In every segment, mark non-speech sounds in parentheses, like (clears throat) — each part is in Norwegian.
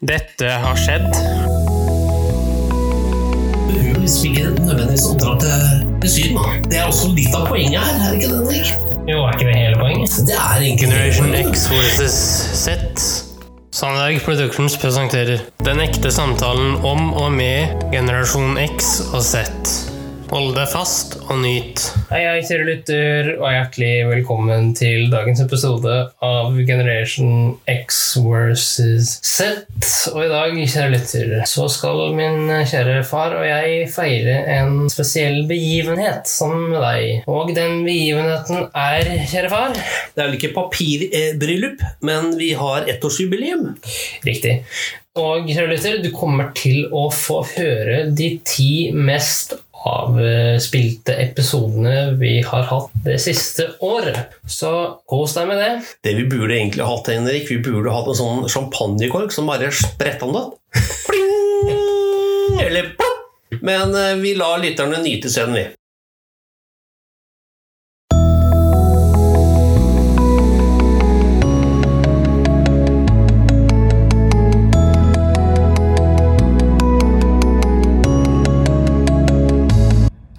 Dette har skjedd. Nødvendigvis til Syden. Det er også litt av poenget her, er det ikke det, Henrik? Jo, er ikke det hele poenget? Det er egentlig Generation X versus Z. Sandberg Productions presenterer Den ekte samtalen om og med generasjon X og Z. Hold deg fast og nyt. Hei, hei, kjære lytter, og hjertelig velkommen til dagens episode av Generation X versus Z. Og i dag, kjære lytter, så skal min kjære far og jeg feire en spesiell begivenhet sammen med deg. Og den begivenheten er, kjære far Det er vel ikke papirbryllup, men vi har ettårsjubileum. Riktig. Og kjære lytter, du kommer til å få høre de ti mest avspilte episodene vi har hatt det siste året. Så kos deg med det. Det vi burde egentlig hatt, Henrik, vi burde hatt en sånn champagnekork som bare spretta den opp. Eller plopp! Men eh, vi lar lytterne nyte scenen, vi.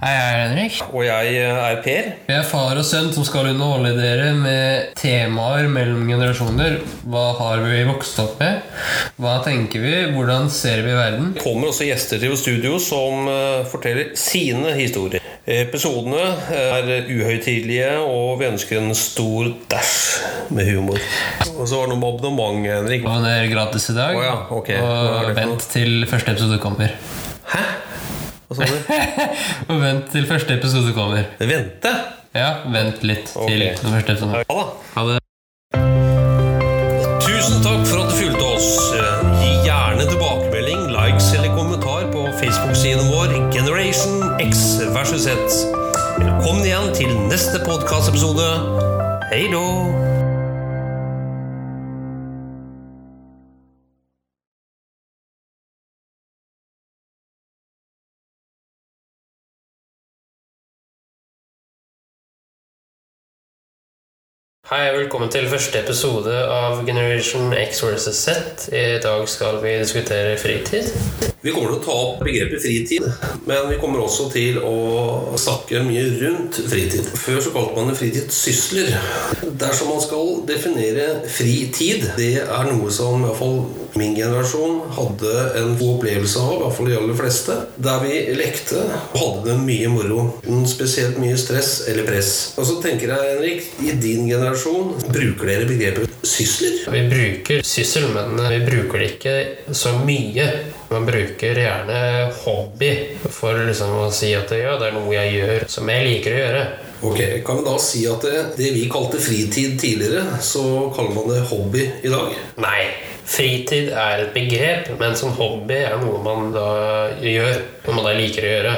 Hei, jeg er Henrik. Og jeg eh, er Per. Vi er far og sønn som skal underholde dere med temaer mellom generasjoner. Hva har vi vokst opp med? Hva tenker vi? Hvordan ser vi verden? kommer også gjester til studio som eh, forteller sine historier. Episodene er uhøytidelige, og vi ønsker en stor dæsj med humor. Og så var det noe med abonnement, Henrik. Og det er gratis i dag. Oh, ja, ok. Hva det Og vent til første episode kommer. Hæ? Hva sa du? Og (laughs) vent til første episode kommer. Vente? Ja, vent litt til okay. den første episoden. Ja. Ha det. Tusen takk for at du fulgte oss. Gi gjerne tilbakemelding, likes eller kommentar på Facebook-siden vår Generation X versus Z. Velkommen igjen til neste podkastepisode. Hei då! Hei, og velkommen til første episode av Generation X vs. Z. I dag skal vi diskutere fritid. Vi kommer til å ta opp begrepet fritid, men vi kommer også til å snakke mye rundt fritid. Før så kalte man det fritidssysler. Dersom man skal definere fritid, det er noe som i hvert fall min generasjon hadde en god opplevelse av, i hvert fall de aller fleste, der vi lekte og hadde det mye moro. Spesielt mye stress eller press. Og så tenker jeg, Henrik, i din generasjon, bruker dere begrepet sysler? Vi bruker syssel, men vi bruker det ikke så mye. Man bruker gjerne hobby for liksom å si at ja, det er noe jeg gjør som jeg liker å gjøre. Ok, Kan vi da si at det, det vi kalte fritid tidligere, så kaller man det hobby i dag? Nei, fritid er et begrep, men som hobby er noe man da gjør. Noe man da liker å gjøre.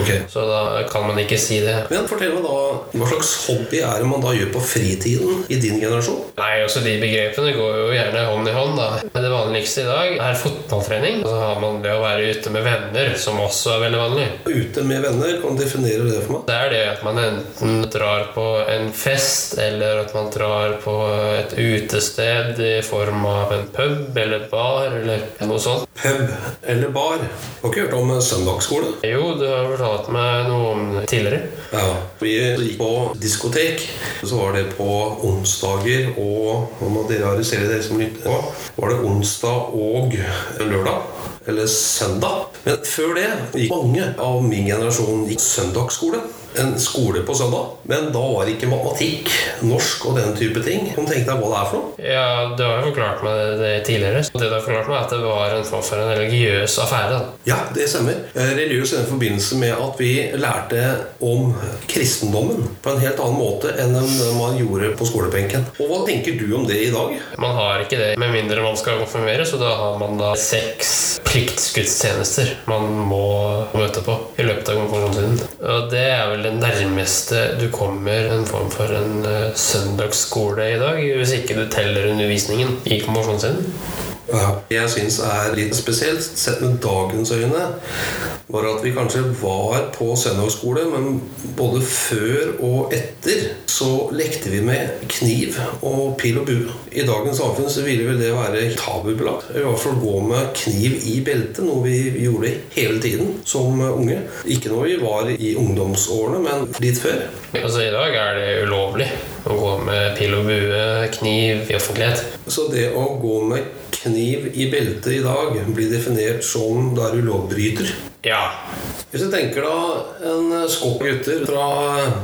Ok. Så da kan man ikke si det. Men fortell meg da, hva slags hobby er det man da gjør på fritiden i din generasjon? Nei, også De begrepene går jo gjerne hånd i hånd. da. Men Det vanligste i dag er fotballtrening. Og så har man det å være ute med venner, som også er veldig vanlig. Ute med venner, kan du definere det for meg? Det er det at man enten drar på en fest, eller at man drar på et utested i form av en pub eller bar, eller noe sånt. Pub eller bar? Har ikke hørt om søndagsskole? Jo, du har fortalt meg noe om det tidligere. Ja. Vi gikk på diskotek. Så var det på onsdager og Nå må dere arrestere dere som lytter. Var det onsdag og lørdag? Eller søndag? Men før det gikk mange av min generasjon gikk søndagsskole. En skole på søndag. Men da var det ikke matematikk, norsk og den type ting. Kan du tenke deg hva det er for noe? Ja, du har jo forklart meg det tidligere. Det du har forklart meg er at det var en form for en religiøs affære. da. Ja, det stemmer. Eh, Religiøs i den forbindelse med at vi lærte om kristendommen på en helt annen måte enn man gjorde på skolebenken. Og hva tenker du om det i dag? Man har ikke det med mindre man skal konfirmere, så da har man da seks pliktskuddstjenester man må møte på i løpet av konfirmasjonstiden. Og det er vel det nærmeste du kommer en form for en eh, søndagsskole i dag, hvis ikke du teller undervisningen i konfirmasjonstiden. Ja, jeg syns er litt spesielt, sett med dagens øyne, var at vi kanskje var på søndagsskole, men både før og etter så lekte vi med kniv og pil og bue. I dagens samfunn så ville vel det være tabubelagt. I hvert fall gå med kniv i beltet, noe vi gjorde hele tiden som unge. Ikke når vi var i ungdomsårene, men litt før. Altså I dag er det ulovlig å gå med pil og bue, kniv i offentlighet. Så det å gå med kniv i beltet i dag blir definert som du er ulovbryter. Ja. Hvis du tenker da en skokk gutter fra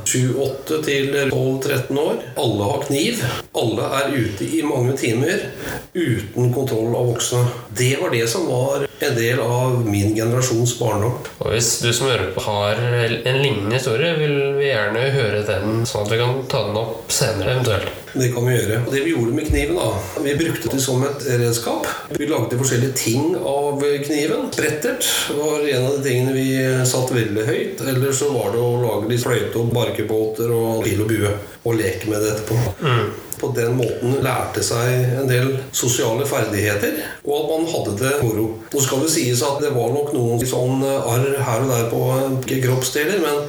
7-8 til 12-13 år. Alle har kniv. Alle er ute i mange timer uten kontroll av voksne. Det var det som var en del av min generasjons barndom. Og hvis du som hører på har en lignende historie, vil vi gjerne høre den, sånn at vi kan ta den opp senere eventuelt. Det kan vi gjøre. Og Det vi gjorde med kniven, da Vi brukte det som et redskap. Vi lagde forskjellige ting av kniven. Brettert var en av de tingene vi satte veldig høyt. Eller så var det å lage litt fløyte og barkebåter og pil og bue. Og leke med det etterpå. Mm. På den måten lærte seg en del sosiale ferdigheter, og at man hadde det moro. Nå skal det sies at det var nok noen sånn arr her og der på kroppsdeler, men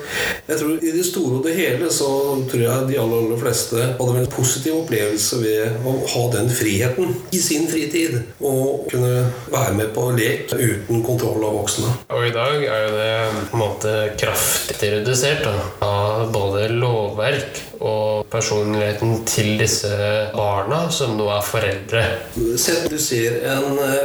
jeg tror i det store og det hele så tror jeg de aller, aller fleste hadde en positiv opplevelse ved å ha den friheten i sin fritid. Og kunne være med på lek uten kontroll av voksne. Og i dag er jo det på en måte kraftig redusert da, av både lovverk og personligheten til disse barna, som nå er foreldre. Sett du ser en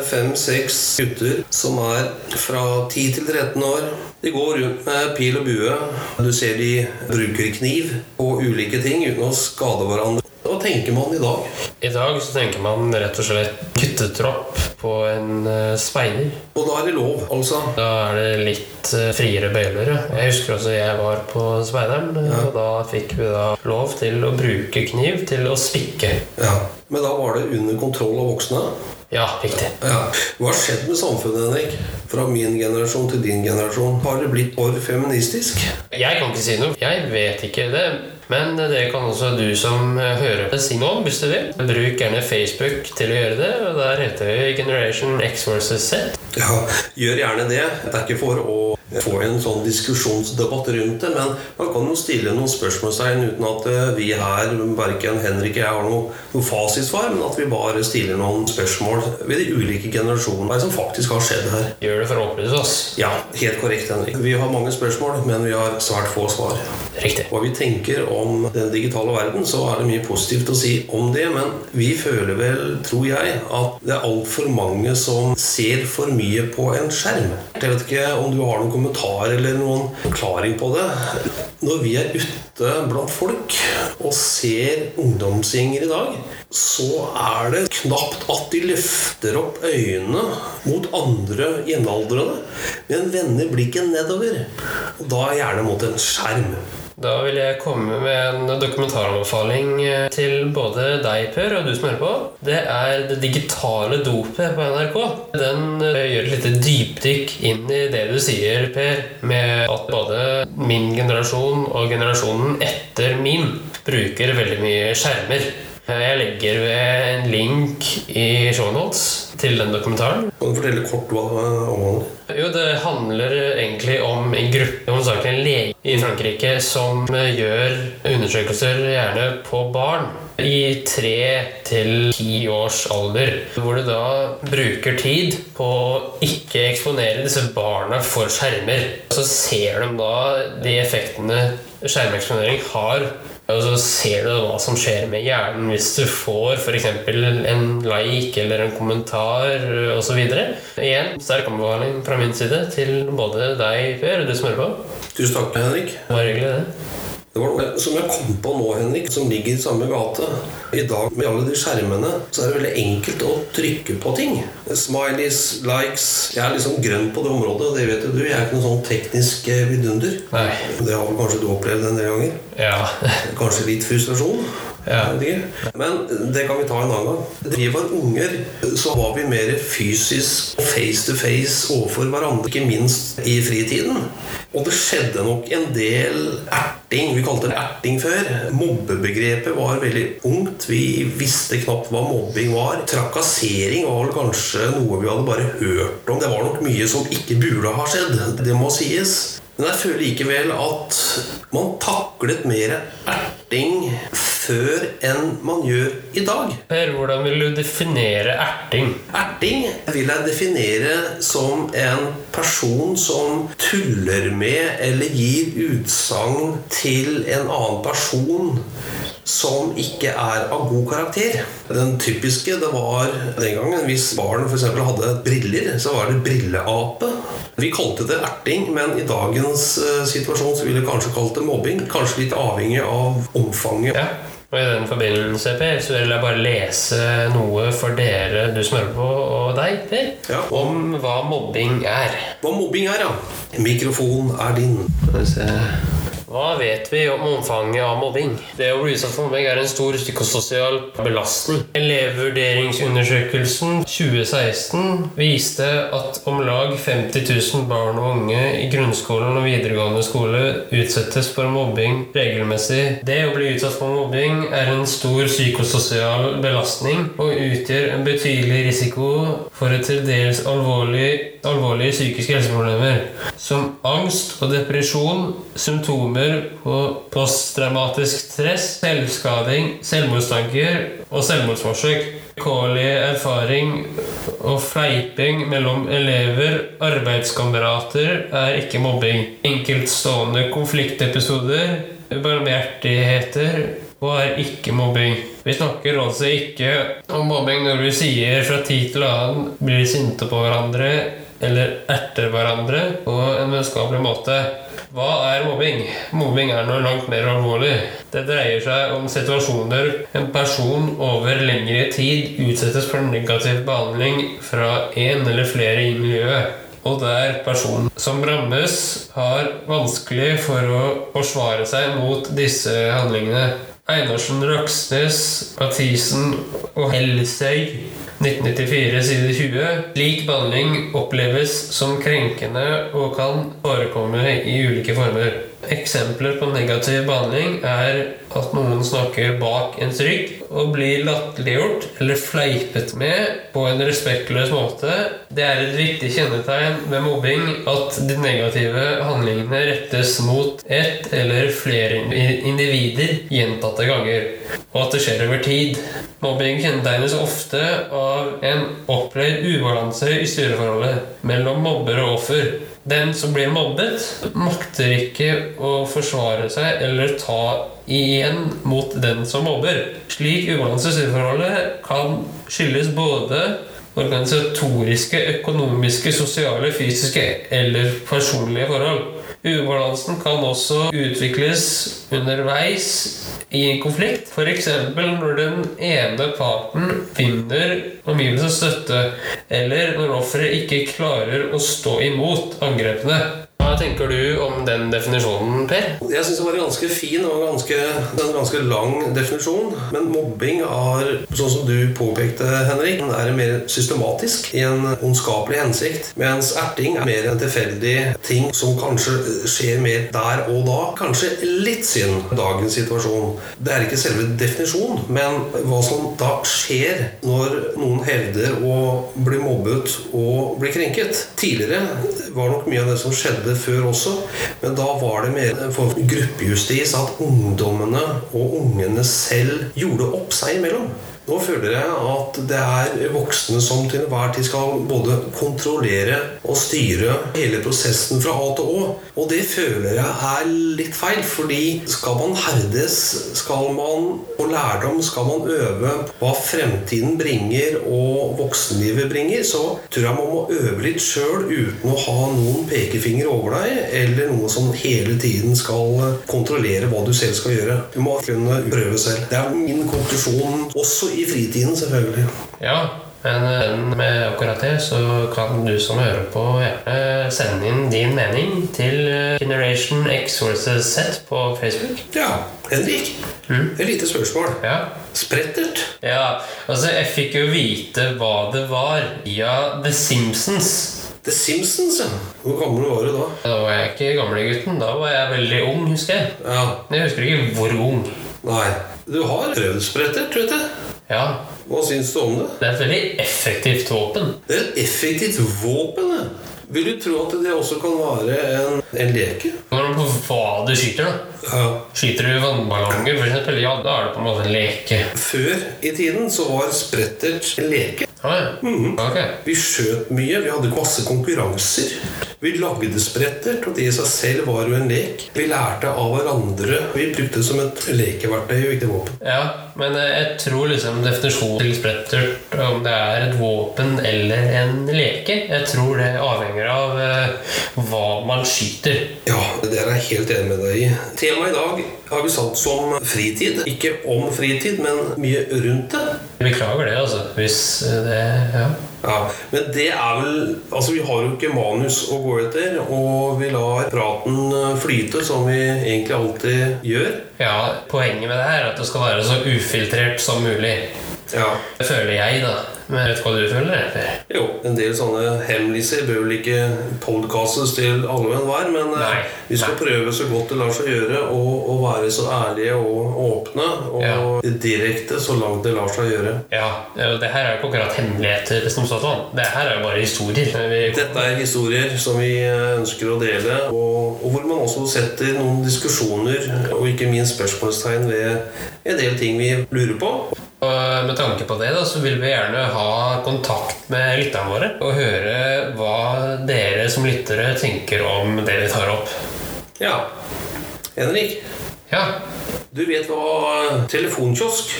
fem-seks gutter som er fra 10 til 13 år. De går rundt med pil og bue. Du ser de bruker kniv og ulike ting uten å skade hverandre. Hva tenker man i dag? I dag så tenker man rett og slett guttetropp på en uh, speider. Og da er det lov, altså? Da er det litt uh, friere bøyler. Jeg husker også jeg var på speideren, Ja. og da fikk vi da lov til å bruke kniv til å spikke. Ja. Men da var det under kontroll av voksne? Ja, riktig. Ja. Hva har skjedd med samfunnet, Henrik? Fra min generasjon til din generasjon. Har det blitt for feministisk? Jeg kan ikke si noe. Jeg vet ikke det. Men det kan også du som hører på si noe om, hvis du vil. Bruk gjerne Facebook til å gjøre det, og der heter vi Generation X versus Z. Ja, gjør gjerne det. Det er ikke for å få en sånn diskusjonsdebatt rundt det, men man kan jo stille noen spørsmålstegn uten at eh, vi her, verken Henrik og jeg, har noe, noe fasitsvar, men at vi bare stiller noen spørsmål ved de ulike generasjonene er som faktisk har skjedd her. Gjør det for å opplyse oss. Ja, helt korrekt, Henrik. Vi har mange spørsmål, men vi har svært få svar. Riktig. Hva vi tenker om den digitale verden, så er det mye positivt å si om det, men vi føler vel, tror jeg, at det er altfor mange som ser for mye på en skjerm. Jeg vet ikke om du har noen kommentar eller noen forklaring på det. Når vi er ute blant folk og ser ungdomsgjenger i dag, så er det knapt at de løfter opp øynene mot andre jevnaldrende, men vender blikket nedover. Og da gjerne mot en skjerm. Da vil jeg komme med en dokumentaranbefaling eh, til både deg, Per, og du som hører på. Det er Det digitale dopet på NRK. Den eh, gjør et lite dypdykk inn i det du sier, Per, med at både min generasjon og generasjonen etter min bruker veldig mye skjermer. Eh, Jeg legger ved en link i shownotes til den dokumentaren. Kan du fortelle kort hva det omhandler? Jo, det handler egentlig om en gruppe, hovedsakelig en lege i Frankrike, som eh, gjør undersøkelser gjerne på barn i tre til ti års alder. Hvor de da bruker tid på å ikke eksponere disse barna for skjermer. Så ser de da de effektene skjermeksponering har og så ser du hva som skjer med hjernen hvis du får f.eks. en like eller en kommentar osv. Igjen sterk anbefaling fra min side til både deg, Per, og du som hører på. Tusen takk, Henrik. Var hyggelig, det. Det var noe som jeg kom på nå, Henrik, som ligger i samme gate. I dag med alle de skjermene så er det veldig enkelt å trykke på ting. Smileys, likes Jeg er liksom grønn på det området, og det vet jo du. Jeg er ikke noen sånn teknisk eh, vidunder. Nei. Det har vel kanskje du opplevd en del ganger? Ja. Kanskje litt frustrasjon? Ja. Ikke. Men det kan vi ta en annen gang. Da vi var unger, så var vi mer fysisk face to face overfor hverandre, ikke minst i fritiden. Og det skjedde nok en del erting. Vi kalte det erting før. Mobbebegrepet var veldig ungt. Vi visste knapt hva mobbing var. Trakassering var vel kanskje noe vi hadde bare hørt om. Det var nok mye som ikke burde ha skjedd. Det må sies. Men jeg føler likevel at man taklet mer erting før enn man gjør i dag. Per, hvordan vil du definere erting? Erting vil jeg definere som en person som tuller med eller gir utsagn til en annen person som ikke er av god karakter. Den typiske det var den gangen hvis barn f.eks. hadde briller, så var det brilleape. Vi kalte det erting, men i dagens uh, situasjon så ville vi kanskje kalt det mobbing. Kanskje litt avhengig av omfanget. Ja. Og I den forbindelse Per, så vil jeg bare lese noe for dere du som hører på, og deg, Per, Ja. om hva mobbing er. Hva mobbing er, ja. Mikrofonen er din. Skal vi se. Hva vet vi om omfanget av mobbing? Det å bli utsatt for mobbing er en stor psykososial belastning. Elevvurderingsundersøkelsen 2016 viste at om lag 50 000 barn og unge i grunnskolen og videregående skole utsettes for mobbing regelmessig. Det å bli utsatt for mobbing er en stor psykososial belastning og utgjør en betydelig risiko for et til dels alvorlig, alvorlige psykiske helseproblemer, som angst og depresjon, symptomer på posttraumatisk stress, selvskading, selvmordstanker og selvmordsforsøk. Vilkårlig erfaring og fleiping mellom elever, arbeidskamerater, er ikke mobbing. Enkeltstående konfliktepisoder, barmhjertigheter og er ikke mobbing. Vi snakker altså ikke om mobbing når vi sier fra tid til annen blir sinte på hverandre eller erter hverandre på en vennskapelig måte. Hva er mobbing? Mobbing er noe langt mer alvorlig. Det dreier seg om situasjoner en person over lengre tid utsettes for negativ behandling fra en eller flere i miljøet. Og der personen som rammes, har vanskelig for å forsvare seg mot disse handlingene. Einarsen, Raksnes, Mathisen og Helsøy 1994 side 20. Slik behandling oppleves som krenkende og kan forekomme i ulike former. Eksempler på negativ behandling er at noen snakker bak ens rygg og blir latterliggjort eller fleipet med på en respektløs måte. Det er et viktig kjennetegn ved mobbing at de negative handlingene rettes mot ett eller flere individer gjentatte ganger, og at det skjer over tid. Mobbing kjennetegnes ofte av en opplevd ubalanse i styreforholdet mellom mobber og offer. Den som blir mobbet, makter ikke å forsvare seg eller ta igjen mot den som mobber. Slik ubalanse i styreforholdet kan skyldes både organisatoriske, økonomiske, sosiale, fysiske eller personlige forhold. Ubalansen kan også utvikles underveis i en konflikt. F.eks. når den ene parten finner omgivelsens støtte, eller når offeret ikke klarer å stå imot angrepene. Hva tenker du om den definisjonen, Per? Jeg syns det var ganske fin og ganske, en ganske lang definisjon. Men mobbing er, sånn som du påpekte, Henrik, er mer systematisk i en ondskapelig hensikt. Mens erting er mer en tilfeldig ting som kanskje skjer mer der og da. Kanskje litt synd dagens situasjon. Det er ikke selve definisjonen, men hva som da skjer når noen hevder å bli mobbet og bli krenket. Tidligere var nok mye av det som skjedde før også, men da var det mer en form for gruppejustis at ungdommene og ungene selv gjorde opp seg imellom. Nå føler jeg at det er voksne som til enhver tid skal både kontrollere og styre hele prosessen fra A til Å. Og det føler jeg er litt feil, fordi skal man herdes, skal man få lærdom, skal man øve hva fremtiden bringer og voksenlivet bringer, så tror jeg man må øve litt sjøl uten å ha noen pekefinger over deg, eller noe som hele tiden skal kontrollere hva du selv skal gjøre. Du må kunne prøve selv. Det er min konklusjon også i fritiden, selvfølgelig. Ja, men med akkurat det så kan du som hører på gjerne sende inn din mening til Generation X versus Z på Facebook. Ja, Henrik. Et lite spørsmål. Ja. Sprettert? ja, altså jeg fikk jo vite hva det var via The Simpsons. The Simpsons, ja. Hvor gammel var du da? Da var jeg ikke gamlegutten. Da var jeg veldig ung, husker jeg. Ja, Men Jeg husker ikke hvor ung. nei. Du har prøvd sprettert, vet du. Ja, Hva syns du om det? det er et veldig effektivt våpen. Det er et effektivt våpen. ja. Vil du tro at det også kan være en, en leke? Når du på hva du skyter, da. Ja. Skyter du vannballonger, f.eks., ja, da er det på en måte en leke. Før i tiden så var sprettert en leke. Ah, ja. Ok. Vi skjøt mye, vi hadde masse konkurranser. Vi lagde sprettert, og det i seg selv var jo en lek. Vi lærte av hverandre. Vi brukte det som et lekeverktøy og ikke våpen. Ja, men eh, jeg tror liksom definisjonen til sprettert, om det er et våpen eller en leke, jeg tror det avhenger av eh, hva man skyter. Ja, det er jeg helt enig med deg i. Temaet i dag har vi satt som fritid. Ikke om fritid, men mye rundt det. Beklager det, altså. Hvis eh, det Ja. Ja, Men det er vel Altså, vi har jo ikke manus å gå etter, og vi lar praten eh, flyte, som vi egentlig alltid gjør. ja, poenget med det her er at det skal være så ufiltrert som mulig. Ja. Det føler jeg, da. Men vet hva du føler? etter? Jo, en del sånne hemmeligheter bør vel ikke podcastes til alle og enhver, men eh, Nei, vi skal nei. prøve så godt det lar seg gjøre å å være så ærlige og åpne og Ja. direkte så langt det lar seg gjøre. Ja, det her er jo ikke akkurat hemmeligheter som sådan. Det her er jo bare historier. Dette er historier som vi eh, ønsker å dele, og, og hvor man også setter noen diskusjoner og ikke minst spørsmålstegn ved en del ting vi lurer på. Og med tanke på det da, så vil vi gjerne ha kontakt med lytterne våre og høre hva dere som lyttere tenker om det vi tar opp. Ja, Henrik, Ja. du vet hva telefonkiosk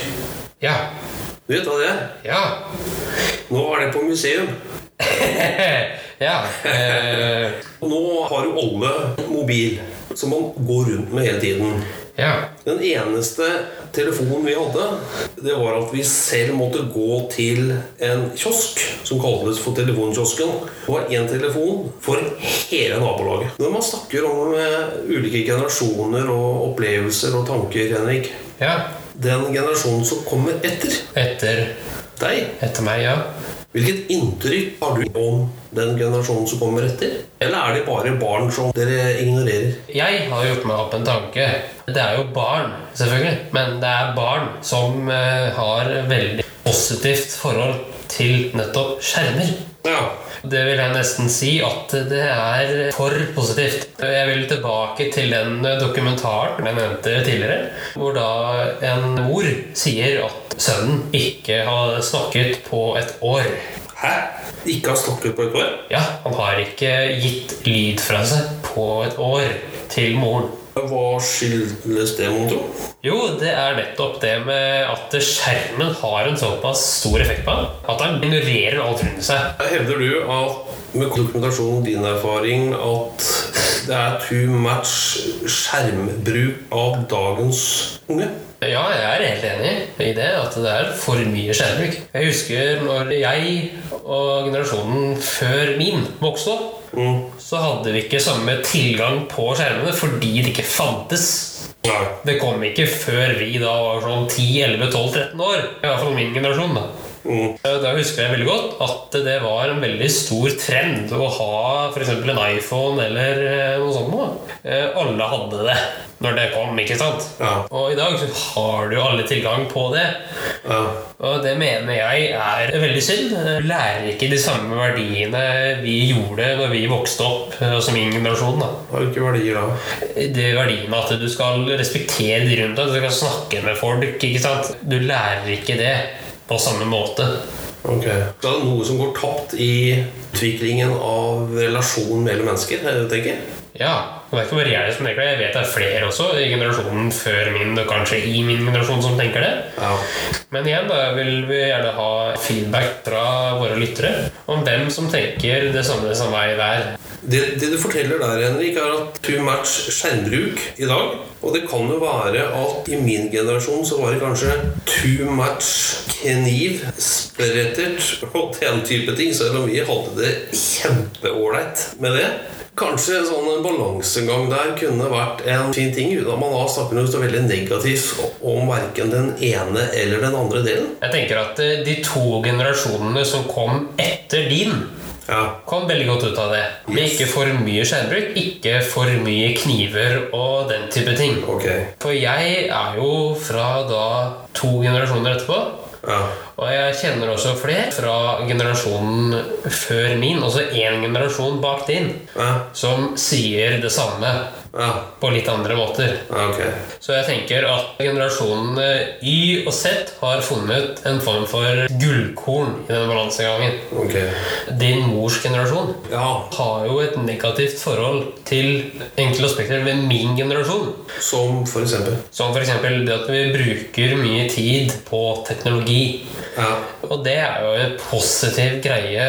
Ja. Du vet hva det er? Ja. Nå er det på museum. (laughs) ja. Eh, (laughs) nå har jo alle mobil, som man går rundt med hele tiden. Ja. Den eneste telefonen vi hadde, det var at vi selv måtte gå til en kiosk som kaltes for telefonkiosken. Det var én telefon for hele nabolaget. Når man snakker om eh, ulike generasjoner og opplevelser og tanker, Henrik Ja. Den generasjonen som kommer etter Etter, deg, etter meg, ja. hvilket inntrykk har du om den generasjonen som kommer etter? Eller er de bare barn som dere ignorerer? Jeg har gjort meg opp en tanke. Det er jo barn, selvfølgelig. Men det er barn som eh, har veldig positivt forhold til nettopp skjermer. Ja. Det vil jeg nesten si at det er for positivt. Jeg vil tilbake til den dokumentaren jeg nevnte tidligere, hvor da en mor sier at sønnen ikke har snakket på et år. Hæ? Ikke har snakket på et år? Ja, han har ikke gitt lyd fra seg på et år til moren. Hva skyldes det, mon tro? Jo, det er nettopp det med at skjermen har en såpass stor effekt på han at han ignorerer alt rundt seg. Hevder du at med dokumentasjon din erfaring at det er too much skjermbruk av dagens unge? Ja, jeg er helt enig i det, at det er for mye skjermbruk. Jeg husker når jeg og generasjonen før min vokste opp, så hadde vi ikke samme tilgang på skjermene fordi det ikke fantes. Nei. Det kom ikke før vi da var sånn 10-11-12-13 år. I hvert fall min generasjon. da. Mm. Da husker jeg veldig godt at det var en veldig stor trend å ha f.eks. en iPhone eller eh, noe sånt. noe. Eh, Alle hadde det når det kom, ikke sant? Ja. Og i dag så har du jo alle tilgang på det. Ja. Og det mener jeg er veldig synd. Du lærer ikke de samme verdiene vi gjorde når vi vokste opp, eh, som min generasjon. da. Hvilke verdier da? Det verdiene at du skal respektere de rundt deg, du skal snakke med folk. ikke sant? Du lærer ikke det på samme måte. Ok. Det er noe som går tapt i utviklingen av relasjonen mellom mennesker? er tenker? Ja, og Det er ikke bare jeg som tenker det. Jeg vet det er flere også i generasjonen før min, og kanskje i min generasjon, som tenker det. Ja. Men igjen da vil vi gjerne ha feedback fra våre lyttere om hvem som tenker det samme som meg der. Det, det du forteller der, Henrik, er at too much skjermbruk i dag. Og det kan jo være at i min generasjon så var det kanskje too much kniv, sprettert og den type ting, selv om vi hadde det kjempeålreit med det. Kanskje en sånn balansegang der kunne vært en fin ting, uten at man da snakker noe så veldig negativt om verken den ene eller den andre delen. Jeg tenker at eh, de to generasjonene som kom etter din, Ja. kom veldig godt ut av det. Med ikke for mye skjermbruk, ikke for mye kniver og den type ting. Okay. For jeg er jo fra da to generasjoner etterpå. Ja. Og jeg kjenner også flere fra generasjonen før min, altså én generasjon bak din, Ja. som sier det samme Ja. på litt andre måter. Okay. Så jeg tenker at generasjonene Y og Z har funnet en form for gullkorn i denne balansegangen. Okay. Din mors generasjon Ja. har jo et negativt forhold til enkle aspekter ved min generasjon. Som for eksempel. Som for eksempel det at vi bruker mye tid på teknologi. Ja. Og det er jo en positiv greie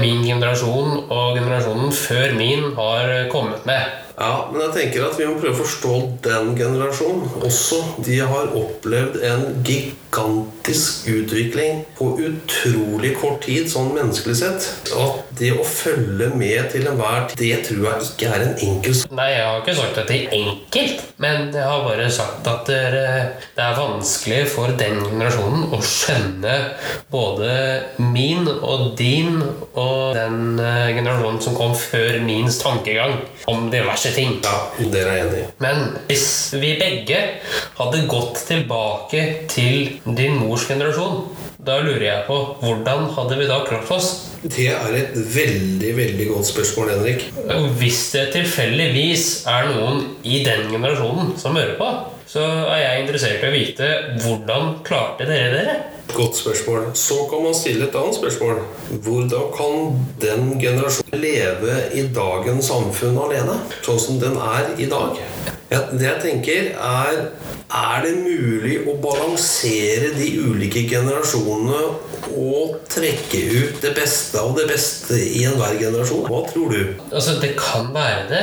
min generasjon og generasjonen før min har kommet med. Ja, men jeg tenker at vi må prøve å forstå den generasjonen også. De har opplevd en gigantisk utvikling på utrolig kort tid, sånn menneskelig sett. At det å følge med til enhver tid, det tror jeg ikke er en enkel sak. Nei, jeg har ikke sagt at det er enkelt, men jeg har bare sagt at det er, vanskelig for den generasjonen å skjønne både min og din og den eh, generasjonen som kom før mins tankegang om diverse ting. Ja, dere er enige. Men hvis vi begge hadde gått tilbake til din mors generasjon, da lurer jeg på hvordan hadde vi da klart oss? Det er et veldig, veldig godt spørsmål, Henrik. Hvis det tilfeldigvis er noen i den generasjonen som hører på, så er jeg interessert i å vite hvordan klarte dere dere? Godt spørsmål. Så kan man stille et annet spørsmål. Hvordan kan den generasjonen leve i dagens samfunn alene? Sånn som den er i dag? Ja, det jeg tenker er Er det mulig å balansere de ulike generasjonene og trekke ut det beste av det beste i enhver generasjon? Hva tror du? Altså, det kan være det.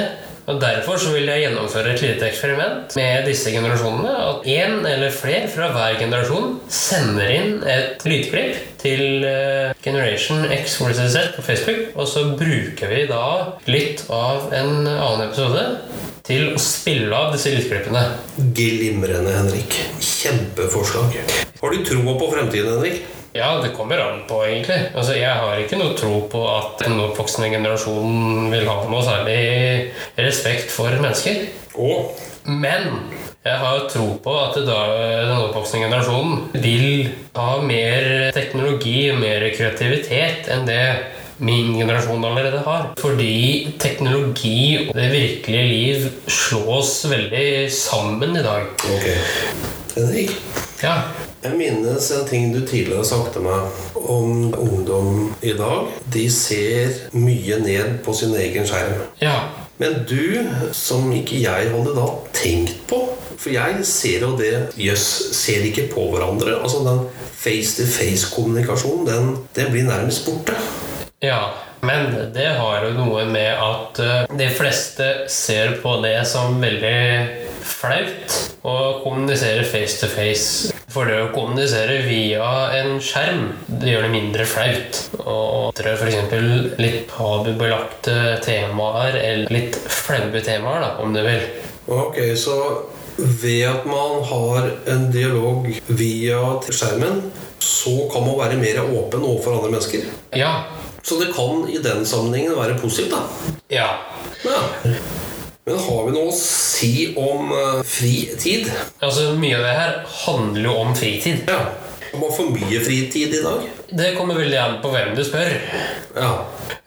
Og Derfor så vil jeg gjennomføre et lite eksperiment med disse generasjonene. At én eller flere fra hver generasjon sender inn et lydklipp til eh, Generation X versus på Facebook. Og så bruker vi da litt av en annen episode til å spille av disse lydklippene. Glimrende, Henrik. Kjempeforslag. Har du troa på fremtiden, Henrik? Ja, det kommer an på, egentlig. Altså, Jeg har ikke noe tro på at den oppvoksende generasjonen vil ha noe særlig respekt for mennesker. Og Men jeg har tro på at da den oppvoksende generasjonen vil ha mer teknologi og mer kreativitet enn det min generasjon allerede har. Fordi teknologi og det virkelige liv slås veldig sammen i dag. Ok. Henrik? Ja, Jeg minnes en ting du tidligere har sagt til meg om ungdom i dag. De ser mye ned på sin egen skjerm. ja. Men du, som ikke jeg hadde da tenkt på For jeg ser jo det Jøss, ser ikke på hverandre. Altså den face-to-face-kommunikasjonen, den, den blir nærmest borte. Ja, men det har jo noe med at eh, de fleste ser på det som veldig flaut å kommunisere face to face. For det å kommunisere via en skjerm, det gjør det mindre flaut. Og jeg f.eks. litt tabubelagte temaer, eller litt flaue temaer, da, om du vil. Ok, så ved at man har en dialog via skjermen, så kan man være mer åpen overfor andre mennesker. Ja. Så det kan i den sammenhengen være positivt, da. Ja. Ja. Men har vi noe å si om uh, fritid? Altså, mye av det her handler jo om fritid. Ja. Om man for mye fritid i dag? Det kommer veldig an på hvem du spør. Ja.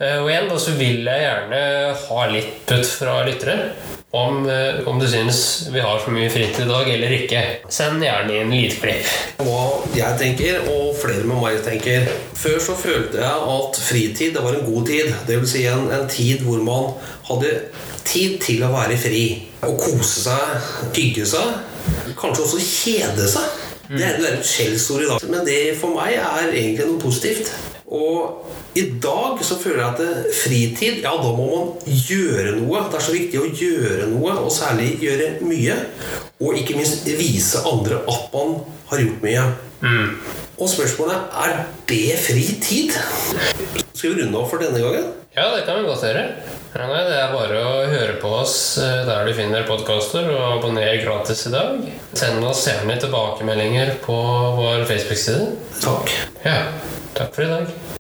Eh, Og igjen da, så vil jeg gjerne ha litt putt fra lyttere om, eh, om du syns vi har for mye fritid i dag eller ikke. Send gjerne inn lydklipp. Hva jeg tenker, og flere med meg tenker Før så følte jeg at fritid det var en god tid. Det vil si en, en tid hvor man hadde tid til å være fri. Å kose seg, hygge seg. Kanskje også kjede seg. Det er er et skjellsord i dag. Men det for meg er egentlig noe positivt. Og i dag så føler jeg at fritid, ja, da må man gjøre noe. Det er så viktig å gjøre noe, og særlig gjøre mye. Og ikke minst vise andre at man har gjort mye. Og spørsmålet er det fri tid? Skal vi runde av for denne gangen? Ja, det kan vi godt gjøre. Ja, nei, det er bare å høre på oss eh, der du finner podkaster, og abonner gratis i dag. Send oss gjerne tilbakemeldinger på vår Facebook-side. Takk. Ja, takk for i dag.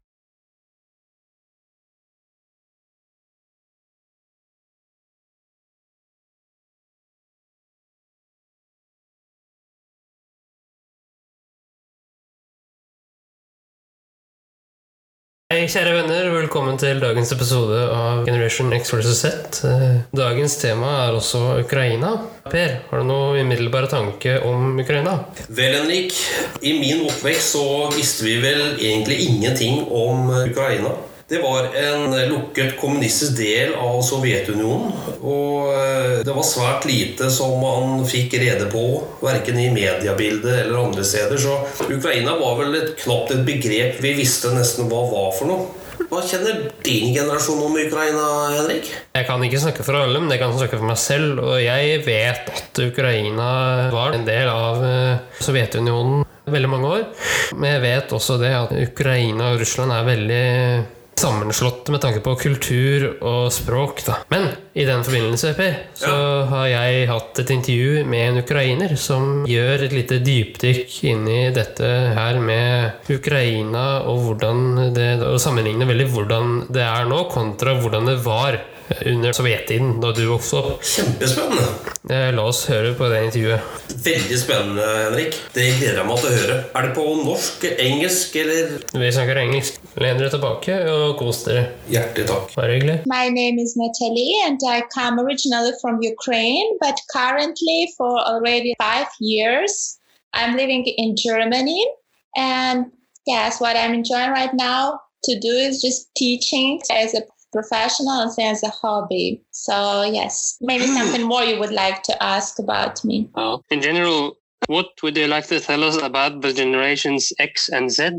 Kjære venner. Velkommen til dagens episode av Generation X vs. Z. Eh, Dagens tema er også Ukraina. Per, har du noe umiddelbare tanke om Ukraina? Vel, Henrik. I min oppvekst så visste vi vel egentlig ingenting om Ukraina. Det var en lukket kommunistisk del av Sovjetunionen. Og eh, det var svært lite som man fikk rede på, verken i mediebildet eller andre steder. Så Ukraina var vel et, knapt et begrep vi visste nesten hva var for noe. Hva kjenner din generasjon om Ukraina, Henrik? Jeg kan ikke snakke for alle, men jeg kan snakke for meg selv. Og jeg vet at Ukraina var en del av eh, Sovjetunionen veldig mange år. Men jeg vet også det at Ukraina og Russland er veldig sammenslått med tanke på kultur og språk. Da. Men i den forbindelse, Per, så Ja. har jeg hatt et intervju med en ukrainer som gjør et lite dypdykk inn i dette her med Ukraina og hvordan det Og sammenligner veldig hvordan det er nå, kontra hvordan det var under sovjettiden, da du vokste opp. Kjempespennende. Eh, La oss høre på det intervjuet. Veldig spennende, Henrik. Det gleder jeg meg til å høre. Er det på norsk, engelsk eller Vi snakker engelsk. Len dere tilbake og kos dere. Hjertelig takk. Bare hyggelig. My name is Natalie and I come originally from Ukraine, but currently for already five years, I'm living in Germany. And yes, what I'm enjoying right now to do is just teaching as a professional and as a hobby. So yes, maybe something more you would like to ask about me. Uh, in general, what would you like to tell us about the generations X and Z?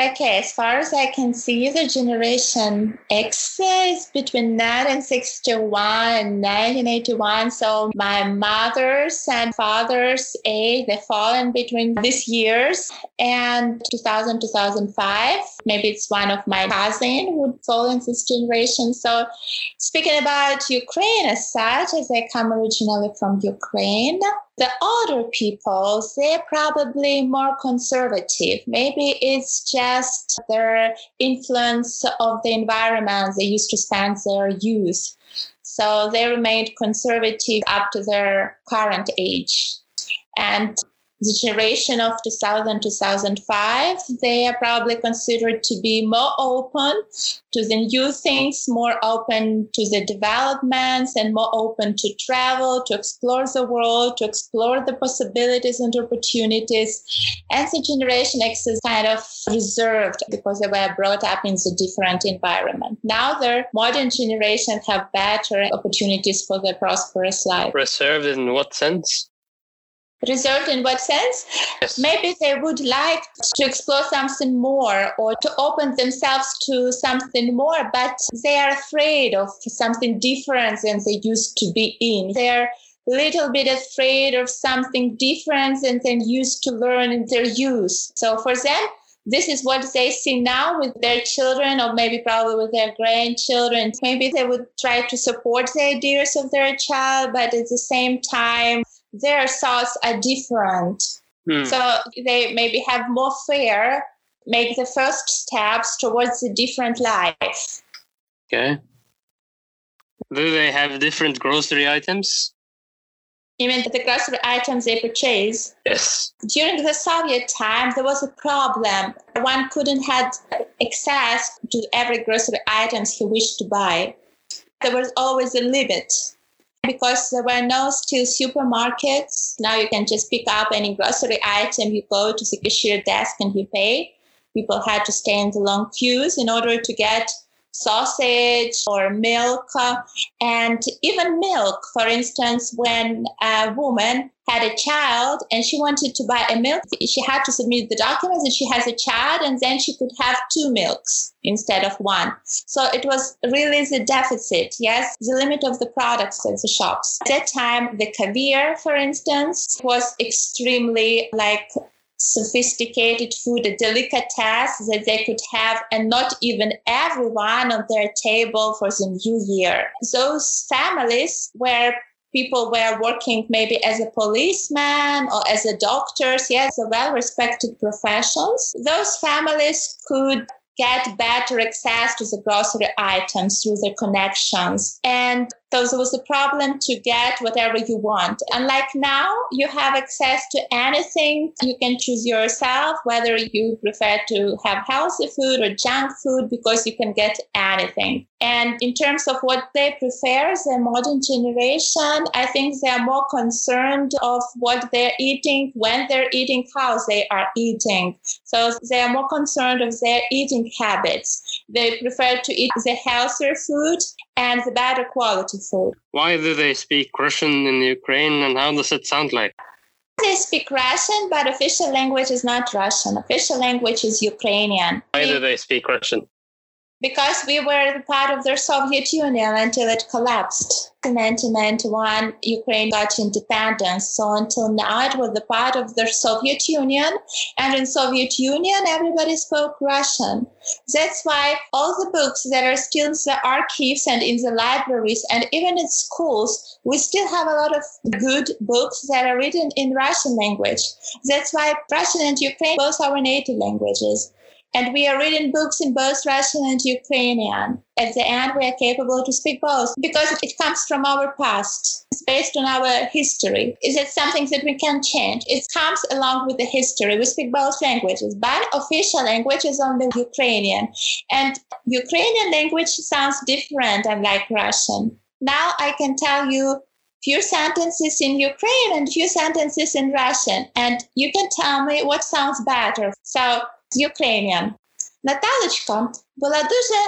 Okay, as far as I can see, the generation X is between 1961 and 1981. So my mother's and father's age, they fall in between these years and 2000, 2005. Maybe it's one of my cousin would fall in this generation. So speaking about Ukraine as such, as I come originally from Ukraine, the older people, they're probably more conservative. Maybe it's just their influence of the environment they used to spend their youth. So they remained conservative up to their current age. And the generation of 2000 2005 they are probably considered to be more open to the new things more open to the developments and more open to travel to explore the world to explore the possibilities and opportunities. And the generation x is kind of reserved because they were brought up in a different environment. Now the modern generation have better opportunities for their prosperous life. Reserved in what sense? Reserved in what sense? Yes. maybe they would like to explore something more or to open themselves to something more but they are afraid of something different than they used to be in. They're a little bit afraid of something different than they used to learn in their youth. So for them this is what they see now with their children or maybe probably with their grandchildren. Maybe they would try to support the ideas of their child but at the same time their thoughts are different Hmm. so they maybe have more fear, make the first steps towards a different life. Okay. Do they have different grocery items? Even the grocery items they purchase. Yes. During the Soviet time, there was a problem. One couldn't have access to every grocery items he wished to buy. There was always a limit because there were no still supermarkets. Now you can just pick up any grocery item, you go to the cashier desk and you pay. People had to stay in the long queues in order to get sausage or milk and even milk. For instance when a woman had a child and she wanted to buy a milk she had to submit the documents and she has a child and then she could have two milks instead of one. So it was really the deficit yes the limit of the products at the shops. At that time the caviar for instance was extremely like sophisticated food, a delicatessen that they could have, and not even everyone on their table for the new year. Those families where people were working maybe as a policeman or as a doctors, yes, a well-respected professions, those families could get better access to the grocery items through their connections. And So there was a problem to get whatever you want. Unlike now, you have access to anything. You can choose yourself whether you prefer to have healthy food or junk food because you can get anything. And in terms of what they prefer, the modern generation, I think they are more concerned of what they're eating, when they're eating, how they are eating. So they are more concerned of their eating habits. They prefer to eat the healthier food and the better quality food. Why do they speak Russian in Ukraine and how does it sound like? They speak Russian, but official language is not Russian. Official language is Ukrainian. Why do they speak Russian? Because we were part of the Soviet Union until it collapsed. In 1991, Ukraine got independence. So until now, it was the part of the Soviet Union. And in Soviet Union, everybody spoke Russian. That's why all the books that are still in the archives and in the libraries and even in schools, we still have a lot of good books that are written in Russian language. That's why Russian and Ukraine both are native languages. And we are reading books in both Russian and Ukrainian. At the end, we are capable to speak both because it comes from our past. It's based on our history. Is it something that we can change? It comes along with the history. We speak both languages, but official language is only Ukrainian. And Ukrainian language sounds different, unlike Russian. Now I can tell you few sentences in Ukrainian and few sentences in Russian, and you can tell me what sounds better. So Ukrainian. Наталочка була дуже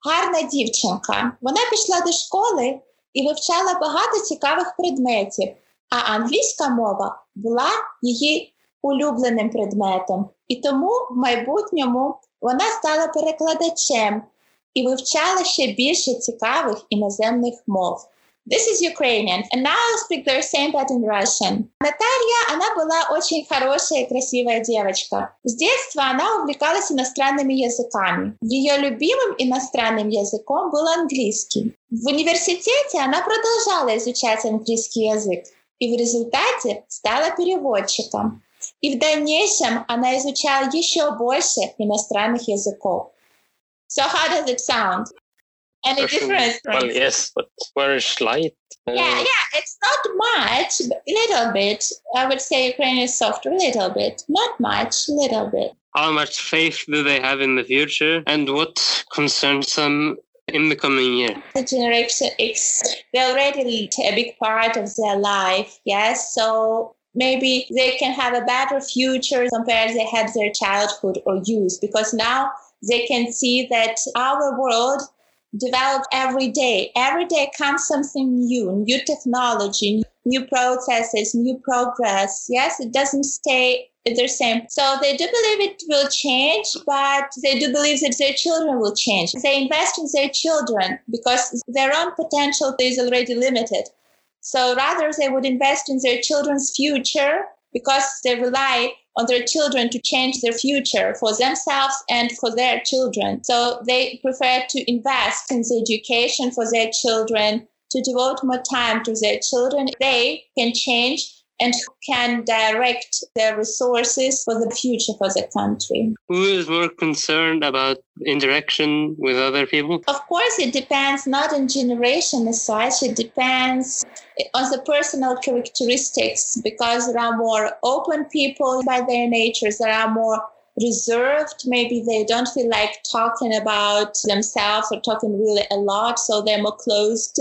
гарна дівчинка. Вона пішла до школи і вивчала багато цікавих предметів, а англійська мова була її улюбленим предметом. І тому в майбутньому вона стала перекладачем і вивчала ще більше цікавих іноземних мов. This is Ukrainian. And now I'll speak the same but in Russian. Наталья, она была очень хорошая и красивая девочка. С детства она увлекалась иностранными языками. Ее любимым иностранным языком был английский. В университете она продолжала изучать английский язык и в результате стала переводчиком. И в дальнейшем она изучала еще больше иностранных языков. So how does it sound? Any difference? Well, yes, but very slight. Uh, Yeah, yeah, it's not much, little bit. I would say Ukrainian is soft, a little bit. Not much, little bit. How much faith do they have in the future and what concerns them in the coming year? The Generation X, they already lead a big part of their life, yes? So maybe they can have a better future compared they had their childhood or youth because now they can see that our world develop every day. Every day comes something new, new technology, new processes, new progress. Yes, it doesn't stay the same. So they do believe it will change, but they do believe that their children will change. They invest in their children because their own potential is already limited. So rather, they would invest in their children's future because they rely on their children to change their future for themselves and for their children. So they prefer to invest in the education for their children, to devote more time to their children. They can change and who can direct their resources for the future for the country. Who is more concerned about interaction with other people? Of course, it depends not on generation as such, it depends on the personal characteristics because there are more open people by their natures, there are more reserved. Maybe they don't feel like talking about themselves or talking really a lot, so they're more closed.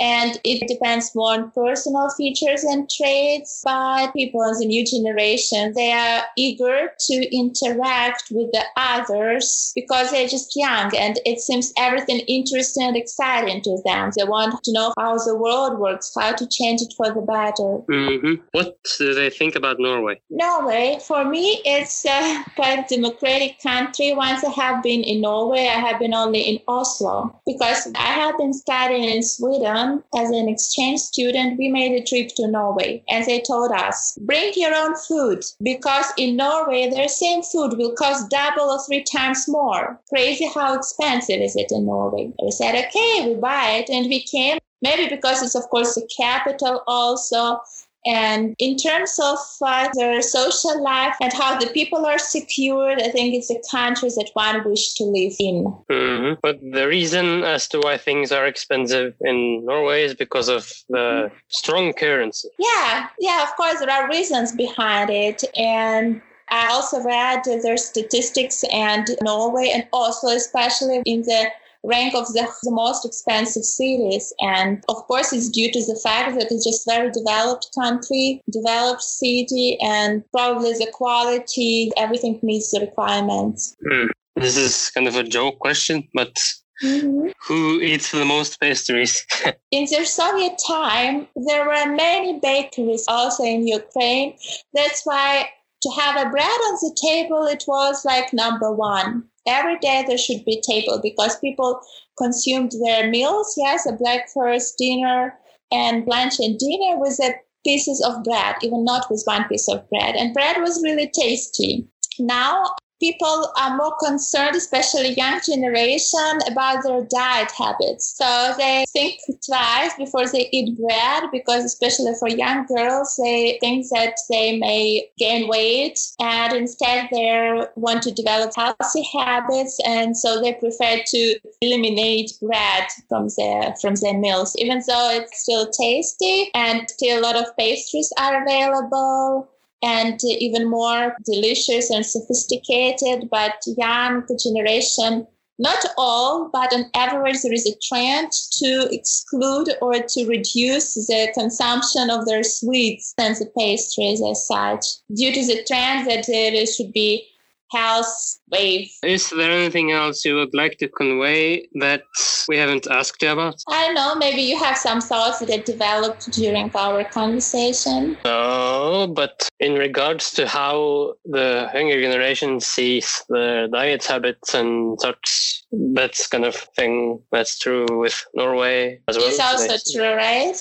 And it depends more on personal features and traits. But people in the new generation, they are eager to interact with the others because they're just young and it seems everything interesting and exciting to them. They want to know how the world works, how to change it for the better. hmm What do they think about Norway? Norway, for me, it's a quite democratic country. Once I have been in Norway, I have been only in Oslo because I have been studying in Sweden as an exchange student. We made a trip to Norway and they told us, bring your own food because in Norway, their same food will cost double or three times more. Crazy how expensive is it in Norway? We said, okay, we buy it and we came. Maybe because it's, of course, the capital also And in terms of uh, their social life and how the people are secured, I think it's the countries that one wish to live in. hmm But the reason as to why things are expensive in Norway is because of the strong currency. Yeah, yeah, of course, there are reasons behind it. And I also read their statistics and Norway, and also especially in the rank of the, the most expensive cities. And of course, it's due to the fact that it's just very developed country, developed city, and probably the quality, everything meets the requirements. Hmm. This is kind of a joke question, but Mhm. who eats the most pastries? (laughs) In the Soviet time, there were many bakeries also in Ukraine. That's why to have a bread on the table, it was like number one. Every day there should be table because people consumed their meals, yes, a breakfast, dinner, and lunch and dinner with the pieces of bread, even not with one piece of bread. And bread was really tasty. Now people are more concerned, especially young generation, about their diet habits. So they think twice before they eat bread because especially for young girls, they think that they may gain weight and instead they want to develop healthy habits and so they prefer to eliminate bread from their from their meals, even though it's still tasty and still a lot of pastries are available and even more delicious and sophisticated. But young generation, not all, but on average, there is a trend to exclude or to reduce the consumption of their sweets and the pastries as such, due to the trend that there should be health wave. Is there anything else you would like to convey that we haven't asked you about? I don't know, maybe you have some thoughts that developed during our conversation. No, but in regards to how the younger generation sees their diet habits and such, that's kind of thing that's true with Norway as well. It's also true, right?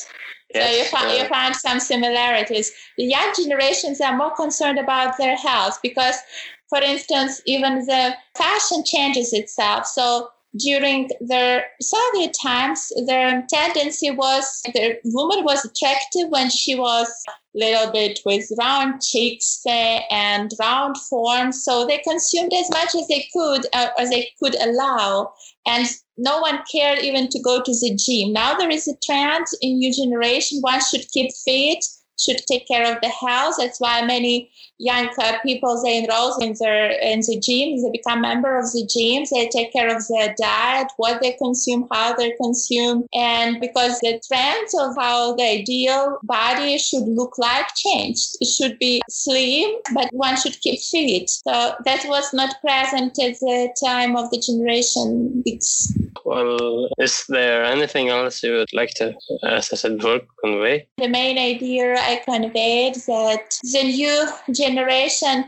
So you Yes, find, uh, you find some similarities. The young generations are more concerned about their health because, for instance, even the fashion changes itself. So during the Soviet times, their tendency was the woman was attractive when she was a little bit with round cheeks and round form. So they consumed as much as they could, uh, as they could allow and no one cared even to go to the gym. Now there is a trend in new generation. One should keep fit, should take care of the health. That's why many young uh, people they enroll in their in the gyms. They become member of the gyms. They take care of their diet, what they consume, how they consume, and because the trends of how the ideal body should look like changed. It should be slim, but one should keep fit. So that was not present at the time of the generation. Well, is there anything else you would like to, as I said before, convey? The main idea I conveyed that the new generation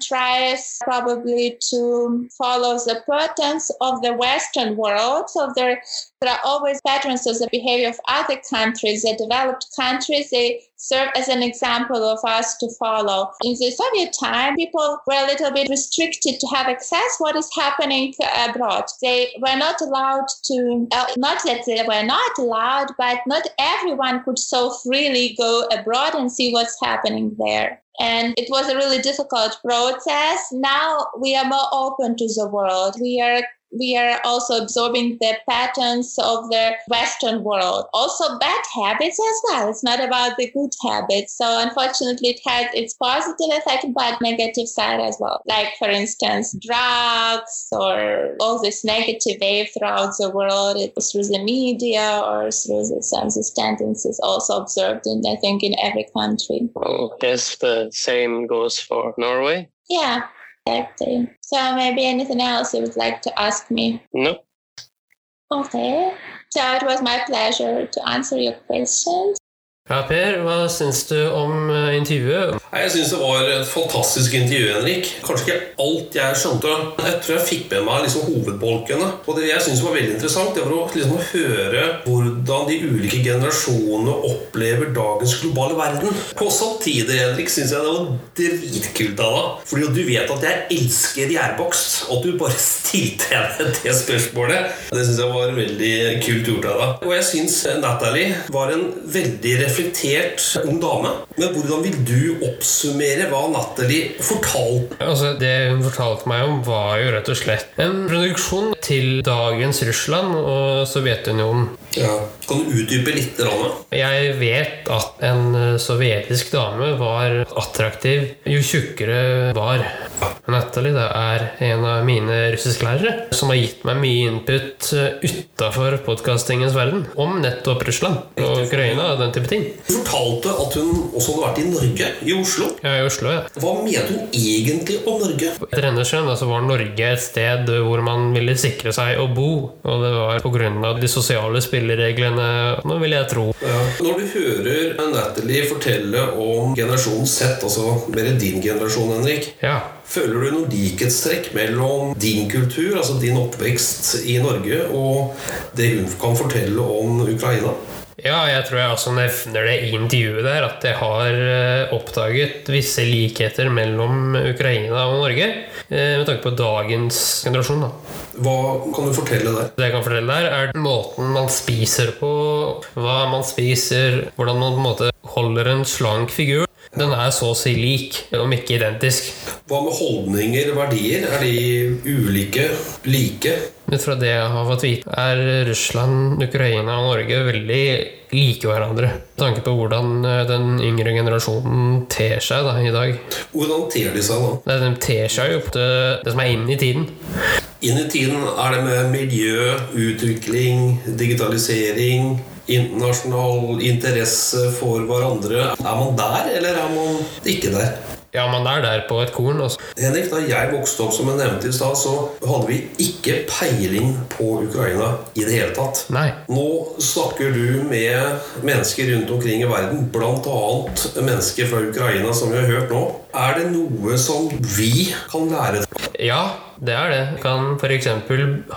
tries probably to follow the patterns of the Western world. So there, there are always patterns of the behavior of other countries, the developed countries. They serve as an example of us to follow. In the Soviet time, people were a little bit restricted to have access what is happening abroad. They were not allowed to, uh, not that they were not allowed, but not everyone could so freely go abroad and see what's happening there. And it was a really difficult process. Now we are more open to the world. We are we are also absorbing the patterns of the Western world. Also, bad habits as well. It's not about the good habits. So, unfortunately, it has its positive effect, but negative side as well. Like, for instance, drugs or all this negative wave throughout the world it through the media or through the, some of these tendencies also observed in, I think, in every country. Oh, yes, the same goes for Norway. Yeah, exactly. So, maybe anything else you would like to ask me? No. Okay. So it was my pleasure to answer your questions. Ja, Per, hva syns du om eh, intervjuet? Jeg syns det var et fantastisk intervju, Henrik. Kanskje ikke alt jeg skjønte. Jeg tror jeg fikk med meg liksom hovedbolkene. Og det jeg synes var veldig interessant, det var å liksom høre hvordan de ulike generasjonene opplever dagens globale verden. På samtidig, Henrik, syns jeg det var dritkult av deg. Fordi du vet at jeg elsker gjærbakst, og at du bare (laughs) stilte henne det spørsmålet. Det syns jeg var veldig kult gjort av deg. Og jeg syns Natalie var en veldig reflektert ung dame. Men hvordan vil du oppsummere hva Natalie fortalte? Altså, det hun fortalte meg om, var jo rett og slett en produksjon til dagens Russland og Sovjetunionen. Ja. Kan du utdype litt? Ranne? Jeg vet at en eh, sovjetisk dame var attraktiv jo tjukkere var. Natalie det er en av mine russisklærere som har gitt meg mye input utafor podkastingens verden om nettopp Russland og Ukraina og den type ting. Du fortalte at hun også hadde vært i Norge, i Oslo. Er i Oslo, ja. Hva mente hun egentlig om Norge? Etter hennes skjønn altså, var Norge et sted hvor man ville sikre seg å bo. Og det var pga. de sosiale spillereglene, nå vil jeg tro. Ja. Når du hører Natalie fortelle om generasjon Z, altså mer din generasjon, Henrik, Ja. føler du noen likhetstrekk mellom din kultur, altså din oppvekst i Norge, og det hun kan fortelle om Ukraina? Ja, jeg tror jeg også nevner det i intervjuet der, at jeg har eh, oppdaget visse likheter mellom Ukraina og Norge. eh, Med tanke på dagens generasjon, da. Hva kan du fortelle der? Det jeg kan fortelle der, er måten man spiser på, hva man spiser, hvordan man på en måte holder en slank figur. Den er så å si lik, om ikke identisk. Hva med holdninger, verdier? Er de ulike, like? Ut fra det jeg har fått vite, er Russland, Ukraina og Norge veldig like hverandre. Med tanke på hvordan eh, den yngre generasjonen ter seg da, i dag. Hvordan ter de seg da? De ter seg jo på det, det som er inn i tiden. Inn i tiden er det med miljø, utvikling, digitalisering, internasjonal interesse for hverandre. Er man der, eller er man ikke der? Ja, man er der på et korn. Også. Henrik, Da jeg vokste opp, som jeg nevnte i stad, så hadde vi ikke peiling på Ukraina i det hele tatt. Nei. Nå snakker du med mennesker rundt omkring i verden, bl.a. mennesker fra Ukraina, som vi har hørt nå. Er det noe som vi kan lære? Ja, det er det. Kan f.eks.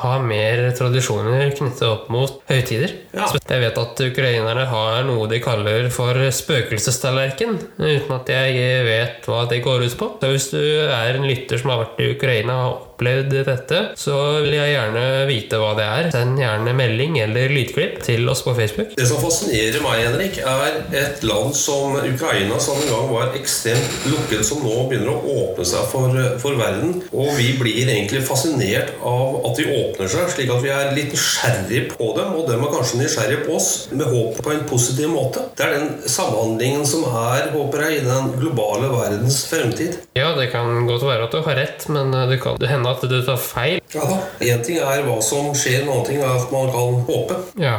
ha mer tradisjoner knyttet opp mot høytider. Ja. Jeg vet at ukrainerne har noe de kaller for spøkelsestallerken, uten at jeg vet hva det går ut på. Så hvis du er en lytter som har vært i Ukraina og opplevd dette, så vil jeg gjerne vite hva det er. Send gjerne melding eller lydklipp til oss på Facebook. Det som fascinerer meg, Henrik, er et land som Ukraina, som en gang var ekstremt lukket, som nå begynner å åpne seg for, for verden. Og vi blir egentlig fascinert av at de åpner seg, slik at vi er litt nysgjerrige på dem, og dem er kanskje nysgjerrige på oss, med håp på en positiv måte. Det er den samhandlingen som er, håper jeg, i den globale verdens fremtid. Ja, det kan godt være at du har rett, men det kan hende at du tar feil. Ja. Én ting er hva som skjer, en annen ting er at man kan håpe. Ja.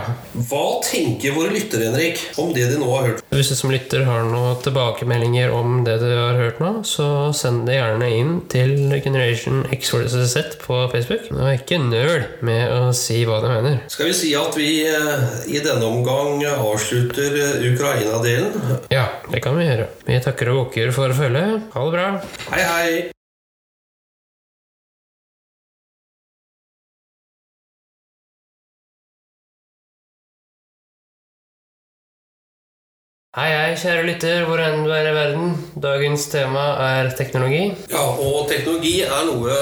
Hva tenker våre lyttere, Henrik, om det de nå har hørt? Hvis du som lytter har noen tilbakemeldinger om det du har hørt nå, så send det gjerne inn til Generation X vs. Z på Facebook. Og ikke nøl med å si hva du mener. Skal vi si at vi eh, i denne omgang avslutter eh, Ukraina-delen? Ja, det kan vi gjøre. Vi takker og bukker for følget. Ha det bra. Hei, hei! Hei, hei, kjære lytter, hvor enn du er i verden. Dagens tema er teknologi. Ja, og teknologi er noe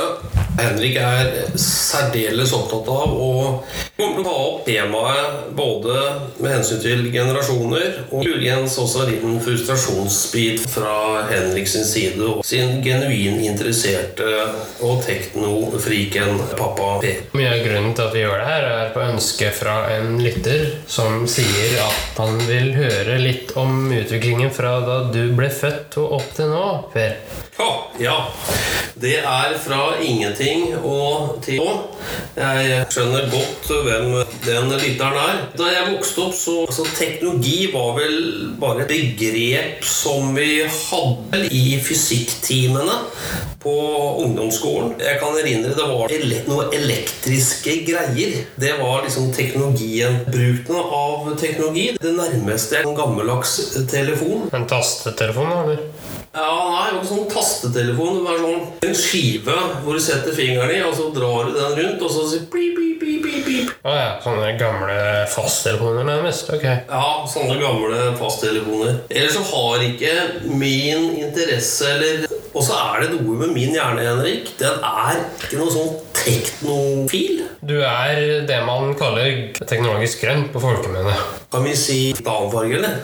Henrik er særdeles opptatt av. Å ta opp temaet både med hensyn til generasjoner, og muligens også en liten frustrasjonsbit fra Henrik sin side, og sin genuin interesserte og teknofriken pappa Per. Mye av grunnen til at vi gjør det her, er på ønske fra en lytter som sier at han vil høre litt om utviklingen fra da du ble født og opp til nå, Per. Ja. Det er fra ingenting og til nå. Jeg skjønner godt hvem den lytteren er. Da jeg vokste opp, så altså, teknologi var vel bare et begrep som vi hadde i fysikktimene på ungdomsskolen. Jeg kan erindre det var ele noe elektriske greier. Det var liksom teknologien. Bruken av teknologi. Det nærmeste en gammeldags telefon. En tastetelefon, eller? Ja, nei, det var ikke sånn tastetelefon. Det var sånn en skive hvor du setter fingeren i, og så drar du den rundt, og så sier pip, pip, pip, pip, pip. Ja, sånne gamle fasttelefoner nærmest. Ok. Ja, sånne gamle fasttelefoner. Ellers så har ikke min interesse eller Og så er det noe med min hjerne, Henrik. Den er ikke noe sånn teknofil. Du er det man kaller teknologisk grønn på folkemunne. Kan vi si damfarge, eller?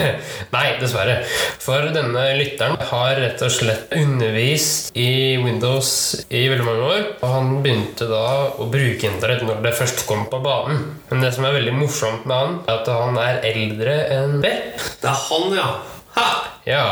(laughs) Nei, dessverre. For denne lytteren har rett og slett undervist i Windows i veldig mange år. Og han begynte da å bruke internett når det først kom på banen. Men det som er veldig morsomt med han, er at han er eldre enn B. Det er han, ja. Ha! Ja,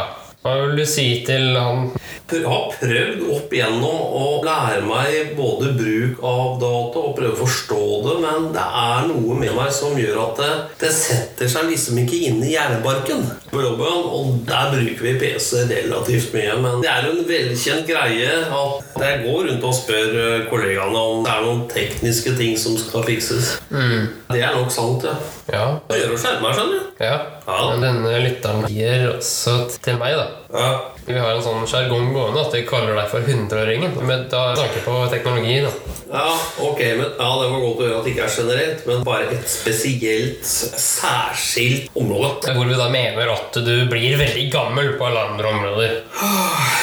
hva vil du si til han? Jeg har prøvd opp igjennom å lære meg både bruk av data og prøve å forstå det, men det er noe med meg som gjør at det, det setter seg liksom ikke inn i hjernebarken på jobben. Og der bruker vi PC relativt mye, men det er en velkjent greie at jeg går rundt og spør eh, kollegaene om det er noen tekniske ting som skal fikses. Det er nok sant, ja. Ja, Det gjør å skjerme meg, skjønner du. ja. Ja. Men denne lytteren gir også til meg, da. Ja. Vi har en sånn sjargong gående at vi kaller deg for hundreåringen. Men da tanke på teknologi, da. Ja, ok, men ja, Det var godt å høre at det ikke er generelt, men bare et spesielt, særskilt område. Hvor vi da mener at du blir veldig gammel på alle andre områder.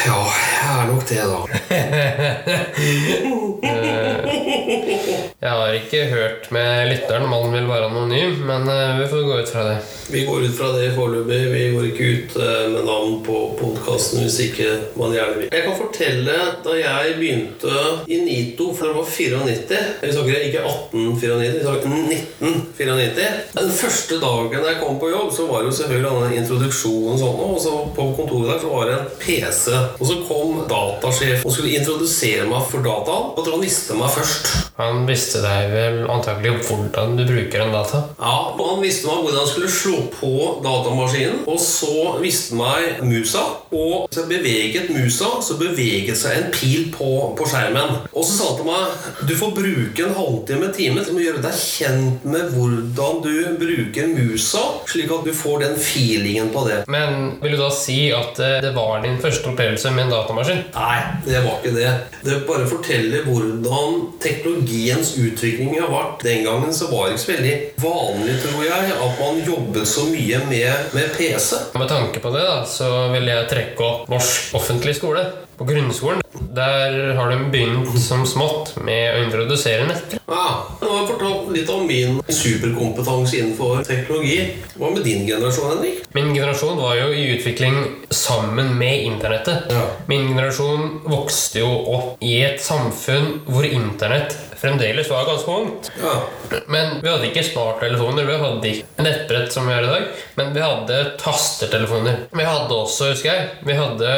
Ja, jeg er nok det, da. (laughs) Jeg har ikke hørt med lytteren, mannen vil være anonym, men eh, vi får gå ut fra det. Vi går ut fra det foreløpig. Vi går ikke ut eh, med navn på podkasten hvis ikke man gjerne vil. Jeg kan fortelle da jeg begynte i NITO, for det var 94 Vi snakker ikke 1894, vi snakker 1994. Den første dagen jeg kom på jobb, så var det jo selvfølgelig denne introduksjonen og sånn, og så på kontoret der så var det en PC. Og så kom datasjef og skulle introdusere meg for dataen. Og han visste meg først. Han visste deg vel antakelig hvordan du bruker en data. Ja, og Han visste meg hvordan han skulle slå på datamaskinen. Og så visste meg musa. Og så beveget musa, så beveget seg en pil på, på skjermen. Og så sa han til meg du får bruke en halvtime, time til å gjøre deg kjent med hvordan du bruker musa, slik at du får den feelingen på det. Men vil du da si at eh, det var din første opplevelse med en datamaskin? Nei, det var ikke det. Det bare forteller hvordan teknologiens utvikling har vært. Den gangen så var det ikke så veldig vanlig, tror jeg, at man jobbet så mye med, med PC. Med tanke på det da, så vil jeg trekke opp norsk offentlig skole. På grunnskolen der har de begynt som smått med å introdusere nett. Ja, Nå har jeg fortalt litt om min superkompetanse innenfor teknologi. Hva med din generasjon, Henrik? Min generasjon var jo i utvikling sammen med internettet. Ja. Min generasjon vokste jo opp i et samfunn hvor internett fremdeles var ganske ungt. Ja. Men vi hadde ikke smarttelefoner, vi hadde ikke nettbrett som vi har i dag, men vi hadde tastertelefoner. Vi hadde også, husker jeg, vi hadde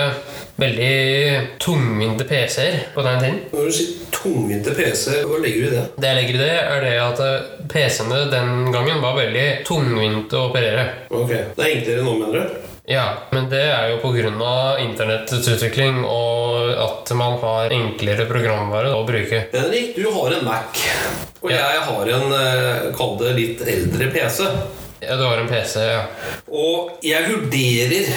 veldig tungvinte PC-er på den tiden. Når du sier tungvinte PC, hva legger du i det? Det jeg legger i det, er det at eh, PC-ene den gangen var veldig tungvinte å operere. Ok, Det er enklere nå, mener du? Ja, men det er jo pga. internettets utvikling og at man har enklere programvare å bruke. Henrik, du har en Mac. Og Ja. jeg har en, eh, kall det litt eldre PC. Ja, du har en PC, ja. Og jeg vurderer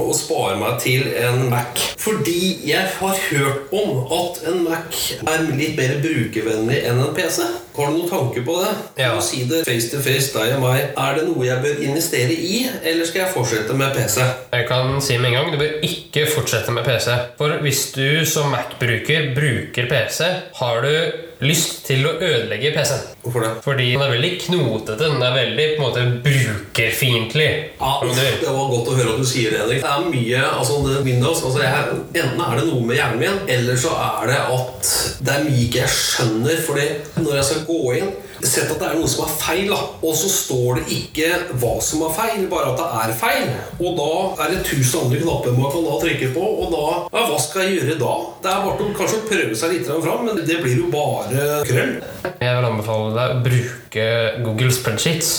å spare meg til en Mac. Fordi jeg har hørt om at en Mac er litt mer brukervennlig enn en PC. Har du noen tanker på det? Ja. Du si det face to face, deg og meg. Er det noe jeg bør investere i, eller skal jeg fortsette med PC? Jeg kan si med en gang, du bør ikke fortsette med PC. For hvis du som Mac-bruker bruker PC, har du lyst til å ødelegge PC-en. Hvorfor det? Fordi den er veldig knotete. Den er veldig på en måte brukerfiendtlig. Ja, Det var godt å høre at du sier det, Henrik. Det er mye, altså det Windows altså jeg, Enten er det noe med hjernen min, eller så er det at det er mye ikke jeg skjønner. Fordi når jeg skal gå inn Sett at det er noe som er feil, da. og så står det ikke hva som er feil, bare at det er feil. Og da er det tusen andre knapper man kan da trykke på, og da ja, Hva skal jeg gjøre da? Det er bare å kanskje prøve seg litt fram, men det blir jo bare krøll. Jeg vil anbefale deg å bruke Google Spreadsheets.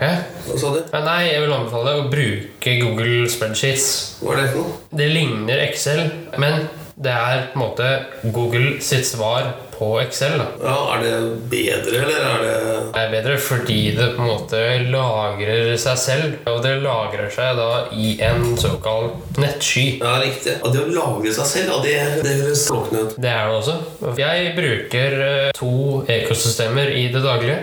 Hæ? Hva sa du? Nei, jeg vil anbefale deg å bruke Google Spreadsheets. Hva er det for noe? Det ligner Excel, men det er på en måte Google sitt svar på Excel. da. Ja, Er det bedre, eller er det Det er bedre fordi det på en måte lagrer seg selv. Og det lagrer seg da i en såkalt nettsky. Ja, riktig. Og det å lagre seg selv, ja, det, det høres slåkende ut. Det er det også. Jeg bruker eh, to ekosystemer i det daglige.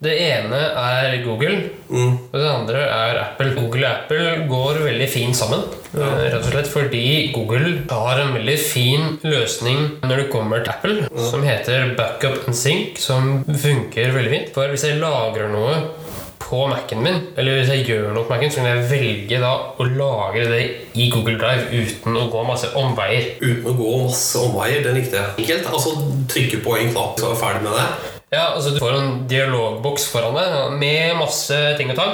Det ene er Google, og det andre er Apple. Google og Apple går veldig fint sammen. Ja. Rett og slett fordi Google har en veldig fin løsning når det kommer til Apple, som heter Backup and Sync, som funker veldig fint. For hvis jeg lagrer noe på Mac-en min, eller hvis jeg gjør noe på Mac-en, så kan jeg velge da å lagre det i Google Drive uten å gå masse omveier. Uten å gå masse omveier. det likte jeg. Enkelt. Altså trykke på en knapp, så er jeg ferdig med det. Ja, altså Du får en dialogboks foran deg med masse ting og tang.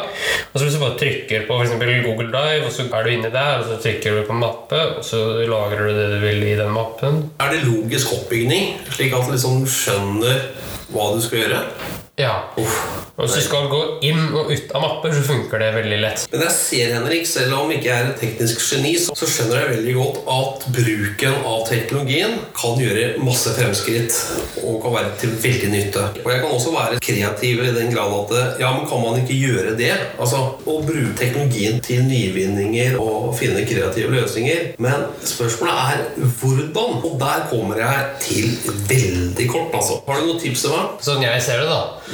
Og så Hvis du bare trykker på for Google Drive, og så er du inni der, og så trykker du på mappe, og så lagrer du det du vil i den mappen. Er det logisk oppbygning, slik at du liksom skjønner hva du skal gjøre? Ja. Og Hvis du skal gå inn og ut av mapper, så funker det veldig lett. Men jeg ser, Henrik, selv om jeg ikke er et teknisk geni, så så skjønner jeg veldig godt at bruken av teknologien kan gjøre masse fremskritt og kan være til veldig nytte. Og jeg kan også være kreativ i den grad at ja, men kan man ikke gjøre det? Altså å bruke teknologien til nyvinninger og finne kreative løsninger. Men spørsmålet er hvordan? Og der kommer jeg til veldig kort, altså. Har du noen tips til meg? Sånn jeg ser det, da,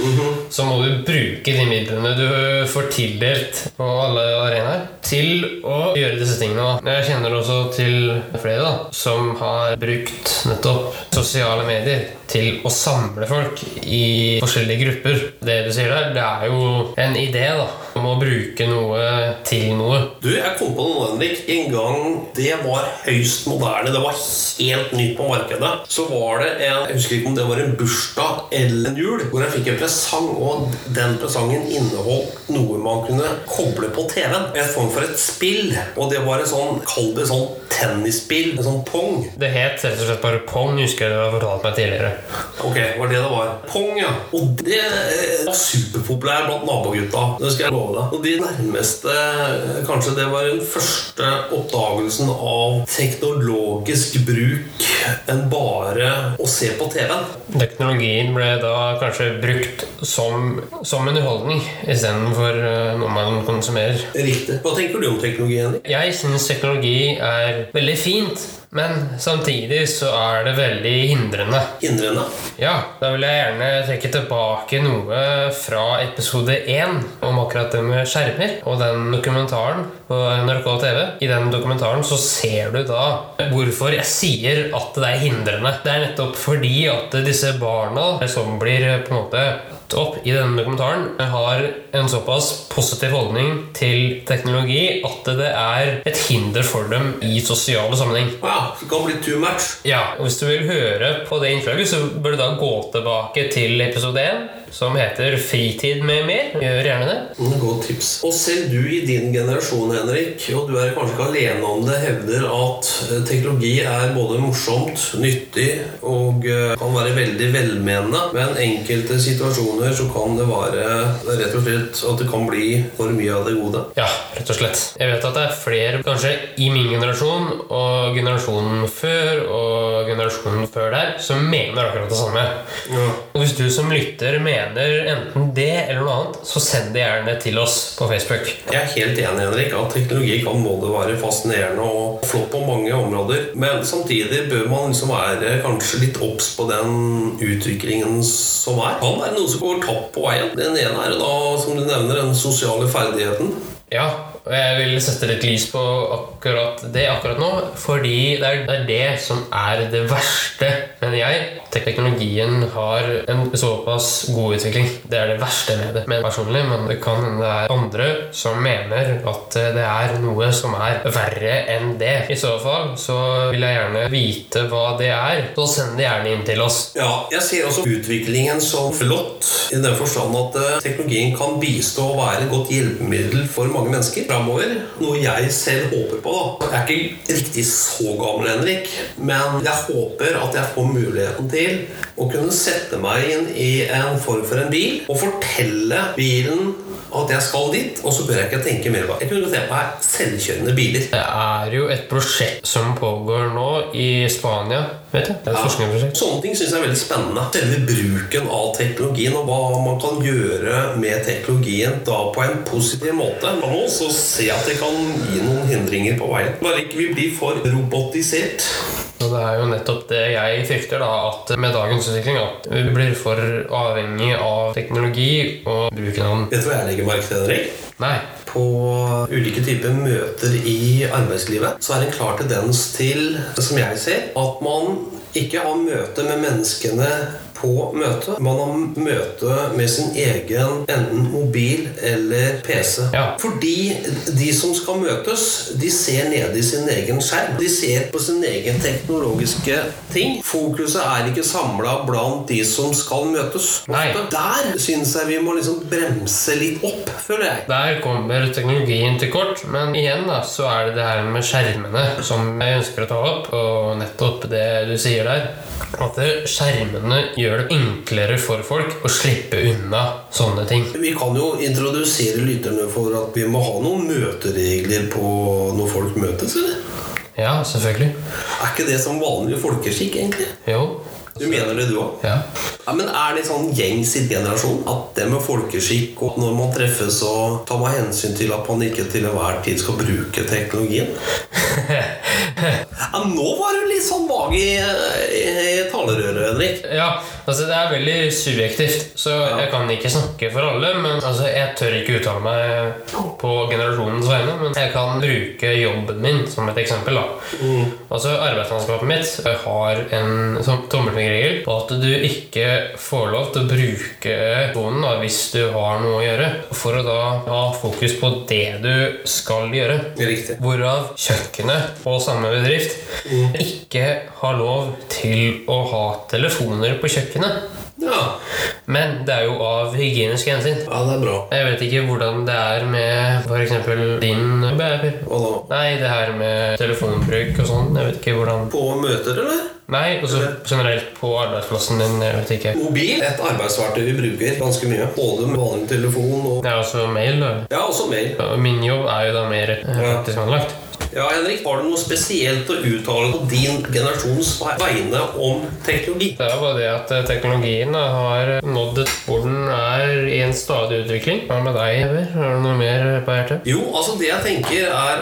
så må du bruke de midlene du får tildelt på alle arenaer, til å gjøre disse tingene. Jeg kjenner også til flere da, som har brukt nettopp sosiale medier til å samle folk i forskjellige grupper. Det du sier der, det er jo en idé da, om å bruke noe til noe. Du, jeg kom på noe, Henrik. En gang det var høyst moderne, det var helt nytt på markedet, så var det en Jeg husker ikke om det var en bursdag eller en jul, hvor jeg fikk en presang, og den presangen inneholdt noe man kunne koble på TV-en. En form for et spill. Og det var et sånn, kall det sånn tennisspill, en sånn pong. Det het rett og slett bare Pong, husker jeg du har fortalt meg tidligere. Ok, var det det var? Pong, ja. Og det eh, var superpopulær blant nabogutta. Det skal jeg love deg. Og de nærmeste, eh, kanskje det var den første oppdagelsen av teknologisk bruk enn bare å se på TV-en. Teknologien ble da kanskje brukt som, som underholdning istedenfor uh, noe man konsumerer. Riktig. Hva tenker du om teknologien? Jeg syns teknologi er veldig fint, men samtidig så er det veldig hindrende. Hindrende? Ja, da vil jeg gjerne trekke tilbake noe fra episode 1 om akkurat det med skjermer og den dokumentaren på NRK TV. I den dokumentaren så ser du da hvorfor jeg sier at det er hindrende. Det er nettopp fordi at disse barna som blir på en måte opp i denne dokumentaren, har en såpass positiv holdning til teknologi at det er et hinder for dem i sosiale sammenheng. Ja, det kan bli too much. Ja, og Hvis du vil høre på det innslaget, så bør du da gå tilbake til episode 1, som heter 'Fritid med mer'. Gjør gjerne det. Mm, Godt tips. Og selv du i din generasjon, Henrik, og du er kanskje ikke alene om det, hevder at eh, teknologi er både morsomt, nyttig og eh, kan være veldig velmenende. Men enkelte situasjoner så kan det være rett og slett at det kan bli for mye av det gode. Ja, rett og slett. Jeg vet at det er flere, kanskje i min generasjon og generasjonen før og generasjonen før der, som mener akkurat det samme. Ja. Og hvis du som lytter mener enten det eller noe annet, så send det gjerne til oss på Facebook. Jeg er helt enig, Henrik, at teknologi kan både være fascinerende og flott på mange områder. Men samtidig bør man liksom være kanskje litt obs på den utviklingen som er. Kan være noe som går tapt på veien. Den ene er da, som du nevner, den sosiale ferdigheten. Ja, og jeg vil sette litt lys på akkurat det akkurat nå, fordi det er, det som er det verste, mener jeg. Teknologien har en såpass god utvikling. Det er det verste med det. Men personlig, men det kan hende det er andre som mener at det er noe som er verre enn det. I så fall så vil jeg gjerne vite hva det er. Så send det gjerne inn til oss. Ja, jeg ser også utviklingen som flott, i den forstand at eh, teknologien kan bistå og være et godt hjelpemiddel for mange mennesker framover. Noe jeg selv håper på. da. Jeg er ikke riktig så gammel, Henrik, men jeg håper at jeg får muligheten til å kunne sette meg inn i en form for en bil og fortelle bilen at jeg skal dit, og så bør jeg ikke tenke mer på. Jeg kunne tenkt meg selvkjørende biler. Det er jo et prosjekt som pågår nå i Spania. Vet jeg, Det er et ja. Sånne ting syns jeg er veldig spennende. Selve bruken av teknologien og hva man kan gjøre med teknologien da på en positiv måte. Man må også se at det kan gi noen hindringer på veien. Bare ikke vi blir for robotisert. Og det er jo nettopp det jeg frykter, da, at med dagens utvikling at vi blir for avhengig av teknologi og bruken av den. Vet du hva jeg legger merke til, Henrik? Nei. På ulike typer møter i arbeidslivet så er det en klar tendens til, som jeg ser, at man ikke har møte med menneskene på møtet. Man har møte med sin egen enten mobil eller PC. Ja. Fordi de som skal møtes, de ser nede i sin egen skjerm. De ser på sin egen teknologiske ting. Fokuset er ikke samla blant de som skal møtes. Nei. Der syns jeg vi må liksom bremse litt opp, føler jeg. Der kommer teknologien til kort, men igjen da, så er det det her med skjermene som jeg ønsker å ta opp, og nettopp det du sier der. At skjermene gjør det enklere for folk å slippe unna sånne ting. Vi kan jo introdusere lytterne for at vi må ha noen møteregler på når folk møtes, eller? Ja, selvfølgelig. Er ikke det som vanlig folkeskikk, egentlig? Jo. Du mener det, du òg? Ja. Ja, men er det sånn gjengs i generasjon at det med folkeskikk og når man treffes, så tar man hensyn til at man ikke til enhver tid skal bruke teknologien? (laughs) Ja, nå var du litt sånn vag i, i, i talerøret, Henrik. Ja, altså det er veldig subjektivt, så jeg kan ikke snakke for alle. Men altså, jeg tør ikke uttale meg på generasjonens vegne, men jeg kan bruke jobben min som et eksempel. da. Altså Arbeidslandskapet mitt har en sånn tommelfingerregel på at du ikke får lov til å bruke telefonen da, hvis du har noe å gjøre, for å da ha fokus på det du skal gjøre. Riktig. Hvorav kjøkkenet på samme bedrift ikke har lov til å ha telefoner på kjøkkenet. Ja. Men det er jo av hygieniske hensyn. ja, det er bra. Jeg vet ikke hvordan det er med f.eks. din baby. Hva da? Nei, det her med telefonbruk og sånn. Jeg vet ikke hvordan På møter, eller? Nei, også generelt på arbeidsplassen din. Jeg vet ikke. Mobil et arbeidsverktøy vi bruker ganske mye. Både med vanlig telefon og er også mail. da. Ja, også mail. Min jobb er jo da mer eh, praktisk anlagt. Ja, Henrik, Har du noe spesielt å uttale på din generasjons vegne om teknologi? Det er bare det at eh, teknologien har nådd et hvor den er i en stadig utvikling. Hva med deg, Ever? Har du noe mer på hjertet? Jo, altså det jeg tenker er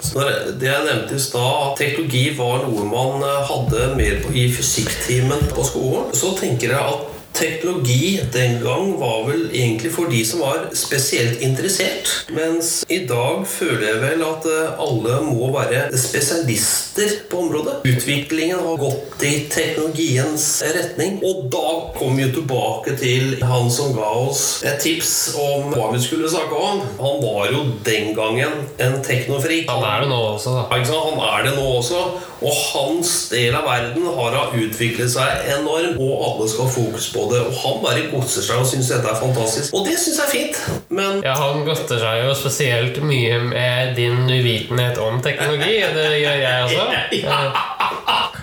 Det jeg nevnte i stad, at teknologi var noe man eh, hadde mer i fysikktimen på skolen, så tenker jeg at Teknologi den gang var vel egentlig for de som var spesielt interessert. Mens i dag føler jeg vel at eh, alle må være spesialister på området. Utviklingen har gått i teknologiens retning. Og da kom vi tilbake til han som ga oss et tips om hva vi skulle snakke om. Han var jo den gangen en teknofrik. Han er det nå også, da. Han er det nå også. Og hans del av verden har utviklet seg enormt, og alle skal ha fokus på det. Og han bare godser seg og syns dette er fantastisk. Og det syns jeg er fint. Men Ja, Han godter seg jo spesielt mye med din uvitenhet om teknologi. Det gjør jeg også. (laughs) Eh,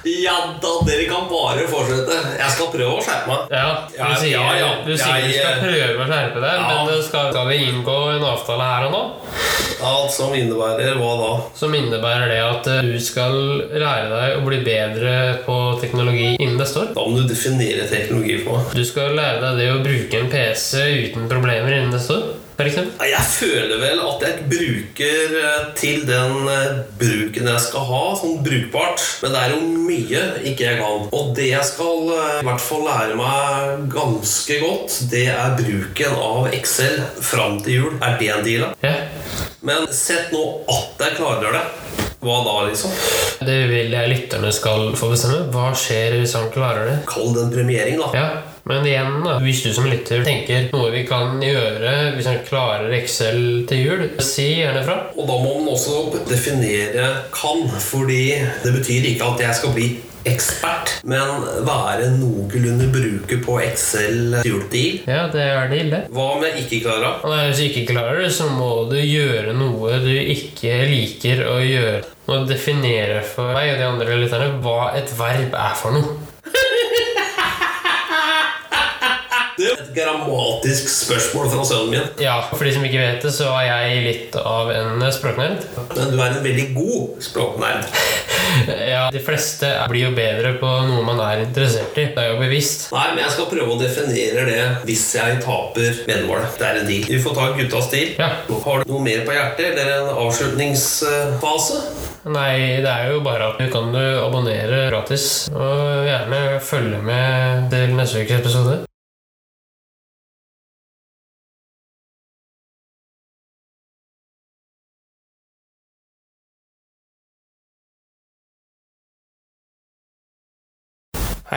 ja da, dere kan bare fortsette. Jeg skal prøve å skjerpe meg. Ja, du sier, ja, ja. Du sier du Jeg, skal eh, prøve å skjerpe deg, ja. men skal, skal vi inngå en avtale her og nå Alt som innebærer hva da? som innebærer det at eh, du skal lære deg å bli bedre på teknologi innen neste år. Da må du definere teknologi for meg. Du skal lære deg det å bruke en PC uten problemer innen neste år. Nei, Jeg føler vel at jeg bruker eh, til den eh, bruken jeg skal ha, sånn brukbart. Men det er jo mye ikke jeg kan. Og det jeg skal eh, i hvert fall lære meg ganske godt, det er bruken av Excel fram til jul. Er det en deal? da? Ja. Men sett nå at jeg klarer det. Hva da, liksom? Det vil jeg lytterne skal få bestemme. Hva skjer hvis han klarer det? Kall det en premiering, da. Ja, men igjen da, hvis du som lytter tenker noe vi kan gjøre hvis han klarer Excel til jul, si gjerne fra. Og da må man også definere 'kan', fordi det betyr ikke at jeg skal bli ekspert, men være noenlunde bruker på Excel juletid. Ja, det er det ille. Hva om jeg ikke klarer? Nei, hvis du ikke klarer det, så må du gjøre noe du ikke liker å gjøre. Og definere for meg og de andre lytterne hva et verb er for noe. (laughs) grammatisk spørsmål fra sønnen min. Ja, For de som ikke vet det, så er jeg litt av en språknerd. Men du er en veldig god språknerd. (laughs) Ja, De fleste blir jo bedre på noe man er interessert i. Det er jo bevisst. Nei, men jeg skal prøve å definere det hvis jeg taper veddemålet. Det er en deal. Vi får ta guttas deal. Ja. Har du noe mer på hjertet, eller en avslutningsfase? Nei, det er jo bare at du kan abonnere gratis. Og gjerne følge med til neste ukes episode.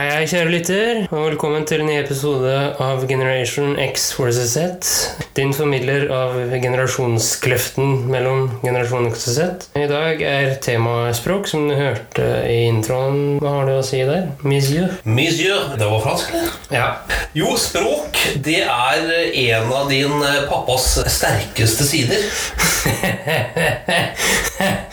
I hei, kjære lytter, og velkommen til en ny episode av Generation X vs. Z. Din formidler av generasjonskløften mellom generasjon X og Z. I dag er temaet språk, som du hørte i introen. Hva har du å si der? Monsieur? Monsieur, det var fransk, eller? Ja. Jo, språk, det er en av din eh, pappas sterkeste sider. (laughs)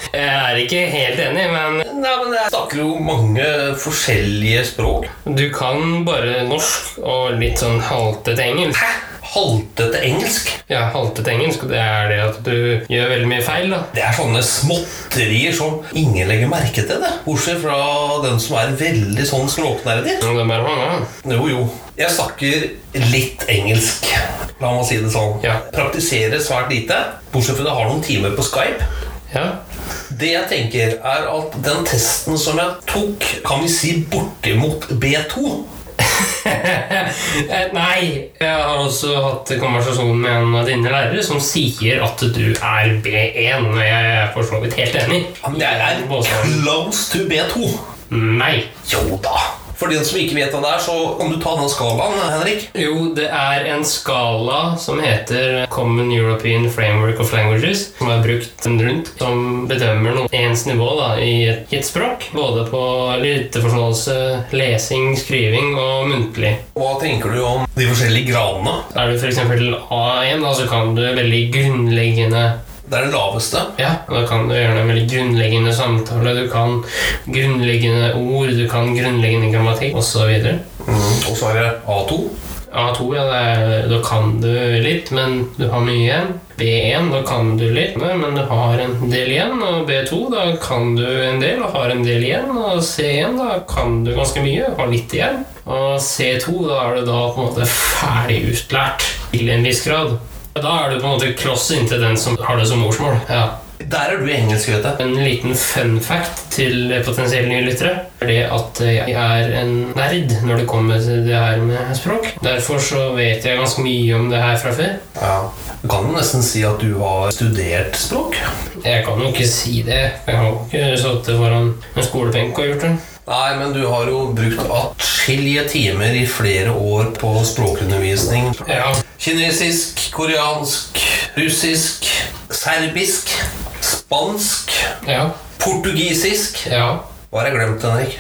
Jeg er ikke helt enig, men Nei, men jeg snakker jo mange forskjellige språk. Du kan bare norsk og litt sånn haltete engelsk. Hæ? Haltete engelsk? Ja, haltete engelsk, det er det at du gjør veldig mye feil, da. Det er sånne småtterier som ingen legger merke til, det. Bortsett fra den som er veldig sånn språknerdig. Ja, det er mange. Ja. Jo, jo. Jeg snakker litt engelsk. La meg si det sånn. Ja. Praktiserer svært lite. Bortsett fra at jeg har noen timer på Skype. Ja. Det jeg tenker, er at den testen som jeg tok, kan vi si bortimot B2. Eh, (laughs) Nei, jeg har også hatt konversasjon med en av dine lærere som sier at du er B1, og jeg er for så vidt helt enig. Men jeg er close to B2. Nei. Jo da. For de som ikke vet hva det er, så kan du ta den skalaen, Henrik. Jo, det er en skala som heter Common European Framework of Languages, som er brukt rundt, som bedømmer noe ens nivå da, i et, i et språk. Både på lytteforståelse, lesing, skriving og muntlig. Hva tenker du om de forskjellige gradene? Er du f.eks. A1, da, så kan du veldig grunnleggende Det er den laveste. Ja, da kan du gjøre en veldig grunnleggende samtale. Du kan grunnleggende ord, du kan grunnleggende grammatikk osv. Mm. Og så er det A2. A2, ja, det er, da kan du litt, men du har mye igjen. B1, da kan du litt, men du har en del igjen. Og B2, da kan du en del og har en del igjen. Og C1, da kan du ganske mye og har litt igjen. Og C2, da er du da på en måte ferdig utlært til en viss grad. Da er du på en måte kloss inntil den som har det som morsmål. Ja. Der er du engelsk, vet jeg. En liten fun fact til potensielle nye lyttere er det at jeg er en nerd når det kommer til det her med språk. Derfor så vet jeg ganske mye om det her fra før. Ja. Du kan jo nesten si at du har studert språk. Jeg kan jo ikke si det. Jeg har jo ikke sittet foran en skolebenk og gjort det. Nei, men du har jo brukt atskillige timer i flere år på språkundervisning. Ja, Kinesisk, koreansk, russisk, serbisk, spansk, ja, portugisisk ja. Hva har jeg glemt, Henrik?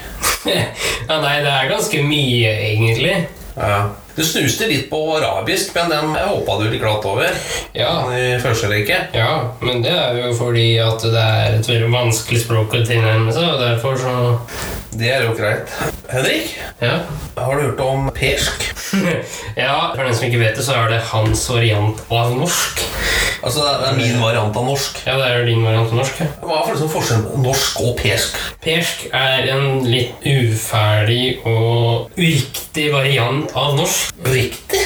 (laughs) ja nei, det er ganske mye, egentlig. Ja. Du snuste litt på arabisk, men den hoppa du litt glatt over. Ja, I første rekke. ja, men det er jo fordi at det er et veldig vanskelig språk å tilnærme seg, og derfor så Det er jo greit. Henrik, Ja. har du hørt om persk? (laughs) ja, for den som ikke vet det, så er det hans variant av norsk. Altså, det er min variant av norsk. Ja, det er din variant av norsk. ja. Hva er for liksom forskjellen på norsk og persk? Persk er en litt uferdig og uriktig variant av norsk. Riktig.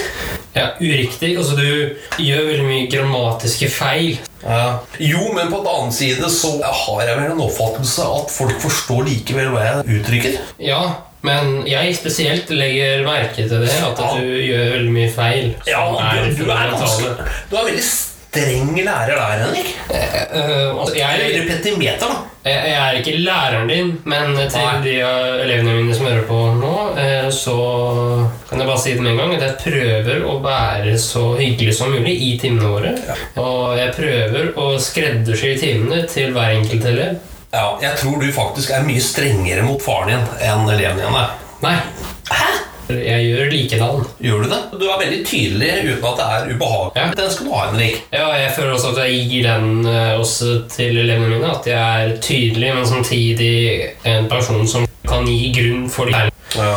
Ja, uriktig. Altså, du gjør veldig mye grammatiske feil. Ja. Jo, men på den annen side så har jeg vel en oppfattelse at folk forstår likevel hva jeg uttrykker. Ja, men jeg spesielt legger merke til det, at du gjør veldig mye feil. Ja, du, du, er ganske, du er veldig streng lærer der, Henrik. Eh, altså, Jeg jeg, petimeter, da. jeg jeg er ikke læreren din, men til Nei. de eh, elevene mine som hører på nå, eh, så kan jeg bare si det med en gang at jeg prøver å være så hyggelig som mulig i timene våre. Og jeg prøver å skreddersy timene til hver enkelt elev. Ja, jeg tror du faktisk er mye strengere mot faren din enn elevene er. Nei, Hæ? Jeg gjør likedan. Gjør du det? Du er veldig tydelig uten at det er ubehagelig. Ja. Den skal du ha, Henrik. Ja, jeg føler også at jeg gir den eh, også til elevene mine. At jeg er tydelig, men samtidig en person som kan gi grunn for det. Ja.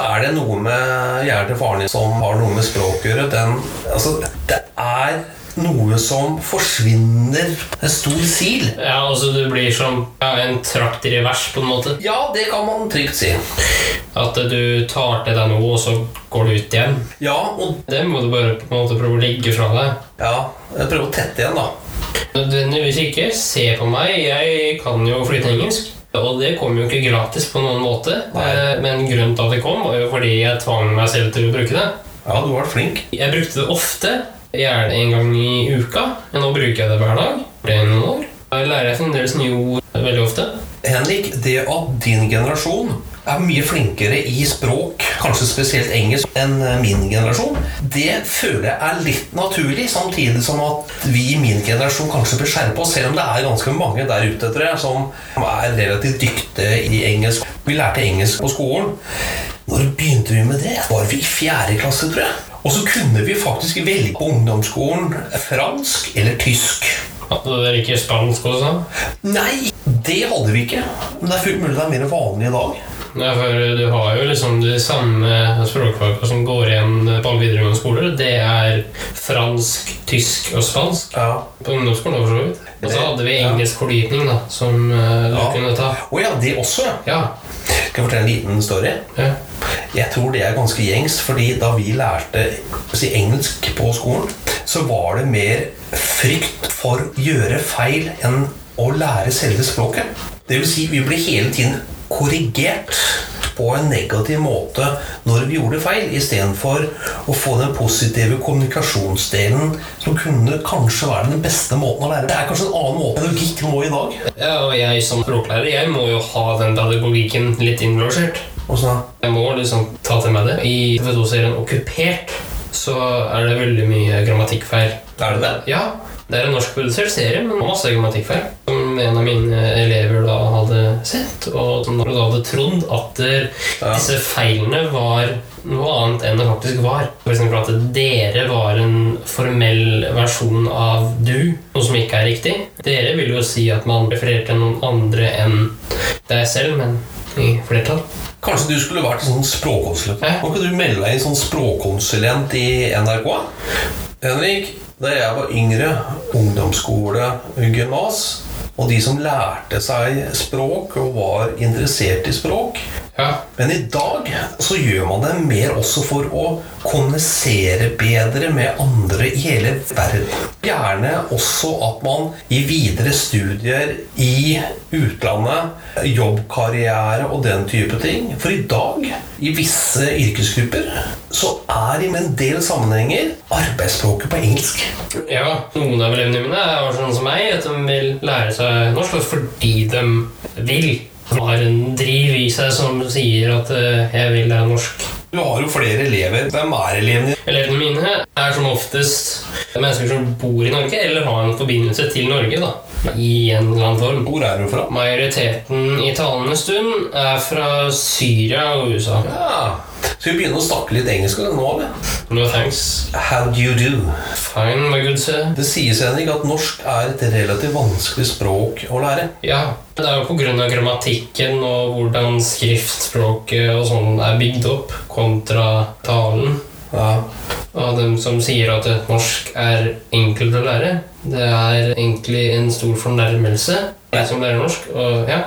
Er det noe med hjernen faren din som har noe med språk å gjøre? Den, altså, det er noe som forsvinner en stor sil. Ja, altså Du blir som ja, en trakt i revers, på en måte. Ja, det kan man trygt si. At du tar til deg noe, og så går du ut igjen. Ja, og Det må du bare på en måte prøve å ligge fra deg. ja, jeg prøver å tette igjen, da. Nødvendigvis ikke. Se på meg, jeg kan jo flytte engelsk. Og det kom jo ikke gratis på noen måte. Nei. Eh, Men grunnen til at det kom, var jo fordi jeg tvang meg selv til å bruke det. Ja, du var flink. Jeg brukte det ofte, gjerne en gang i uka. Men nå bruker jeg det hver dag. Det er noen år. Jeg lærer fremdeles nye ord veldig ofte. Henrik, det at din generasjon er mye flinkere i språk, kanskje spesielt engelsk, enn min generasjon, det føler jeg er litt naturlig, samtidig som at vi i min generasjon kanskje bør skjerpe oss, selv om det er ganske mange der ute etter det som er relativt dyktige i engelsk. Vi lærte engelsk på skolen. Når begynte vi med det? Var vi i fjerde klasse, tror jeg. Og så kunne vi faktisk velge på ungdomsskolen fransk eller tysk. Hadde dere ikke spansk også? Nei, det hadde vi ikke. Men det er fullt mulig det er mer vanlig i dag. Ja, for du har jo liksom de samme språkfagene som går igjen på alle videregående skoler. Det er fransk, tysk og spansk. Ja. På ungdomsskolen, for så vidt. Og så hadde vi engelsk fordypning, da, som eh, du Ja. kunne ta. Å ja, det også, ja. Ja. Skal jeg fortelle en liten story? ja. Jeg tror det er ganske gjengs, fordi da vi lærte si engelsk på skolen, så var det mer frykt for å gjøre feil enn å lære selve språket. Det vil si, vi ble hele tiden korrigert på en negativ måte når vi gjorde feil, istedenfor å få den positive kommunikasjonsdelen som kunne kanskje være den beste måten å lære. Det er kanskje en annen måte enn pedagogikk må i dag. ja, og jeg som språklærer, jeg må jo ha den pedagogikken litt innlosjert. Jeg må liksom ta til meg det. I TV2-serien Okkupert så er det veldig mye grammatikkfeil. er det det? Ja, det er en norskprodusert serie, men masse grammatikkfeil. Som en av mine elever da hadde sett, og som da hadde trodd at eh, disse feilene var noe annet enn det faktisk var. Eksempel at dere var en formell versjon av du, noe som ikke er riktig. Dere vil jo si at man refererer til noen andre enn deg selv, men i flertall. Kanskje du skulle vært en sånn språkkonsulent? Kan ikke du melde deg inn sånn språkkonsulent i NRK? Henrik, da jeg var yngre, ungdomsskole, gymnas, og de som lærte seg språk og var interessert i språk Ja, Men i dag så gjør man det mer også for å kommunisere bedre med andre i hele verden. Gjerne også at man i videre studier i utlandet, jobbkarriere og den type ting. For i dag, i visse yrkesgrupper, så er i en del sammenhenger arbeidsspråket på engelsk. Ja, noen av elevene mine er sånn som meg, at de vil lære seg norsk fordi de vil. Har en driv i seg som sier at eh, 'jeg vil være norsk'. Du har jo flere elever. Hvem er elevene? Elevene mine er som oftest mennesker som bor i Norge, eller har en forbindelse til Norge, da. I en eller annen form. Hvor er du fra? Majoriteten i talende stund er fra Syria og USA. Ja. Skal vi begynne å snakke litt engelsk nå, eller? No thanks. How do you do? Fine, my good sir. Det sies Henrik, at norsk er et relativt vanskelig språk å lære. Ja, det er jo av grammatikken og hvordan skriftspråket og sånn er bygd opp kontra talen. Ja. Og dem som sier at norsk er enkelt å lære, det er egentlig en stor fornærmelse. Jeg som lærer norsk, og ja,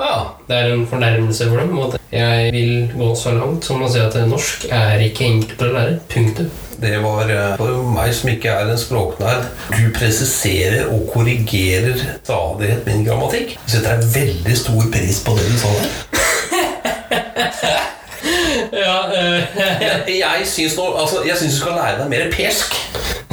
ja. det er en fornærmelse for dem. Og jeg vil gå så langt som å si at norsk er ikke enkelt å lære. Punktum. Det var eh, for meg som ikke er en språknerd. Du presiserer og korrigerer stadig min grammatikk. Jeg setter veldig stor pris på det du sa der. (laughs) Ja, uh, Jeg, (laughs) jeg syns altså, du skal lære deg mer persk.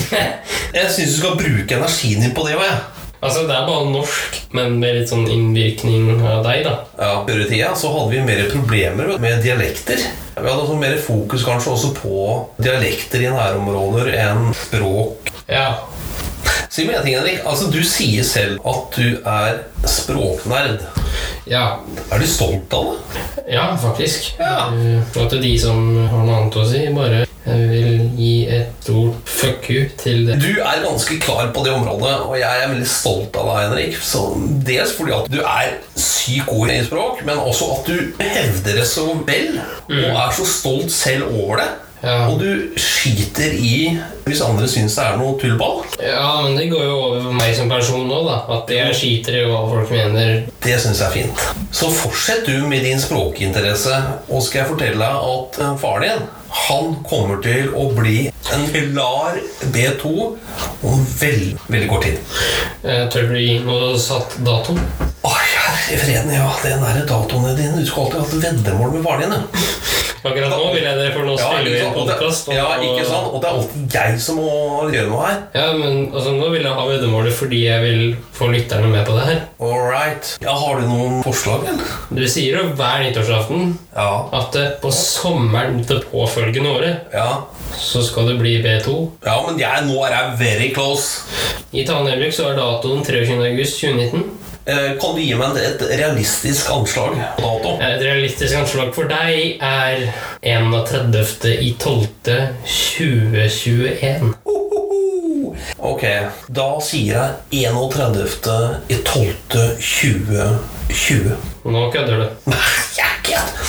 (laughs) Jeg syns du skal bruke energien din på det jeg. altså det er bare norsk, men med litt sånn innvirkning av deg, da. Ja, Før i tida så hadde vi mer problemer med dialekter. Vi hadde også mer fokus kanskje også på dialekter i nærområder enn språk. Ja, Si meg en ting, Henrik. Altså, Du sier selv at du er språknerd. ja, Er du stolt av det? ja faktisk. Ja. Eh, At de som har noe annet å si, bare Jeg vil gi et stort fuck you til det. Du er ganske klar på det området, og jeg er veldig stolt av deg, Henrik. Så dels fordi at du er sykt god i språk, men også at du hevder det så vel, og er så stolt selv over det. Ja. Og du skiter i hvis andre syns det er noe tullball. Ja, men det går jo over meg som person nå, da. At jeg skiter i hva folk mener. Det syns jeg er fint. Så fortsett du med din språkinteresse, og skal jeg fortelle deg at far faren din han kommer til å bli en klar B2 om veldig, veldig kort tid. Eh, Tør du gi noe satt dato? Å, herre freden, ja, den der datoen din. Du skulle alltid hatt veddemål med faren din. Akkurat nå vil jeg det, for nå spiller vi en podkast. Ja, ikke sant? Og det er alltid jeg som må gjøre noe her. Ja, men altså, nå vil jeg ha veddemålet fordi jeg vil få lytterne med på det her. All right. Ja, har du noen forslag, eller? Du sier jo hver nyttårsaften Ja. at eh, på sommeren det påfølgende året Ja. så skal det bli B2. Ja, men jeg, nå er jeg very close. I talende så er datoen 23. august 2019. Eh, Kan du gi meg et realistisk anslag på dato? Et realistisk anslag for deg er 31. i 12. 2021. Hohoho. Ok, da sier jeg 31. i 12. 2020. Nå kødder du. Nei, jeg kødder.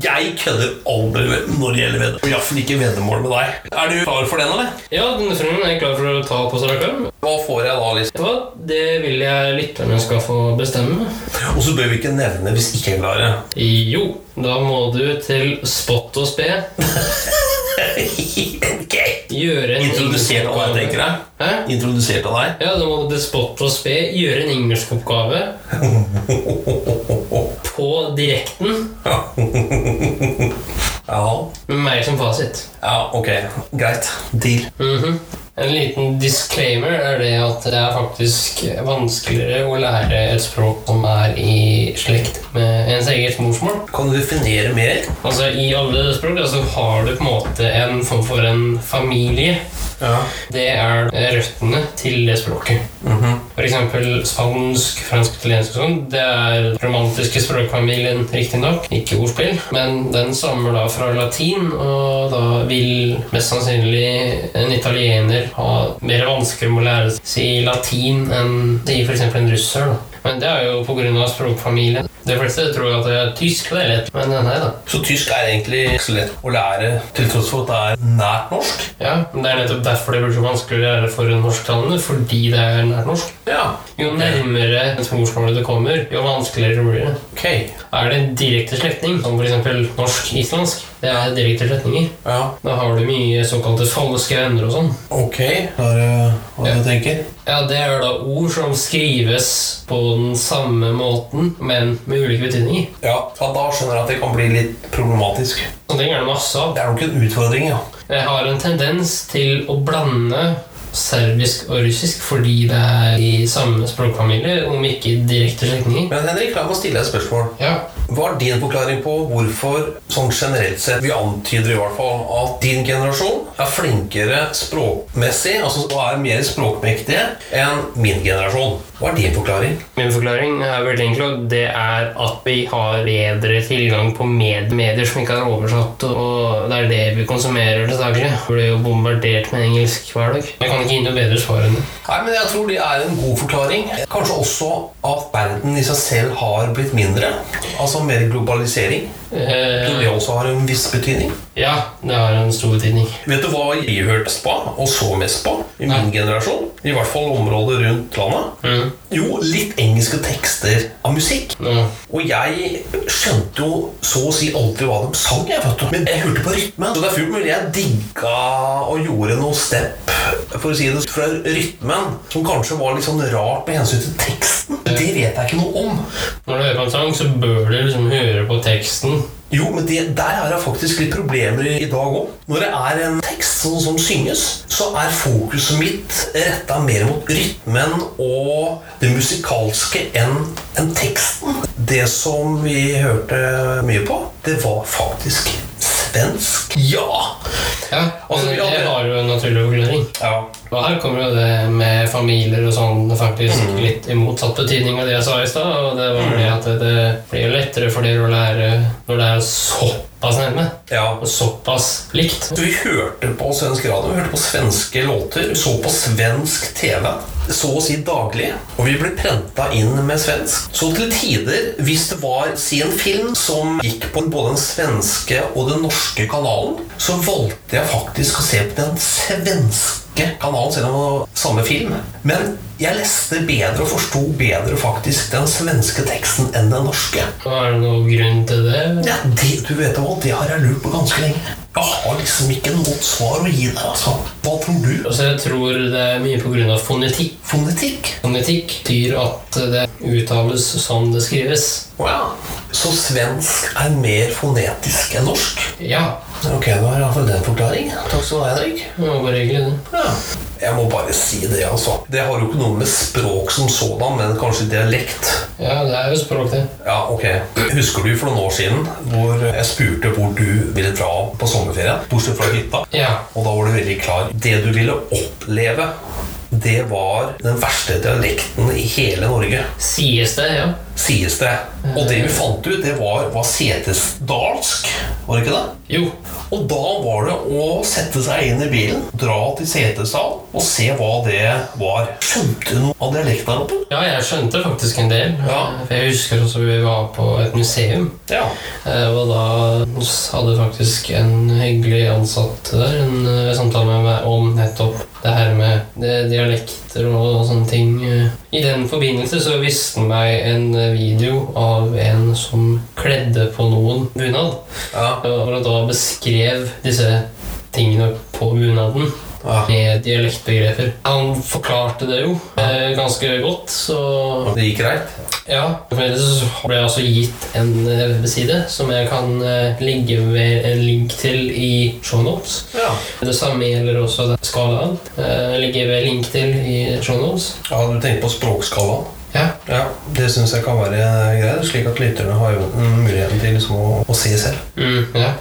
Jeg kødder aldri når det gjelder veddemål. Iallfall ikke veddemål med deg. Er du klar for den, eller? Ja, denne filmen er klar for å ta på seg reklam. Hva får jeg da, liksom? Ja, det vil jeg lytterne skal få bestemme. Og så bør vi ikke nevne hvis ikke er klare. Jo, da må du til spott og spe (laughs) ok. gjøre en Introdusert av deg, tenker jeg. Hæ? Introdusert av deg. Ja, da må du til spott og spe gjøre en engelskoppgave (laughs) på direkten Ja. med meg som fasit. ja, ok. Greit. Deal. Mhm. En liten disclaimer er det at det er faktisk vanskeligere å lære et språk som er i slekt med ens eget morsmål. Kan du definere mer? Altså I alle språk altså, så har du på en måte en form for en familie. Ja. Det er røttene til det språket. For eksempel spansk, fransk, italiensk og sånn. Det er romantiske språkfamilien, riktignok. Ikke ordspill. Men den stammer da fra latin, og da vil mest sannsynlig en italiener ha mer vansker med å lære seg latin enn f.eks. en russer. da. Men det er jo pga. språkfamilien. De fleste tror at det er tysk, det er lett, men nei da. Så tysk er egentlig ikke så lett å lære, til tross for at det er nært norsk? Ja, men Det er nettopp derfor det blir så vanskelig å lære for en norsktalende, fordi det er nært norsk. Ja. Jo nærmere morsmålet det kommer, jo vanskeligere blir det. Ok. Er det en direkte slektning, som f.eks. norsk-islandsk, det er direkte retninger Ja. da har du mye såkalte falske venner og sånn. Ok. Da er det hva du tenker? Ja, Det er da ord som skrives på den samme måten, men med ulike betydninger. Ja. ja, da skjønner jeg at det kan bli litt problematisk. Sånne ting er det masse av. Det er nok en utfordring, ja. Jeg har en tendens til å blande serbisk og russisk fordi det er i samme språkfamilie, om ikke direkte slektninger. Men Henrik, la meg stille deg et spørsmål. Ja, Hva er din forklaring på hvorfor, sånn generelt sett, vi antyder i hvert fall at din generasjon er flinkere språkmessig, altså og er mer språkmektige, enn min generasjon? Hva er din forklaring? Min forklaring er veldig enkel, det er at vi har bedre tilgang på med medier som ikke er oversatt, og det er det vi konsumerer til daglig. Vi blir jo bombardert med engelsk hver dag. Jeg kan ikke gi noe bedre svar enn det. Nei, men Jeg tror det er en god forklaring. Kanskje også at verden i seg selv har blitt mindre. Altså mer globalisering. Tror Eh, det også har en viss betydning. ja, det har en stor betydning. Vet du hva jeg hørte på, og så mest på, i min Nei. generasjon? I hvert fall området rundt landet. Mm. Jo, litt engelske tekster av musikk. Mm. Og jeg skjønte jo så å si aldri hva de sang, jeg, vet du. Men jeg hørte på rytmen. Så det er fullt mulig jeg digga og gjorde noe step, for å si det, fra rytmen, som kanskje var litt sånn rart med hensyn til teksten. Det vet jeg ikke noe om. Når du hører på en sang, så bør du liksom høre på teksten. Jo, men det, der har jeg faktisk litt problemer i, dag òg. Når det er en tekst som, som synges, så er fokuset mitt retta mer mot rytmen og det musikalske enn en teksten. Det som vi hørte mye på, det var faktisk svensk. Ja! Ja, Altså, jeg har jo en naturlig forklaring. Ja. Og her kommer jo det med familier og sånn faktisk litt i motsatt betydning av det jeg sa i stad. Og det var det at det blir lettere for dere å lære når det er såpass nærme. Ja. Og såpass likt. Så vi hørte på svensk radio, vi hørte på svenske låter, så på svensk TV. Så å si daglig. Og vi ble prenta inn med svensk. Så til tider, hvis det var si en film som gikk på både den svenske og den norske kanalen, så valgte jeg faktisk å se på den svenske kanalen, selv om det var samme film. Men jeg leste bedre og forsto bedre faktisk den svenske teksten enn den norske. Er det noen grunn til det? Ja, det, du vet hva, det har jeg lurt på ganske lenge. Jeg har liksom ikke noe godt svar å gi deg. altså. Hva tror du? Altså, jeg tror det er mye pga. fonetikk. Fonetikk? Fonetikk betyr at det uttales som det skrives. Wow. Så svensk er mer fonetisk enn norsk? Ja, Ok, da har jeg iallfall den forklaring. Takk skal du ha, Henrik. Ja, bare hyggelig, det. Ja. Jeg må bare si det, altså. Det har jo ikke noe med språk som sådan, men kanskje dialekt. Ja, det er jo språk, det. Ja, ok. Husker du for noen år siden hvor jeg spurte hvor du ville dra på sommerferie? Bortsett fra hytta. Ja. Og da var du veldig klar. Det du ville oppleve, det var den verste dialekten i hele Norge. Sies det, ja. Sies det. Og det vi fant ut, det var, var setesdalsk. Var det ikke det? Jo. Og da var det å sette seg inn i bilen, dra til Setesdal og se hva det var. Skjønte du noe av dialekten der oppe? Ja, jeg skjønte faktisk en del. Ja. Jeg husker også vi var på et museum. Ja. Eh, Og da hadde faktisk en hyggelig ansatt der en eh, samtale med meg om nettopp det her med det, dialekter og sånne ting. I den forbindelse så viste han meg en video av en som kledde på noen bunad. Ja. Og da beskrev disse tingene på bunaden. Med dialektbegreper. Han forklarte det jo eh, ganske godt, så Det gikk greit? ja, så ble jeg også gitt en eh, webside som jeg kan eh, legge ved en link til i shownotes. Ja. Det samme gjelder også skalaen. Eh, legger ved link til i shownotes. ja du tenker på språkskalaen? Ja. Ja, det syns jeg kan være greit, slik at lytterne har jo muligheten til liksom å, å se selv. Mm, ja.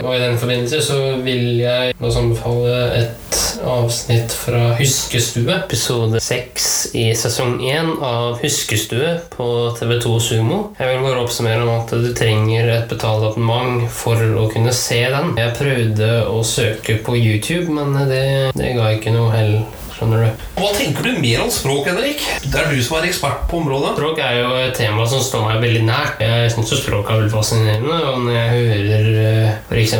Og i den forbindelse så vil jeg også anbefale et avsnitt fra Huskestue. Episode 6 i sesong 1 av Huskestue på TV2 Sumo. Jeg vil bare oppsummere om at du trenger et betalabonnement for å kunne se den. Jeg prøvde å søke på YouTube, men det, det ga ikke noe hell. Skjønner du? Hva tenker du mer om språk, Henrik? Det er du som er ekspert på området. Språk er jo et tema som står meg veldig nært. Jeg syns språk er veldig fascinerende. Og når jeg hører f.eks.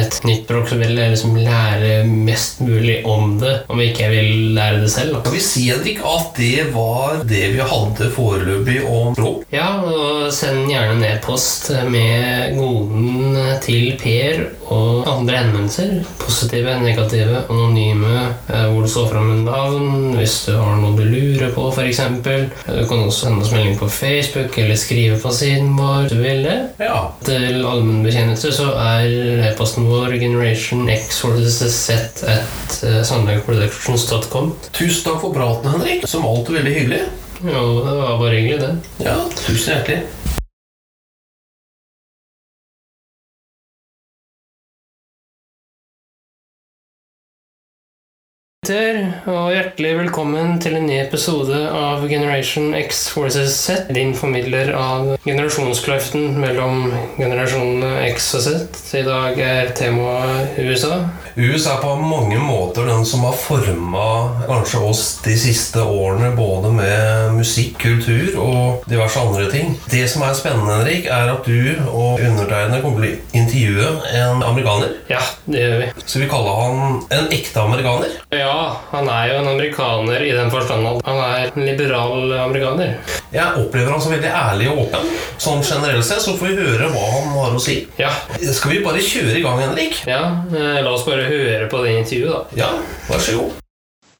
et nytt språk, så vil jeg liksom lære mest mulig om det. Om ikke jeg vil lære det selv. Kan Skal vi si, Henrik, at det var det vi hadde foreløpig om språk? Ja, og send gjerne en e-post med goden til Per og andre henvendelser. Positive, negative, anonyme, eh, hvor det står fram en navn, hvis du har noe du lurer på, f.eks. Du kan også sende oss melding på Facebook eller skrive på siden vår hvis du vil det. Ja. Til allmennbetjenelse så er e-posten vår generationx at eh, sandbergproductions.com. Tusen takk for praten, Henrik. Som alltid veldig hyggelig. Jo, det var bare hyggelig, det. Ja, tusen hjertelig. Og hjertelig velkommen til en ny episode av Generation X Forces Z. Din formidler av generasjonskløften mellom generasjonene X og Z. I dag er temaet USA. USA er på mange måter den som har forma kanskje oss de siste årene, både med musikk, kultur og diverse andre ting. Det som er spennende, Henrik, er at du og undertegnede kommer til å intervjue en amerikaner. Ja, det gjør vi. Så vi kaller han en ekte amerikaner. Ja, han er jo en amerikaner i den forstand at han er en liberal amerikaner. Jeg opplever han som veldig ærlig og åpen. Sånn generelt sett så får vi høre hva han har å si. Ja, Skal vi bare kjøre i gang, Henrik? ja eh, la oss bare høre på det intervjuet, da. Ja, vær så god.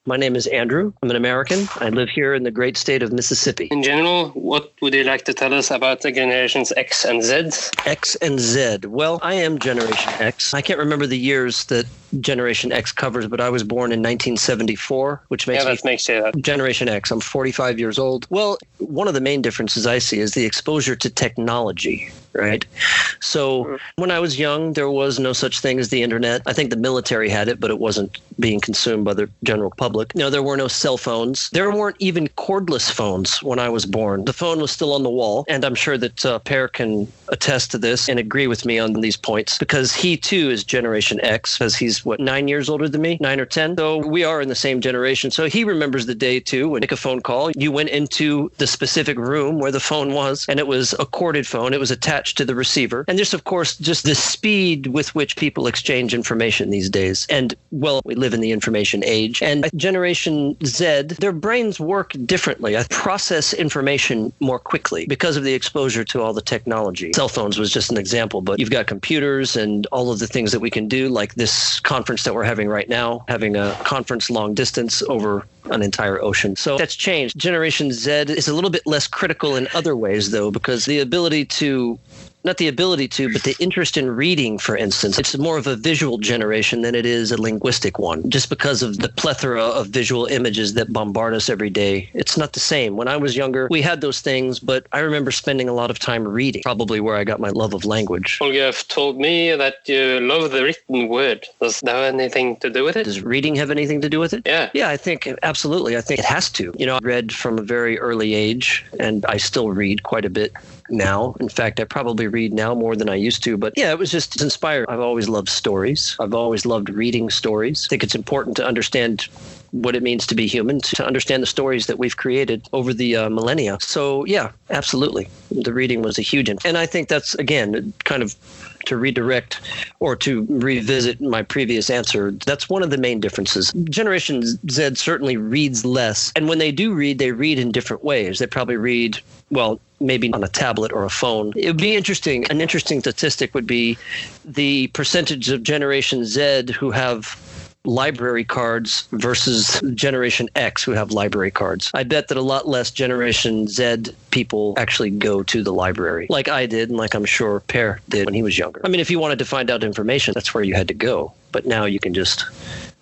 My name is Andrew. I'm an American. I live here in the great state of Mississippi. In general, what would you like to tell us about the generations X and Z? X and Z. Well, I am Generation X. I can't remember the years that Generation X covers, but I was born in 1974, which makes Yeah, me makes. Generation X. I'm 45 years old. Well, one of the main differences I see is the exposure to technology, right? So when I was young, there was no such thing as the internet. I think the military had it, but it wasn't being consumed by the general public. You know, there were no cell phones. There weren't even cordless phones when I was born. The phone was still on the wall, and I'm sure that uh, Per can attest to this and agree with me on these points because he too is Generation X, as he's what nine years older than me, nine or ten. So we are in the same generation. So he remembers the day too when make a phone call. You went into the specific room where the phone was, and it was a corded phone. It was attached to the receiver, and there's of course just the speed with which people exchange information these days. And well, we live in the information age, and Generation Z, their brains work differently. I process information more quickly because of the exposure to all the technology. Cell phones was just an example, but you've got computers and all of the things that we can do, like this conference that we're having right now, having a conference long distance over an entire ocean. So that's changed. Generation Z is a little bit less critical in other ways, though, because the ability to not the ability to, but the interest in reading, for instance. It's more of a visual generation than it is a linguistic one, just because of the plethora of visual images that bombard us every day. It's not the same. When I was younger, we had those things, but I remember spending a lot of time reading, probably where I got my love of language. Well, you have told me that you love the written word. Does that have anything to do with it? Does reading have anything to do with it? Yeah. Yeah, I think absolutely. I think it has to. You know, I read from a very early age, and I still read quite a bit now. In fact, I probably read now more than I used to. But yeah, it was just inspired. I've always loved stories. I've always loved reading stories. I think it's important to understand what it means to be human, to understand the stories that we've created over the uh, millennia. So yeah, absolutely, the reading was a huge, and I think that's again kind of to redirect or to revisit my previous answer. That's one of the main differences. Generation Z certainly reads less, and when they do read, they read in different ways. They probably read well maybe on a tablet or a phone. It would be interesting. An interesting statistic would be the percentage of Generation Z who have library cards versus Generation X who have library cards. I bet that a lot less Generation Z people actually go to the library, like I did, and like I'm sure Per did when he was younger. I mean, if you wanted to find out information, that's where you had to go. But now you can just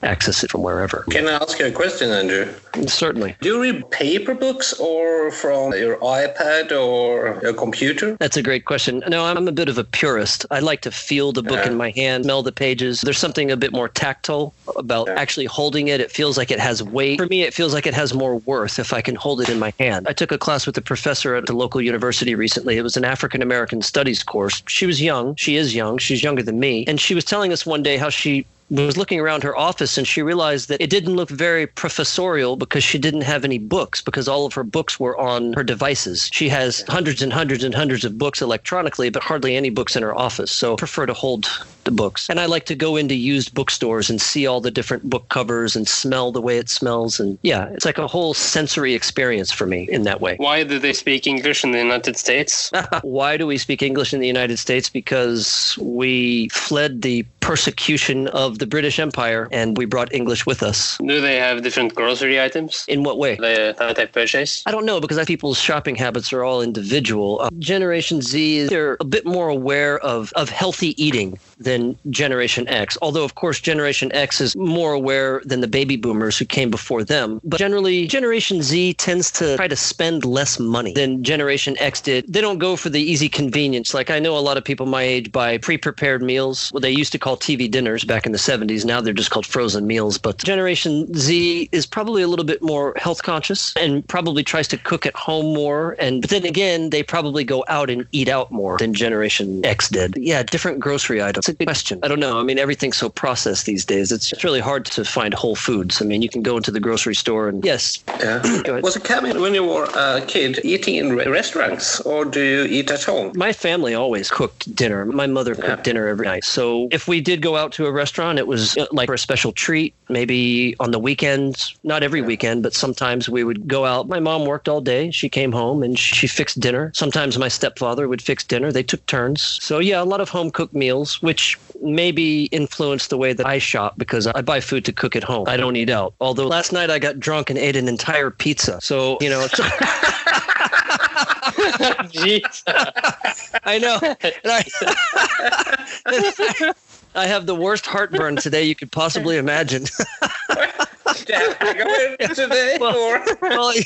access it from wherever. Can I ask you a question, Andrew? Certainly. Do you read paper books or from your iPad or your computer? That's a great question. No, I'm a bit of a purist. I like to feel the book Yeah. in my hand, smell the pages. There's something a bit more tactile about Yeah. actually holding it. It feels like it has weight. For me, it feels like it has more worth if I can hold it in my hand. I took a class with a professor at the local university recently. It was an African American studies course. She was young. She is young. She's younger than me. And she was telling us one day how she was looking around her office and she realized that it didn't look very professorial because she didn't have any books because all of her books were on her devices. She has hundreds and hundreds and hundreds of books electronically, but hardly any books in her office. So I prefer to hold the books. And I like to go into used bookstores and see all the different book covers and smell the way it smells. And yeah, it's like a whole sensory experience for me in that way. Why do they speak English in the United States? (laughs) (laughs) Why do we speak English in the United States? Because we fled the persecution of the British Empire and we brought English with us. Do they have different grocery items In what way? they, that they purchase? I don't know because people's shopping habits are all individual. Uh, Generation Z, they're a bit more aware of, of healthy eating than Generation X. Although, of course, Generation X is more aware than the baby boomers who came before them. But generally, Generation Z tends to try to spend less money than Generation X did. They don't go for the easy convenience. Like I know a lot of people my age buy pre-prepared meals. What they used to call TV dinners back in the 70s. Now they're just called frozen meals. But Generation Z is probably a little bit more health conscious and probably tries to cook at home more. And but then again, they probably go out and eat out more than Generation X did. Yeah, different grocery items. It's a good question. I don't know. I mean, everything's so processed these days. It's, it's really hard to find whole foods. I mean, you can go into the grocery store and yes, (clears throat) Yeah. Was it common when you were a kid eating in restaurants or do you eat at home? My family always cooked dinner. My mother cooked Yeah. dinner every night. So if we did go out to a restaurant, it was uh, like for a special treat, maybe on the weekends, not every weekend, but sometimes we would go out. My mom worked all day. She came home and she fixed dinner. Sometimes my stepfather would fix dinner. They took turns. So yeah, a lot of home cooked meals, which maybe influenced the way that I shop because I buy food to cook at home. I don't eat out. Although last night I got drunk and ate an entire pizza. So, you know, Jeez. (laughs) (laughs) I know. I, (laughs) I have the worst heartburn today you could possibly imagine. (laughs) (laughs) today, Well- or well, (laughs) are you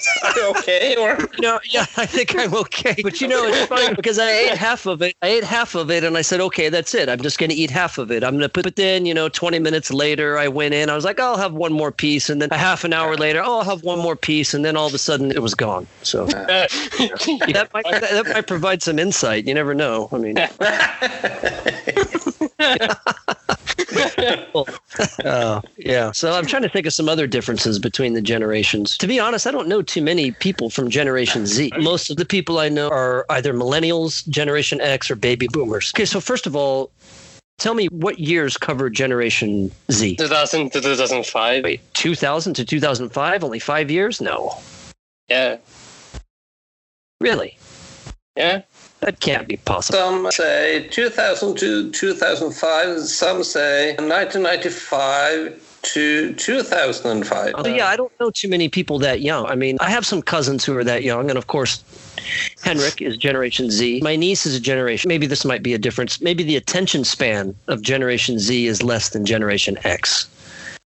okay? Or No, yeah, I think I'm okay. But you know, it's funny because I ate half of it. I ate half of it, and I said, okay, that's it. I'm just going to eat half of it. I'm going to put. But then, you know, 20 minutes later, I went in. I was like, I'll have one more piece, and then a half an hour later, oh, I'll have one more piece, and then all of a sudden, it was gone. So that might that, that might provide some insight. You never know. I mean. Oh, yeah. So I'm trying to think of some other differences between the generations. To be honest, I don't know too many people from Generation Z. Most of the people I know are either millennials, Generation X, or baby boomers. Okay, so first of all, tell me what years covered Generation Z? 2000 to 2005. Wait, 2000 to 2005? Only five years? No. Yeah. Really? Yeah. That can't be possible. some say 2000 to 2005. Some say 1995 to 2005. Oh, yeah, I don't know too many people that young. I mean, I have some cousins who are that young, and of course, Henrik is Generation Z. My niece is a generation. Maybe this might be a difference. Maybe the attention span of Generation Z is less than Generation X.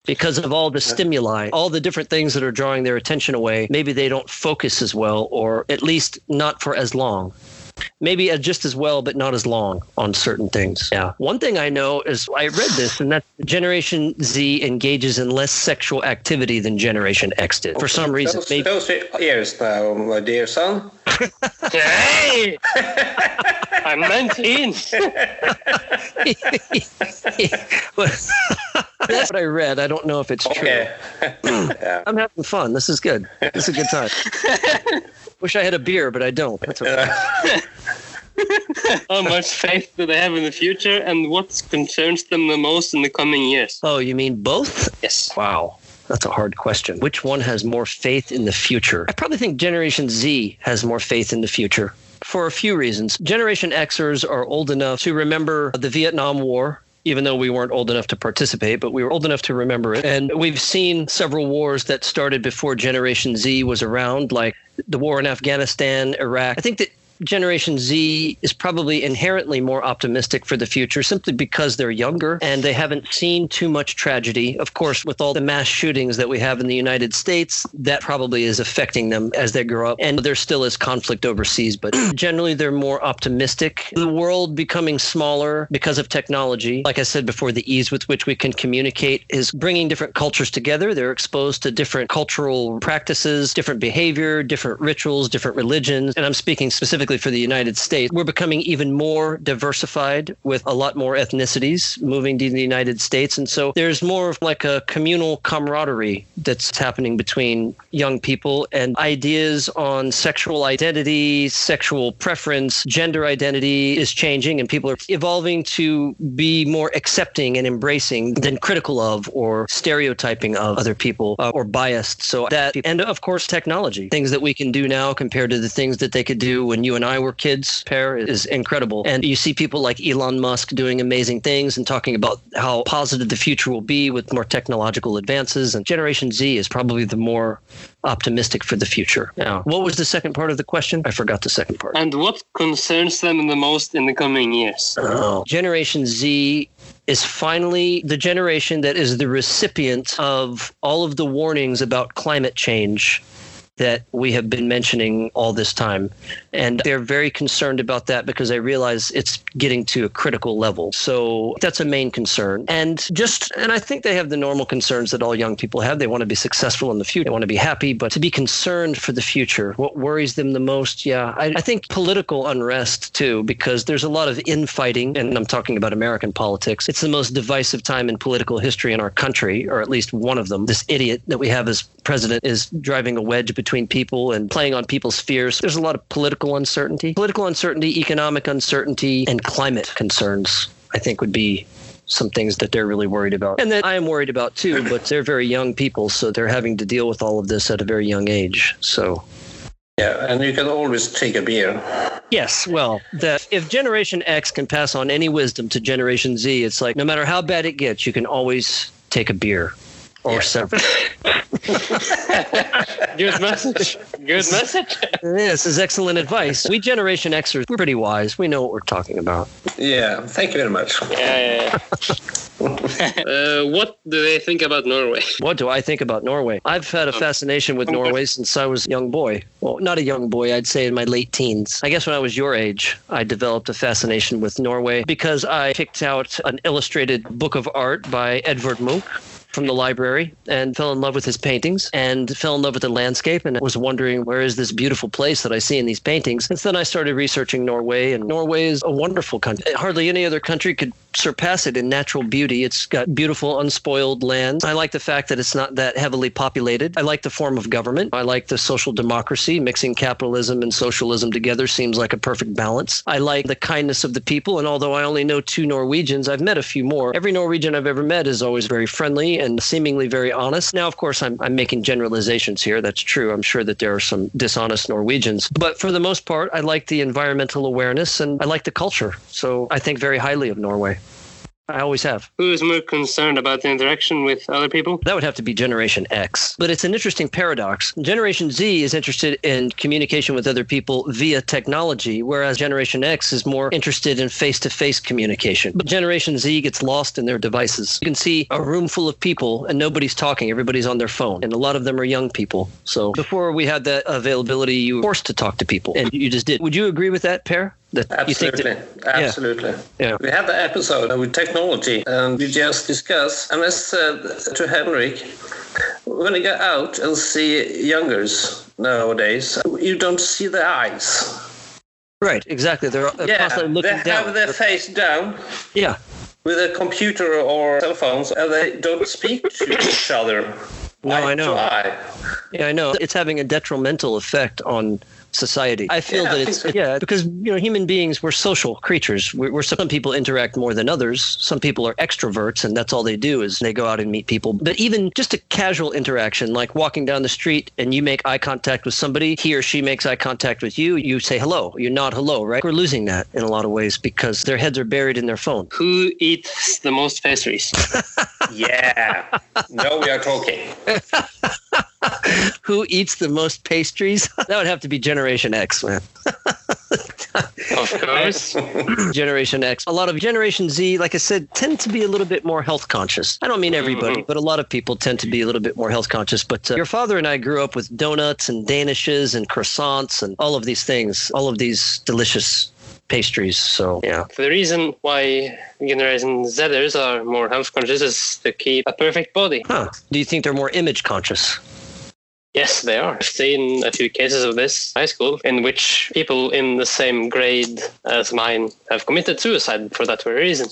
Because of all the stimuli, all the different things that are drawing their attention away, maybe they don't focus as well, or at least not for as long. Maybe uh, just as well, but not as long on certain things. Yeah. One thing I know is I read this, and that Generation Z engages in less sexual activity than Generation X did. For some reason, Those, maybe those are years now, my dear son. (laughs) Hey! I'm 19. (laughs) That's what I read. I don't know if it's true. (laughs) Yeah. I'm having fun. This is good. This is a good time. Wish I had a beer, but I don't. That's okay. (laughs) How much faith do they have in the future and what concerns them the most in the coming years? Oh, you mean both? Yes. Wow. That's a hard question. Which one has more faith in the future? I probably think Generation Z has more faith in the future for a few reasons. Generation Xers are old enough to remember the Vietnam War. Even though we weren't old enough to participate, but we were old enough to remember it. And we've seen several wars that started before Generation Z was around, like the war in Afghanistan, Iraq. I think that Generation Z is probably inherently more optimistic for the future simply because they're younger and they haven't seen too much tragedy. Of course, with all the mass shootings that we have in the United States, that probably is affecting them as they grow up. And there still is conflict overseas, but (clears throat) generally they're more optimistic. The world becoming smaller because of technology. Like I said before, the ease with which we can communicate is bringing different cultures together. They're exposed to different cultural practices, different behavior, different rituals, different religions. And I'm speaking specifically for the United States. We're becoming even more diversified with a lot more ethnicities moving to the United States. And so there's more of like a communal camaraderie that's happening between young people and ideas on sexual identity, sexual preference, gender identity is changing and people are evolving to be more accepting and embracing than critical of or stereotyping of other people uh, or biased. So that, and of course, technology, things that we can do now compared to the things that they could do when you and I were kids, pair is incredible. And you see people like Elon Musk doing amazing things and talking about how positive the future will be with more technological advances. And Generation Z is probably the more optimistic for the future. Now, what was the second part of the question? I forgot the second part. And what concerns them the most in the coming years? Oh. Generation Z is finally the generation that is the recipient of all of the warnings about climate change that we have been mentioning all this time. And they're very concerned about that because they realize it's getting to a critical level. So that's a main concern. And just, and I think they have the normal concerns that all young people have. They want to be successful in the future, they want to be happy, but to be concerned for the future, what worries them the most? Yeah, I, I think political unrest too, because there's a lot of infighting, and I'm talking about American politics. It's the most divisive time in political history in our country, or at least one of them. This idiot that we have as president is driving a wedge between people and playing on people's fears. There's a lot of political uncertainty, political uncertainty, economic uncertainty, and climate concerns. I think would be some things that they're really worried about, and that I am worried about too. (clears throat) But they're very young people, so they're having to deal with all of this at a very young age. So Yeah, and you can always take a beer. Yes, well, that if Generation X can pass on any wisdom to Generation Z, it's like no matter how bad it gets, you can always take a beer or Yeah. several. (laughs) (laughs) Good message. Good message. This is excellent advice. We Generation Xers, we're pretty wise. We know what we're talking about. Yeah, thank you very much. Yeah, yeah, yeah. (laughs) uh, what do they think about Norway? What do I think about Norway? I've had a fascination with Norway since I was a young boy. Well, not a young boy, I'd say in my late teens. I guess when I was your age, I developed a fascination with Norway because I picked out an illustrated book of art by Edvard Munch from the library and fell in love with his paintings and fell in love with the landscape and was wondering where is this beautiful place that I see in these paintings. And then I started researching Norway and Norway is a wonderful country. Hardly any other country could surpass it in natural beauty. It's got beautiful, unspoiled lands. I like the fact that it's not that heavily populated. I like the form of government. I like the social democracy. Mixing capitalism and socialism together seems like a perfect balance. I like the kindness of the people. And although I only know two Norwegians, I've met a few more. Every Norwegian I've ever met is always very friendly and seemingly very honest. Now, of course, I'm, I'm making generalizations here. That's true. I'm sure that there are some dishonest Norwegians. But for the most part, I like the environmental awareness and I like the culture. So I think very highly of Norway. I always have. Who is more concerned about the interaction with other people? That would have to be Generation X. But it's an interesting paradox. Generation Z is interested in communication with other people via technology, whereas Generation X is more interested in face to face communication. But Generation Z gets lost in their devices. You can see a room full of people and nobody's talking, everybody's on their phone. And a lot of them are young people. So before we had that availability, you were forced to talk to people, and you just did. Would you agree with that, Per? That you think Absolutely, that, absolutely. Yeah. We had the episode with technology, and we just discussed. And I said to Henrik, when you go out and see youngers nowadays, you don't see their eyes. right, exactly. They're Yeah, constantly they looking down. have their face down yeah. with a computer or cell phones, and they don't speak to each other. No, I know. Eye. Yeah, I know. It's having a detrimental effect on society. I feel Yeah, that it's so. (laughs) yeah because you know human beings we're social creatures. We're, we're some people interact more than others. Some people are extroverts and that's all they do is they go out and meet people. But even just a casual interaction like walking down the street and you make eye contact with somebody, he or she makes eye contact with you, you say hello, you nod hello, right? We're losing that in a lot of ways because their heads are buried in their phone. Who eats the most pastries? (laughs) Yeah. No, we are talking. (laughs) (laughs) Who eats the most pastries? (laughs) that would have to be Generation X, man. Of course. (laughs) Generation X. A lot of Generation Z, like I said, tend to be a little bit more health conscious. I don't mean everybody, but a lot of people tend to be a little bit more health conscious. But uh, your father and I grew up with donuts and danishes and croissants and all of these things, all of these delicious pastries. So, yeah. The reason why Generation Zers are more health conscious is to keep a perfect body. Huh. Do you think they're more image conscious? Yes, they are. I've seen a few cases of this high school in which people in the same grade as mine have committed suicide for that very reason.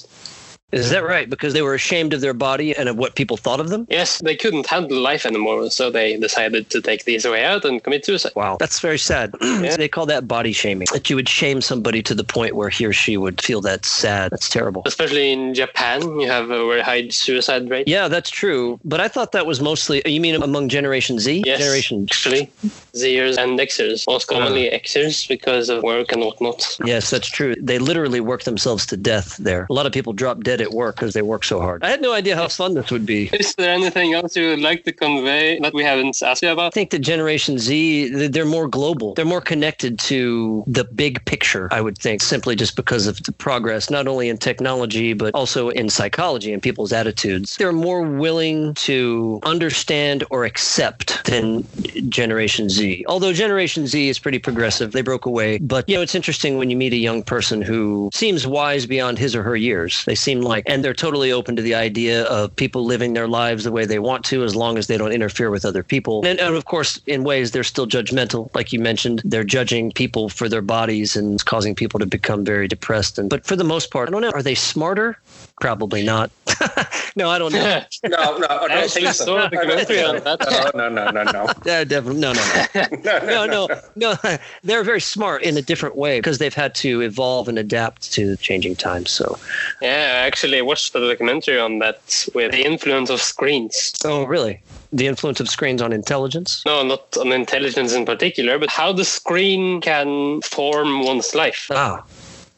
Is that right? Because they were ashamed of their body and of what people thought of them? Yes, they couldn't handle life anymore, so they decided to take these way out and commit suicide. Wow. That's very sad. (clears throat) They call that body shaming. That you would shame somebody to the point where he or she would feel that sad. That's terrible. Especially in Japan, you have a very high suicide rate. Yeah, that's true. But I thought that was mostly, you mean among Generation Z? Yes, Generation. actually, Zers and Xers, most commonly uh. Xers because of work and whatnot. Yes, that's true. They literally work themselves to death there. A lot of people drop dead at work because they work so hard. I had no idea how fun this would be. Is there anything else you would like to convey that we haven't asked you about? I think that Generation Z, they're more global. They're more connected to the big picture, I would think, simply just because of the progress, not only in technology, but also in psychology and people's attitudes. They're more willing to understand or accept than Generation Z. Although Generation Z is pretty progressive, they broke away. But, you know, it's interesting when you meet a young person who seems wise beyond his or her years. They seem like, and they're totally open to the idea of people living their lives the way they want to as long as they don't interfere with other people. And, and of course, in ways, they're still judgmental. Like you mentioned, they're judging people for their bodies and causing people to become very depressed. And But for the most part, I don't know. Are they smarter? Probably not. (laughs) no, I don't know. (laughs) No, no, I don't Actually, think so. saw don't documentary think on so. that. No, no, no, no, no. (laughs) Yeah, definitely. No, no, no. no, no, no. They're very smart in a different way because they've had to evolve and adapt to changing times. So, Yeah, I actually watched the documentary on that with the influence of screens. oh, really? The influence of screens on intelligence? No, not on intelligence in particular, but how the screen can form one's life. Ah,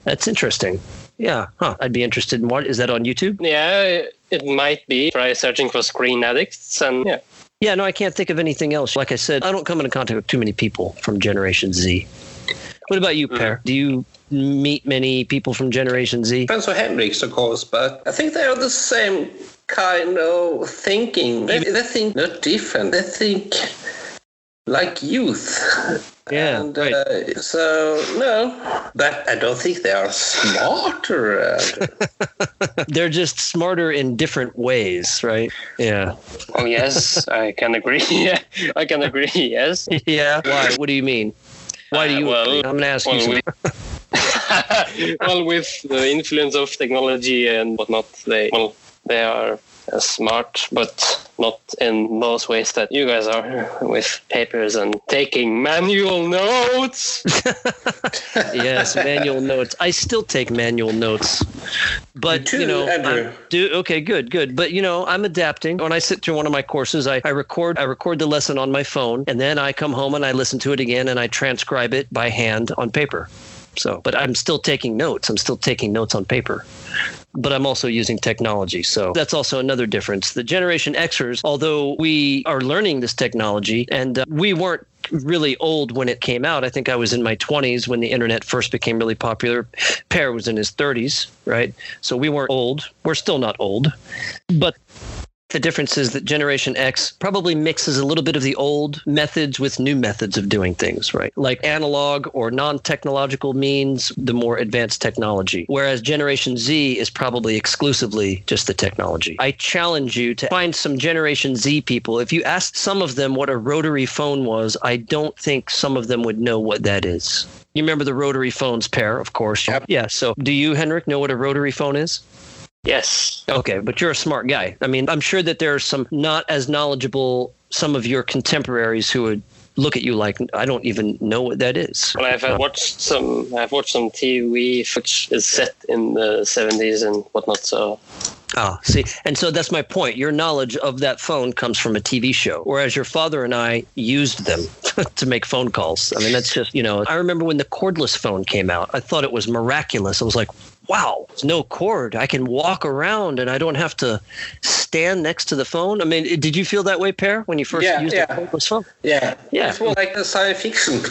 that's interesting. Yeah, huh. I'd be interested in what is that on YouTube? Yeah, it might be. Try searching for screen addicts, and yeah, Yeah, no, I can't think of anything else. Like I said, I don't come into contact with too many people from Generation Z. What about you, mm. Per? Do you meet many people from Generation Z? Depends on Henrik's, of course, but I think they are the same kind of thinking. They, they think not different. They think like youth. (laughs) Yeah, and, right. uh, so no, but I don't think they are smarter. Uh, (laughs) They're just smarter in different ways, right? Yeah. Oh yes, I can agree. (laughs) Yeah, I can agree. Yes. Yeah. Why? What do you mean? Why do Uh, you? well, agree? I'm going to ask you. well, Some, we- well, with the influence of technology and whatnot, they well, they are uh, smart, but not in those ways that you guys are, with papers and taking manual notes. (laughs) yes, manual notes. I still take manual notes, but You too, you know, do okay, good, good. But you know, I'm adapting. When I sit through one of my courses, I, I record I record the lesson on my phone, and then I come home and I listen to it again, and I transcribe it by hand on paper. So, but I'm still taking notes. I'm still taking notes on paper. But I'm also using technology. So that's also another difference. The Generation Xers, although we are learning this technology and uh, we weren't really old when it came out. I think I was in my 20s when the internet first became really popular. Pear was in his 30s, right? So we weren't old. We're still not old. But the difference is that Generation X probably mixes a little bit of the old methods with new methods of doing things, right? Like analog or non technological means the more advanced technology. Whereas Generation Z is probably exclusively just the technology. I challenge you to find some Generation Z people. If you asked some of them what a rotary phone was, I don't think some of them would know what that is. You remember the rotary phones pair, of course. Yep. Yeah. So do you, Henrik, know what a rotary phone is? Yes. Okay, but you're a smart guy. I mean, I'm sure that there are some not as knowledgeable some of your contemporaries who would look at you like I don't even know what that is. Well, I've uh, watched some. I've watched some TV which is set in the 70s and whatnot. So Ah, see, and so that's my point. Your knowledge of that phone comes from a TV show, whereas your father and I used them (laughs) to make phone calls. I mean, that's just you know. I remember when the cordless phone came out. I thought it was miraculous. I was like, wow, there's no cord. I can walk around and I don't have to stand next to the phone. I mean, did you feel that way, Per, when you first Yeah, used yeah. a cordless phone? yeah, Yeah. it's more like a science fiction.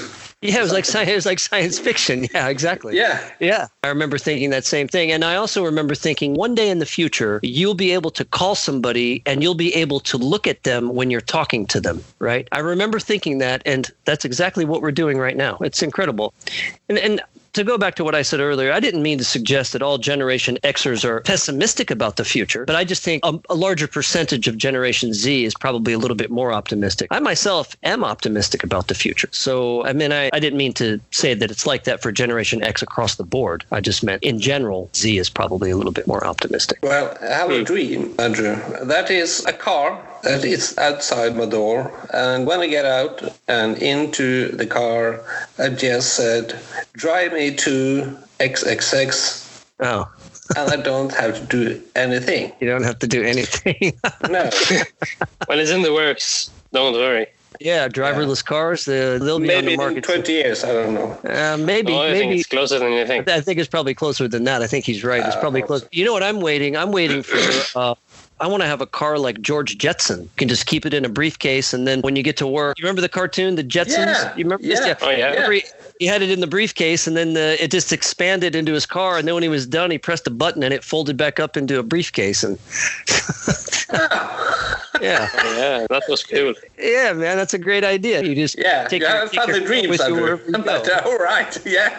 Yeah, it was like science. It was like science fiction. (laughs) Yeah, exactly. Yeah, Yeah. I remember thinking that same thing. And I also remember thinking one day in the future, you'll be able to call somebody and you'll be able to look at them when you're talking to them, right? I remember thinking that. And that's exactly what we're doing right now. It's incredible. And, and to go back to what I said earlier, I didn't mean to suggest that all Generation Xers are pessimistic about the future, but I just think a, a larger percentage of Generation Z is probably a little bit more optimistic. I myself am optimistic about the future. So, I mean, I, I didn't mean to say that it's like that for Generation X across the board. I just meant in general, Z is probably a little bit more optimistic. Well, I have a dream, Andrew. That is a car that is outside my door. And when I get out and into the car, I just said, drive me to XXX. Oh, And I don't have to do anything. you don't have to do anything. (laughs) No. (laughs) when it's in the works, don't worry. yeah, driverless cars, the, they'll be on Maybe the in market. 20 years, I don't know. Uh, maybe, No, I think maybe. it's closer than you think. I think it's probably closer than that. I think he's right. It's Uh, probably I close. so. You know what I'm waiting? I'm waiting for. Uh, I want to have a car like George Jetson. You can just keep it in a briefcase, and then when you get to work, you remember the cartoon, the Jetsons? Yeah, You remember this? yeah. Oh, yeah. Remember he, he had it in the briefcase, and then the, it just expanded into his car, and then when he was done, he pressed a button, and it folded back up into a briefcase. And (laughs) yeah, (laughs) Oh, yeah, that was cool. yeah, man, that's a great idea. You just Yeah, take you your, have take your dreams, with you wherever you (laughs) go. Uh, all right, yeah.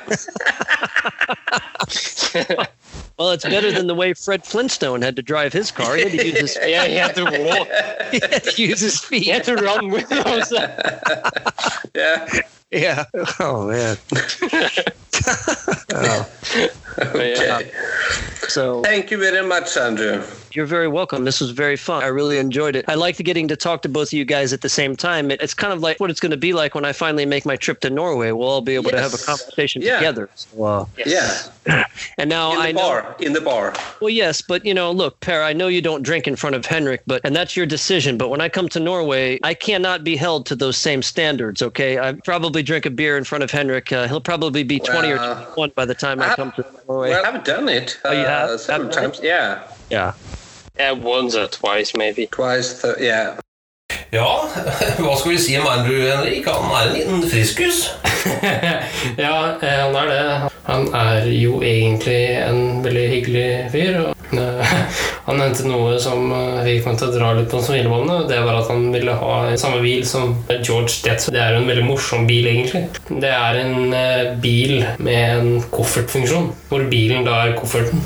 Well, it's better than the way Fred Flintstone had to drive his car. He had to use his, (laughs) feet. Yeah, he had to walk. (laughs) he had to use his feet. He had to run with those. (laughs) yeah. Yeah. (laughs) Oh man. (laughs) oh, Okay. so Thank you very much, Andrew. you're very welcome. This was very fun. I really enjoyed it. I liked getting to talk to both of you guys at the same time. It, it's kind of like what it's going to be like when I finally make my trip to Norway. We'll all be able to have a conversation Yeah. together. So, uh, Yeah, (laughs) and now in the I know. bar. In the bar. Well, yes, but you know, look, Per, I know you don't drink in front of Henrik, but and that's your decision. But when I come to Norway, I cannot be held to those same standards. Okay, I probably drink a beer in front of Henrik. Uh, he'll probably be twenty or Well, twenty-one by the time I I- come to Norway. Well, I've done it. Oh, you have? Uh, several times. Yeah, yeah. Yeah, once or twice maybe. twice. Th- yeah. Ja, (laughs) hva skal vi si om Andrew, Henrik? Han er en liten friskus. (laughs) ja, eh, han er det. Han er jo egentlig en veldig hyggelig fyr. Eh, (laughs) han nevnte noe som eh, fikk meg til å dra litt på smilebåndet. Det var at han ville ha samme bil som George Jetson. Det er jo en veldig morsom bil, egentlig. Det er en eh, bil med en koffertfunksjon, hvor bilen da er kofferten.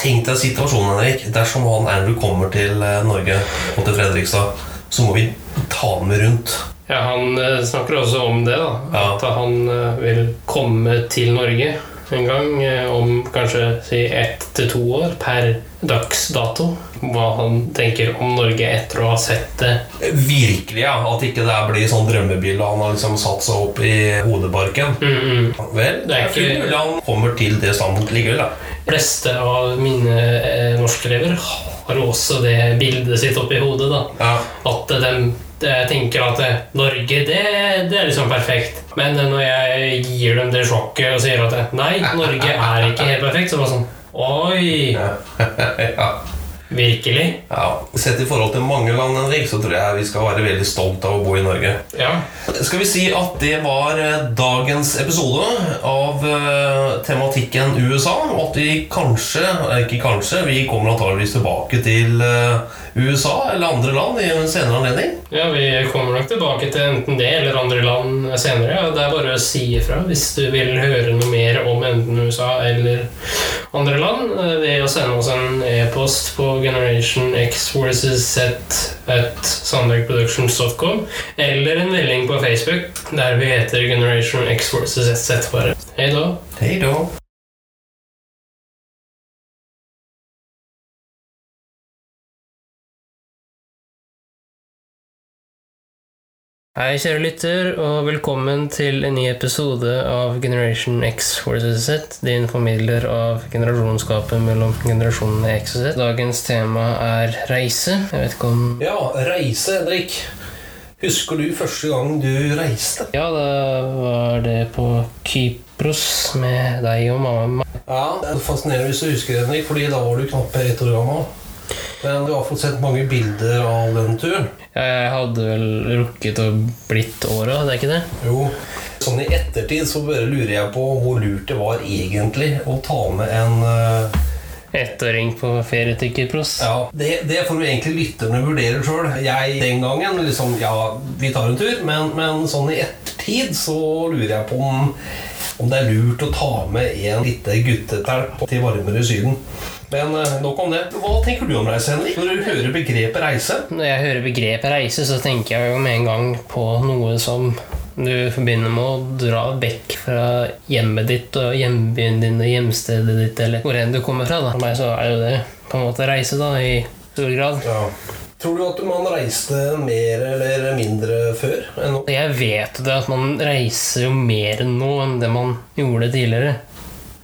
Tenk deg situasjonen, Henrik. Dersom han Andrew kommer til eh, Norge og til Fredrikstad, så må vi ta med rundt. Ja, Han eh, snakker også om det, da. Ja. At han eh, vil komme til Norge en gang eh, om kanskje si ett til to år per dags dato. Hva han tenker om Norge etter å ha sett det. Virkelig, ja. At ikke det blir sånn drømmebilde. Han har liksom satt seg opp i hodebarken. Mm -mm. Vel, det er ikke- mulig han kommer til det standpunktet likevel, da. Fleste av mine eh, norskelever har jo også det bildet sitt oppi hodet. da. Ja. At de de tenker at eh, Norge, det, det er liksom perfekt. Men eh, når jeg gir dem det sjokket og sier at eh, nei, Norge er ikke helt perfekt, så bare sånn Oi! (laughs) ja. Virkelig? ja. Sett i forhold til mange land, Henrik, så tror jeg vi skal være veldig stolt av å bo i Norge. Ja. Skal vi si at det var eh, dagens episode av eh, tematikken USA, og at vi kanskje, eh, ikke kanskje, vi kommer antageligvis tilbake til USA eller andre land i en senere anledning. ja, vi kommer nok tilbake til enten det eller andre land senere. Ja. Det er bare å si ifra hvis du vil høre noe mer om enten USA eller andre land eh, ved å sende oss en e-post på Generation X versus Z at sandbergproductions.com eller en melding på Facebook der vi heter Generation X versus Z. Hei da. Hei da. Hei, kjære lytter, og velkommen til en ny episode av Generation X versus Z, din formidler av generasjonsskapet mellom generasjonene X og Z. Dagens tema er reise. Jeg vet ikke om Ja, reise, Henrik. Husker du første gang du reiste? Ja, da var det på Kypros med deg og mamma. Ja, det er fascinerende hvis du husker det, Henrik, fordi da var du knapt ett år gammel. Men du har fått sett mange bilder av den turen. Jeg hadde vel rukket å blitt åra, det er ikke det? Jo. Sånn i ettertid så bare lurer jeg på hvor lurt det var egentlig å ta med en uh... Ettåring på ferie til Kypros. Ja, det, det får du egentlig lytterne vurdere sjøl. Jeg den gangen liksom Ja, vi tar en tur, men, men sånn i ettertid så lurer jeg på om, om det er lurt å ta med en lite guttetelp til varmere Syden. Men eh, nok om det. Hva tenker du om reise, Henrik? Når du hører begrepet reise? Når jeg hører begrepet reise, så tenker jeg jo med en gang på noe som du forbinder med å dra vekk fra hjemmet ditt og hjembyen din og hjemstedet ditt, eller hvor enn du kommer fra. da. For meg så er jo det på en måte reise, da, i stor grad. Ja. Tror du at man reiste mer eller mindre før enn nå? Jeg vet det at man reiser jo mer nå enn det man gjorde tidligere.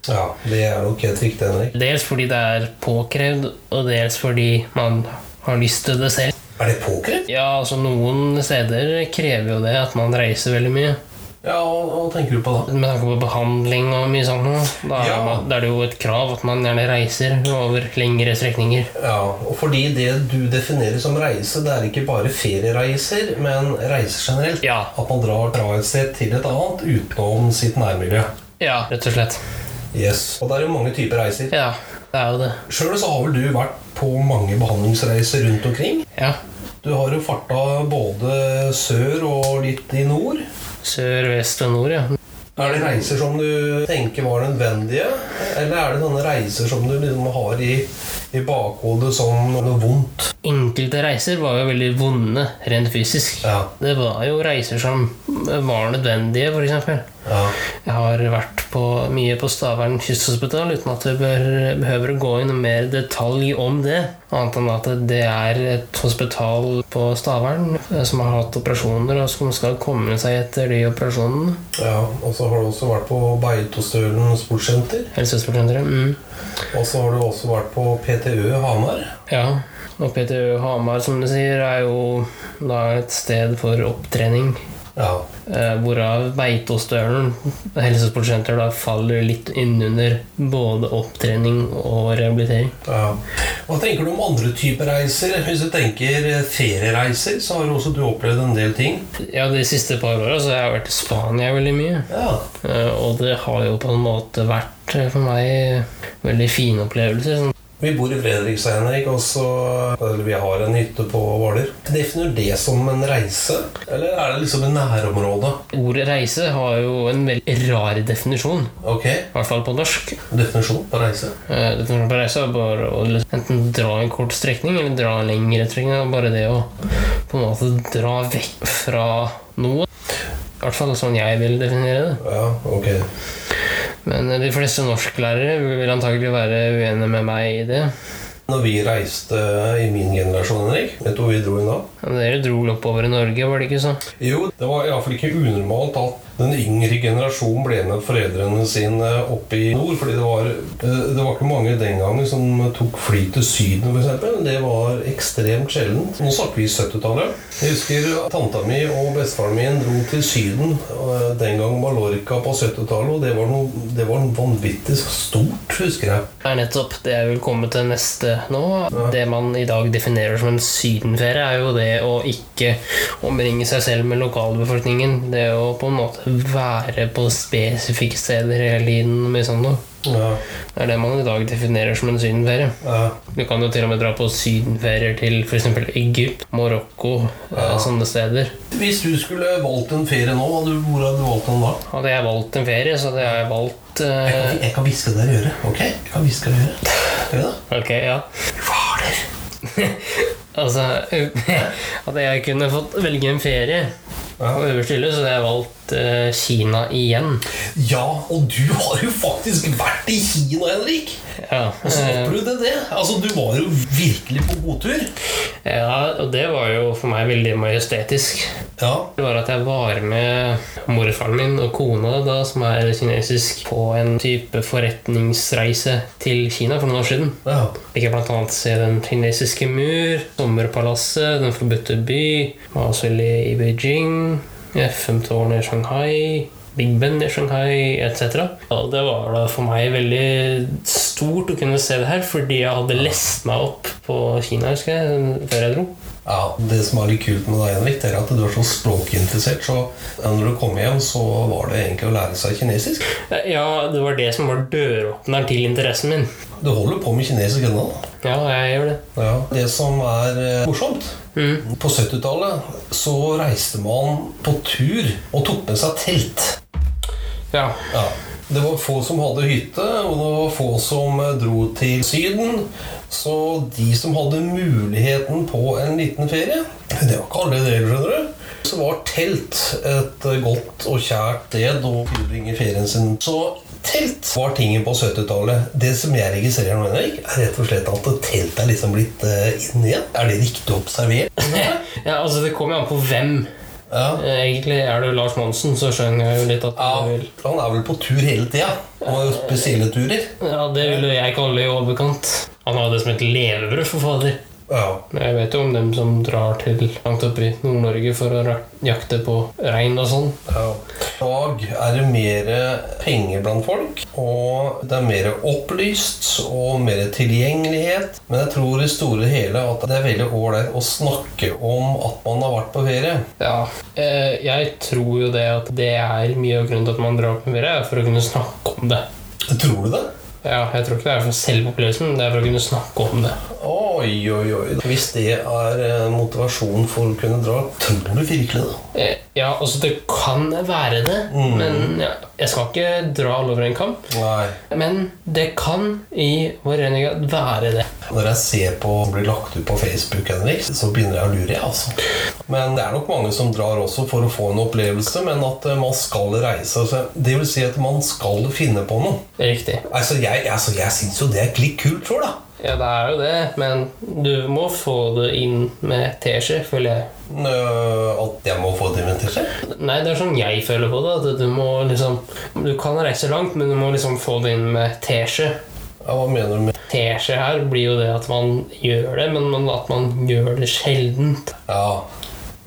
Ja, det er nok helt riktig, Henrik. Dels fordi det er påkrevd, og dels fordi man har lyst til det selv. Er det påkrevd? Ja, altså Noen steder krever jo det at man reiser veldig mye. Ja, hva hva tenker du på da? Med tanke på behandling og mye sånt. Da er, Ja. man, da er det jo et krav at man gjerne reiser over lengre strekninger. Ja, og fordi det du definerer som reise, det er ikke bare feriereiser, men reiser generelt. Ja. At man drar fra et sted til et annet utenom sitt nærmiljø. Ja, rett og slett. Yes. Og det er jo mange typer reiser. Ja, det er jo det. Sjøl så har vel du vært på mange behandlingsreiser rundt omkring. Ja. Du har jo farta både sør og litt i nord. Sør, vest og nord, ja. Er det reiser som du tenker var nødvendige, eller er det sånne reiser som du liksom har i, i bakhodet som noe vondt? Enkelte reiser var jo veldig vonde rent fysisk. Ja. Det var jo reiser som var nødvendige, f.eks. Ja. Jeg har vært på, mye på Stavern kysthospital uten at jeg bør, behøver å gå inn mer detalj om det. Annet enn at det er et hospital på Stavern eh, som har hatt operasjoner, og som skal komme seg etter de operasjonene. ja. Og så har du også vært på Beitostølen sportssenter. Helsesøstersenteret. Mm. Og så har du også vært på PTØ Hamar. Ja. Og PTØ Hamar, som du sier, er jo da et sted for opptrening. Ja. Eh, hvorav Beitostølen, helsesportsenter, da faller litt innunder både opptrening og rehabilitering. ja. Hva tenker du om andre typer reiser? Hvis du tenker eh, feriereiser, så har også du opplevd en del ting. Ja, De siste par åra har jeg vært i Spania veldig mye. Ja. Eh, Og det har jo på en måte vært for meg veldig fine opplevelser. Sånn Vi bor i Fredrikstad, Henrik, og så eller vi har en hytte på Hvaler. Definerer det som en reise, eller er det liksom et nærområde? Ordet reise har jo en veldig rar definisjon, Ok, i hvert fall på norsk. definisjon på reise. Eh, definisjon på reise er bare å liksom enten dra en kort strekning eller dra en lengre strekning. Bare det å på en måte dra vekk fra noe. I hvert fall sånn jeg vil definere det. Ja, ok. Men eh, de fleste norsklærere vil antagelig være uenige med meg i det. Når vi reiste i min generasjon, Henrik, vet du hvor vi dro inn da? Ja, Dere dro oppover i Norge, var det ikke sånn? Jo, det var iallfall ikke unormalt at den yngre generasjonen ble med foreldrene sine opp i nord. fordi det var, eh, det var ikke mange den gangen som tok fly til Syden, f.eks. Det var ekstremt sjeldent. Nå snakker vi 70-tallet. Jeg husker tanta mi og bestefaren min dro til Syden eh, den gang Mallorca på 70-tallet, og det var, noe, det var noe vanvittig stort, husker jeg. Det er nettopp det jeg vil komme til neste nå. Det man i dag definerer som en sydenferie, er jo det å ikke omringe seg selv med lokalbefolkningen. Det å på en måte være på spesifikke steder hele tiden. noe. Ja, Det er det man i dag definerer som en sydenferie. ja. Du kan jo til og med dra på sydenferier til f.eks. Egypt, Marokko, ja. sånne steder. Hvis du skulle valgt en ferie nå, hvor hadde du valgt den da? Hadde jeg valgt en ferie, så hadde jeg valgt uh... Jeg kan hviske deg i øret. Ok? Jeg kan hviske deg i øret. Skal vi da? Ok, ja. Hvaler. (laughs) Altså (laughs) Hadde jeg kunne fått velge en ferie Ja. på øverste hylle, så hadde jeg valgt eh, Kina igjen. Ja, og du har jo faktisk vært i Kina, Henrik! Ja, Hvordan eh, opplevde du det? Altså, Du var jo virkelig på godtur. ja, og det var jo for meg veldig majestetisk. Ja. Det var at jeg var med morfaren min og kona, da, som er kinesisk, på en type forretningsreise til Kina for noen år siden. ja. Fikk jeg annet se Den kinesiske mur, Sommerpalasset, Den forbudte by, mausoleet i Beijing, FM-tårnet i Shanghai, Big Ben i Shanghai etc. Ja, det var da for meg veldig stort å kunne se det her, fordi jeg hadde lest meg opp på Kina husker jeg, før jeg dro. ja, Det som er litt kult med deg, Henrik, det er at du er så språkinteressert. Så når du kom hjem, så var det egentlig å lære seg kinesisk. Ja, det var det som var døråpneren til interessen min. Du holder på med kinesisk ennå? Ja, jeg gjør det. Ja. Det som er eh, morsomt Mm. På 70-tallet så reiste man på tur og tok med seg telt. Ja. Ja. Det var få som hadde hytte, og det var få som dro til Syden. Så de som hadde muligheten på en liten ferie Det var ikke alle deler, skjønner du. Så var telt et godt og kjært sted å tilbringe ferien sin. Så telt var tingen på 70-tallet. Det som jeg registrerer nå, Henrik, er rett og slett at telt er liksom blitt uh, inn igjen. Er det riktig observert? (laughs) ja, altså Det kommer jo an på hvem. Ja. Eh, Egentlig er det Lars Monsen, så skjønner jeg jo litt at Ja, vil han er vel på tur hele tida. Jo spesielle turer. Ja, det vil jeg kalle i overkant. Han har det som et levebrød for fader. Ja. Men Jeg vet jo om dem som drar til langt oppe i Nord-Norge for å jakte på rein og sånn. Ja. I dag er det mer penger blant folk, og det er mer opplyst og mer tilgjengelighet. Men jeg tror i store og hele at det er veldig ålreit å snakke om at man har vært på ferie. Ja, eh, jeg tror jo det at det er mye av grunnen til at man drar på ferie, er for å kunne snakke om det. Tror du det? Ja, Jeg tror ikke det er for selve opplevelsen, det er for å kunne snakke om det. Oi, oi, oi. Hvis det er motivasjonen motivasjon for å kunne dra, tror du virkelig det? Eh, Ja, altså det kan være det, men ja, jeg skal ikke dra alle over en kam. Men det kan i vår renhet være det. Når jeg ser på som blir lagt ut på Facebook, Henrik, så begynner jeg å lure. jeg, altså. Men det er nok mange som drar også for å få en opplevelse, men at eh, man skal reise. Altså, det vil si at man skal finne på noe. Riktig. Altså, Jeg, altså, jeg syns jo det er klikk kult tror da. Ja, det er jo det, men du må få det inn med teskje, føler jeg. Nå, At jeg må få det inn med teskje? Nei, det er sånn jeg føler på det. At du må liksom Du kan reise langt, men du må liksom få det inn med teskje. Ja, hva mener du med Teskje her blir jo det at man gjør det, men at man gjør det sjeldent. Ja.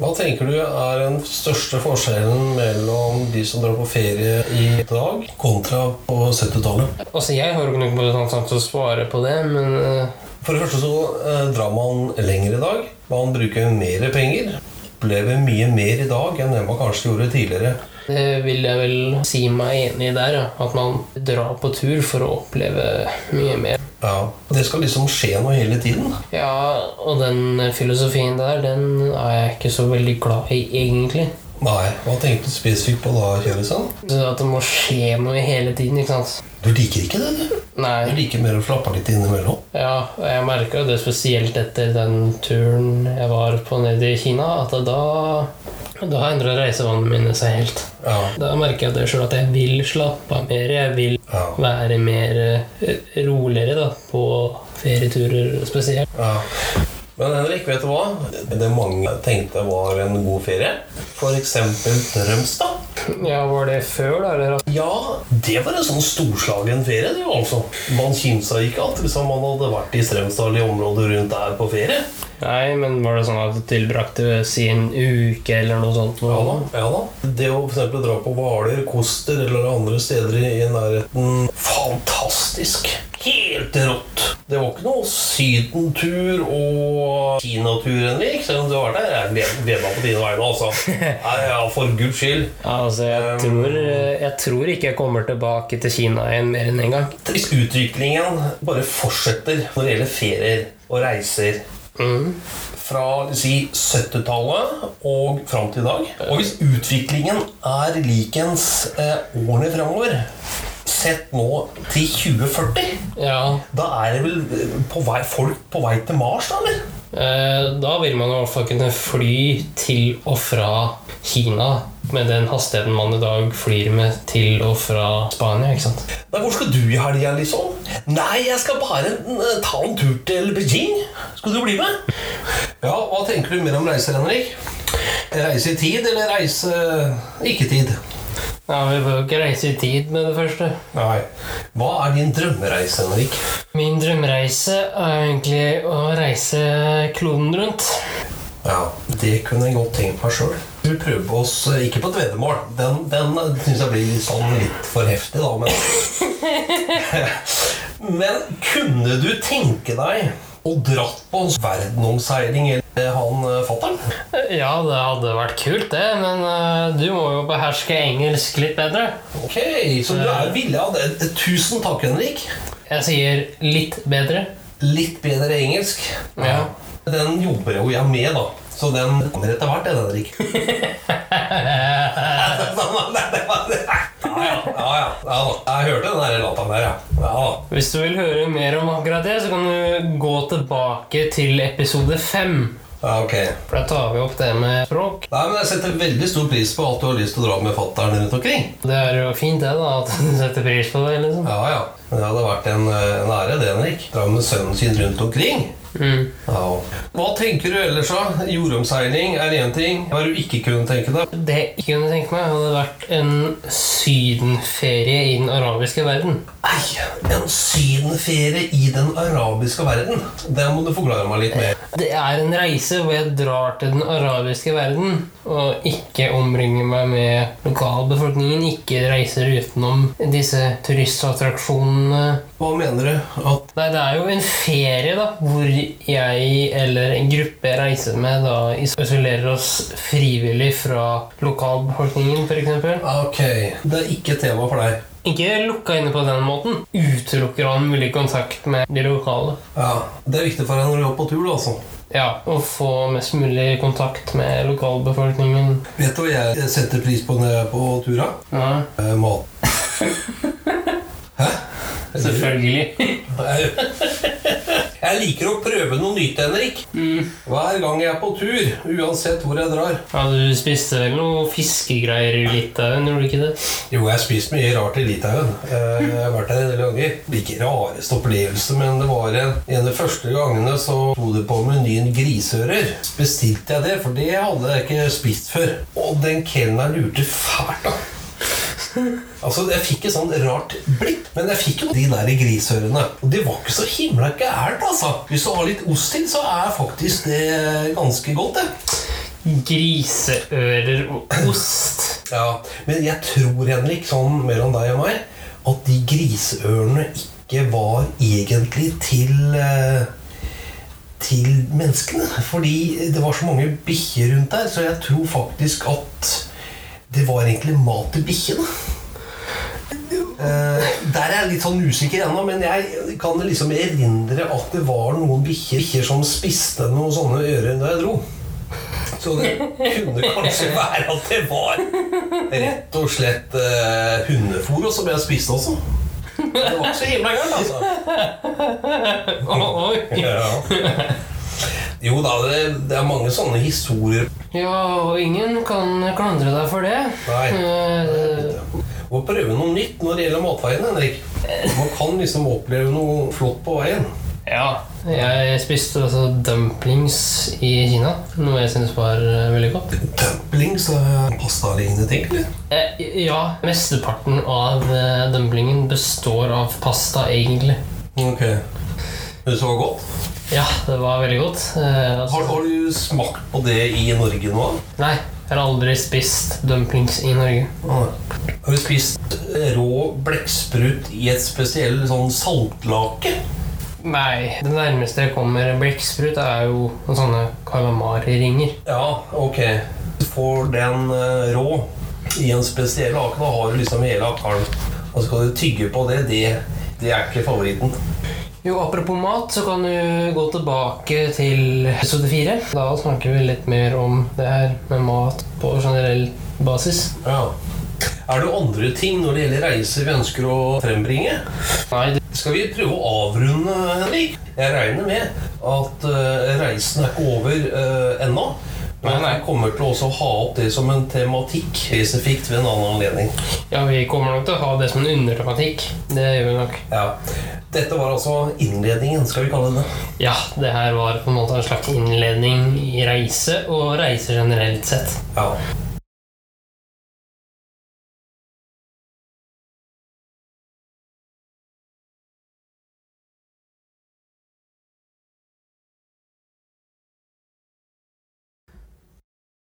Hva tenker du er den største forskjellen mellom de som drar på ferie i dag, kontra på 70-tallet? Altså, jeg har jo ikke noe kompetanse til å svare på det, men eh, For det første så eh, drar man lenger i dag. Man bruker mer penger. Opplever mye mer i dag enn det man kanskje gjorde tidligere. Det vil jeg vel si meg enig i der. At man drar på tur for å oppleve mye mer. Ja, Det skal liksom skje noe hele tiden. Ja, og den filosofien der, den er jeg ikke så veldig glad i, egentlig. Nei, Hva tenkte du spesifikt på da? Så At det må skje noe hele tiden, ikke sant? Du liker ikke det, du? Du liker mer å slappe litt innimellom. Ja, og jeg merka det spesielt etter den turen jeg var på nede i Kina, at da da endrer reisevanene mine seg helt. Ja, Da merker jeg det sjøl at jeg vil slappe av mer. Jeg vil ja, være mer eh, roligere da, på ferieturer spesielt. ja. Men Henrik, vet du hva? Det mange tenkte var en god ferie, f.eks. Drømstad. Ja, Var det før, da? Eller? Ja, det var en sånn storslagen ferie, det var altså. Man kimsa ikke at liksom, man hadde vært i Strømsdal i området rundt der på ferie. Nei, men var det sånn at du tilbrakte sin uke eller noe sånt? Ja da. ja da. Det å for eksempel dra på Hvaler, Koster eller andre steder i i nærheten Fantastisk! Helt rått! Det var ikke noe sydentur og kinatur, Henrik. Selv om du var der. Jeg gleder meg på dine vegne, altså. (laughs) Nei, ja, for guds skyld. Altså, jeg tror, jeg tror ikke jeg kommer tilbake til Kina igjen mer enn én gang. Hvis utviklingen bare fortsetter når det gjelder ferier og reiser Mm. fra si, 70-tallet og fram til i dag Og hvis utviklingen er likens eh, årene framover Sett nå til 2040 Ja, Da er det vel eh, på vei, folk på vei til Mars, da, eller? eh, da vil man i hvert fall kunne fly til og fra Kina med den hastigheten man i dag flyr med til og fra Spania. ikke sant? Nei, hvor skal du i helga, liksom? Nei, jeg skal bare eh, ta en tur til Beijing. Skal du bli med? Ja, hva tenker du mer om reiser, Henrik? Reise i tid eller reise ikke tid? Ja, Vi bør jo ikke reise i tid med det første. Nei. Hva er din drømmereise, Henrik? Min drømmereise er egentlig å reise kloden rundt. Ja, Det kunne jeg godt tenkt meg sjøl. Vi prøver på oss eh, ikke på et veddemål. Den, den syns jeg blir litt sånn litt for heftig, da. Men, (laughs) (laughs) men kunne du tenke deg å dratt på en verdenomseiling han eh, fatter'n? (laughs) Ja, det hadde vært kult, det, men uh, du må jo beherske engelsk litt bedre. Ok, så du er villig av det. Tusen takk, Henrik. Jeg sier litt bedre. Litt bedre engelsk. Ja. Den jobber jo jeg med, da. Så den kommer etter hvert, den, Henrik. (laughs) Ja, ja. ja, ja. Jeg hørte den der låta der, ja. ja. Hvis du vil høre mer om akkurat det, så kan du gå tilbake til episode fem. Ja, ok. For da tar vi opp det med språk. Nei, men Jeg setter veldig stor pris på at du har lyst til å dra med fatter'n rundt omkring. Det er jo fint, det, da, at du setter pris på det. liksom. Ja, ja. Men det hadde vært en, eh, en ære, det, Henrik. Dra med sønnen sin rundt omkring. Mm. Ja. Hva tenker du ellers, da? Jordomseiling er én ting. Hva du ikke kunne tenke deg? Det jeg ikke kunne tenke meg, hadde vært en sydenferie i den arabiske verden. Nei, en sydenferie i den arabiske verden. Det må du forklare meg litt mer. Det er en reise hvor jeg drar til den arabiske verden og ikke omringer meg med lokalbefolkningen. Ikke reiser utenom disse turistattraksjonene. Hva mener du? At Nei, det er jo en ferie da, hvor jeg eller en gruppe jeg reiser med, da isolerer oss frivillig fra lokalbefolkningen, f.eks. Ok, det er ikke tema for deg. Ikke lukka inne på den måten. Utelukker all mulig kontakt med de lokale. Ja, Det er viktig for deg når du er på tur, da, altså. Ja, Å få mest mulig kontakt med lokalbefolkningen. Vet du hva jeg setter pris på når jeg er på tur? Ja, Eh, Mat. (laughs) Hæ? selvfølgelig. (laughs) Jeg liker å prøve noe nytt, Henrik. Hver gang jeg er på tur, uansett hvor jeg drar. Ja, Du spiste vel noe fiskegreier i Litauen, gjorde du ikke det? Jo, jeg har spist mye rart i Litauen. Jeg har vært der en del ganger. Ikke rareste opplevelse, men det var en, en av de første gangene så sto det på menyen grisører. Bestilte jeg det, for det hadde jeg ikke spist før. Og den kelneren lurte fælt, da. (laughs) Altså, Jeg fikk et sånn rart blikk, men jeg fikk jo de der grisørene. Og det var ikke så himla gærent, altså. Hvis du har litt ost til, så er faktisk det ganske godt, det. griseører og ost. Ja, Men jeg tror, Henrik, sånn mellom deg og meg, at de griseørene ikke var egentlig til eh, til menneskene. Fordi det var så mange bikkjer rundt der, så jeg tror faktisk at det var egentlig mat til bikkjene. Eh, der er jeg litt sånn usikker ennå, men jeg kan liksom erindre at det var noen bikkjer som spiste noen sånne ører da jeg dro. Så det kunne kanskje være at det var rett og slett eh, hundefôr som jeg spiste også. Det var ikke så himla gærent, altså. Oi. Ja. Jo da, det, det er mange sånne historier. Ja, og ingen kan klandre deg for det. Nei. Du Må prøve noe nytt når det gjelder matveien, Henrik. Man kan liksom oppleve noe flott på veien. Ja, jeg spiste altså dumplings i Kina, noe jeg synes var eh, veldig godt. Dumplings og pastalignende ting, eller? Eh, Ja, mesteparten av eh, dumplingen består av pasta, egentlig. Ok. Synes det var godt? Ja, det var veldig godt. Eh, altså- Har, har du smakt på det i Norge nå? Nei, jeg har aldri spist dumplings i Norge. Ah. Har du spist rå blekksprut i et spesielt sånn saltlake? Nei, det nærmeste jeg kommer blekksprut, er jo noen sånne kalamari-ringer. Ja, ok. Du får den eh, rå i en spesiell lake. Da har du liksom hele akaren. Og så skal du tygge på det. Det, det er ikke favoritten. Jo, apropos mat, så kan du gå tilbake til episode 4. Da snakker vi litt mer om det her med mat på generell basis. Ja. Er det andre ting når det gjelder reiser vi ønsker å frembringe? Nei, Skal vi prøve å avrunde, Henrik? Jeg regner med at uh, reisen er ikke over uh, ennå. Men nei. kommer til å ha opp det som en tematikk spesifikt ved en annen anledning. ja, vi kommer nok til å ha det som en undertematikk. Det gjør vi nok. Ja. Dette var altså innledningen, skal vi kalle det. Ja, det her var på en måte en slags innledning i reise, og reise generelt sett. Ja.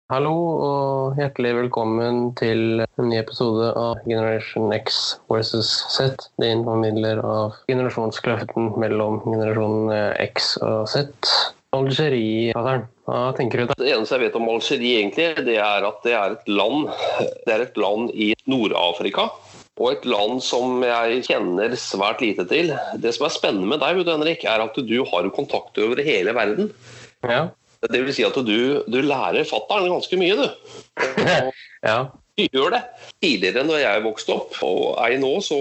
Hallo og hjertelig velkommen til en ny episode av Generation X versus Z. Din formidler av generasjonskløften mellom generasjon X og Z. Algerie, Fatter'n. Hva tenker du da? Det eneste jeg vet om Algerie, egentlig, det er at det er et land, det er et land i Nord-Afrika. Og et land som jeg kjenner svært lite til. Det som er spennende med deg, Henrik, er at du har kontakter over hele verden. Ja. Det vil si at du, du lærer fattern ganske mye, du. (laughs) ja. Du gjør det. Tidligere når jeg vokste opp, og ei nå, så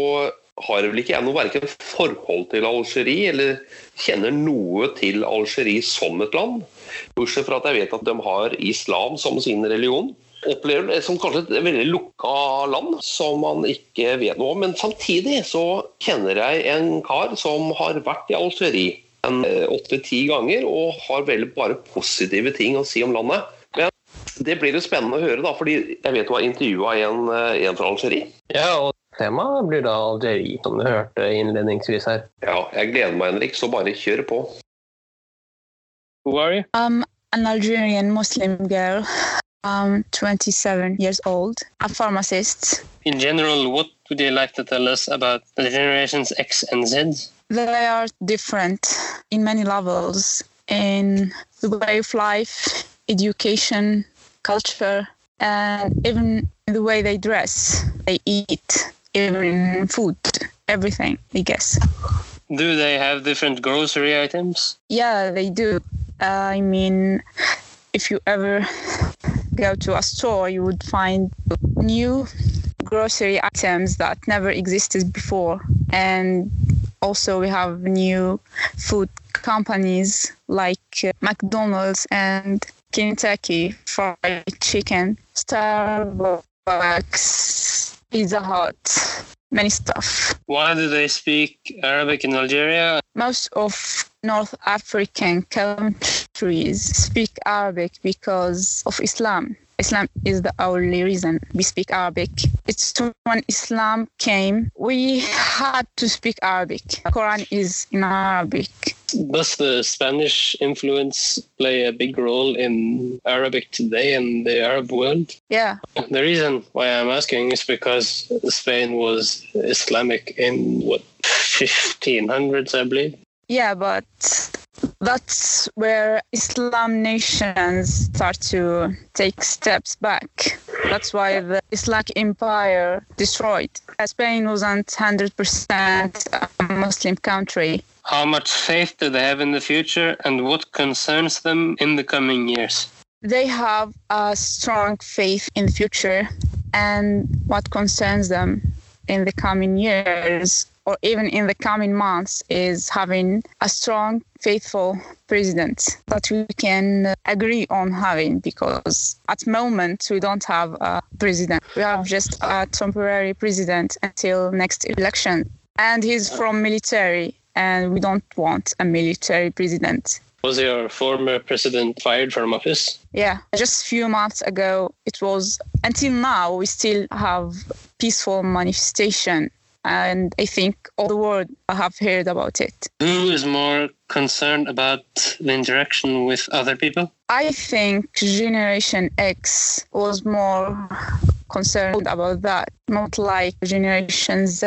har vel ikke jeg noe verken forhold til Algerie eller kjenner noe til Algerie som et land. Bortsett fra at jeg vet at de har islam som sin religion. Opplever det som kanskje et veldig lukka land som man ikke vet noe om. Men samtidig så kjenner jeg en kar som har vært i Algerie en åtte-ti ganger og har vel bare positive ting å si om landet. Men det blir jo spennende å høre, da, fordi jeg vet du har intervjua en, eh, en fra Algerie. ja, og temaet blir da Algerie, som du hørte innledningsvis her. Ja, jeg gleder meg, Henrik, så bare kjør på. Who are you? I'm an Algerian Muslim girl. I'm 27 years old, a pharmacist. In general, what would you like to tell us about the generations X and Z? They are different in many levels in the way of life, education, culture, and even the way they dress, they eat, even food, everything, I guess. Do they have different grocery items? Yeah, they do. Uh, I mean, if you ever go to a store, you would find new grocery items that never existed before. And also, we have new food companies like uh, McDonald's and Kentucky Fried Chicken, Starbucks, Pizza Hut, many stuff. Why do they speak Arabic in Algeria? most of North African countries speak Arabic because of Islam. Islam is the only reason we speak Arabic. It's when Islam came, we had to speak Arabic. The Quran is in Arabic. Does the Spanish influence play a big role in Arabic today and the Arab world? Yeah, The reason why I'm asking is because Spain was Islamic in what 1500s, I believe. yeah, but that's where Islam nations start to take steps back. That's why the Islamic Empire destroyed. Spain wasn't 100% a Muslim country. How much faith do they have in the future, and what concerns them in the coming years? they have a strong faith in the future and what concerns them in the coming years or even in the coming months is having a strong faithful president that we can agree on having because at moment we don't have a president. We have just a temporary president until next election. And he's from military and we don't want a military president Was your former president fired from office? Yeah, just a few months ago, it was until now we still have peaceful manifestation, and I think all the world have heard about it. Who is more concerned about the interaction with other people? I think Generation X was more concerned about that, not like Generation Z.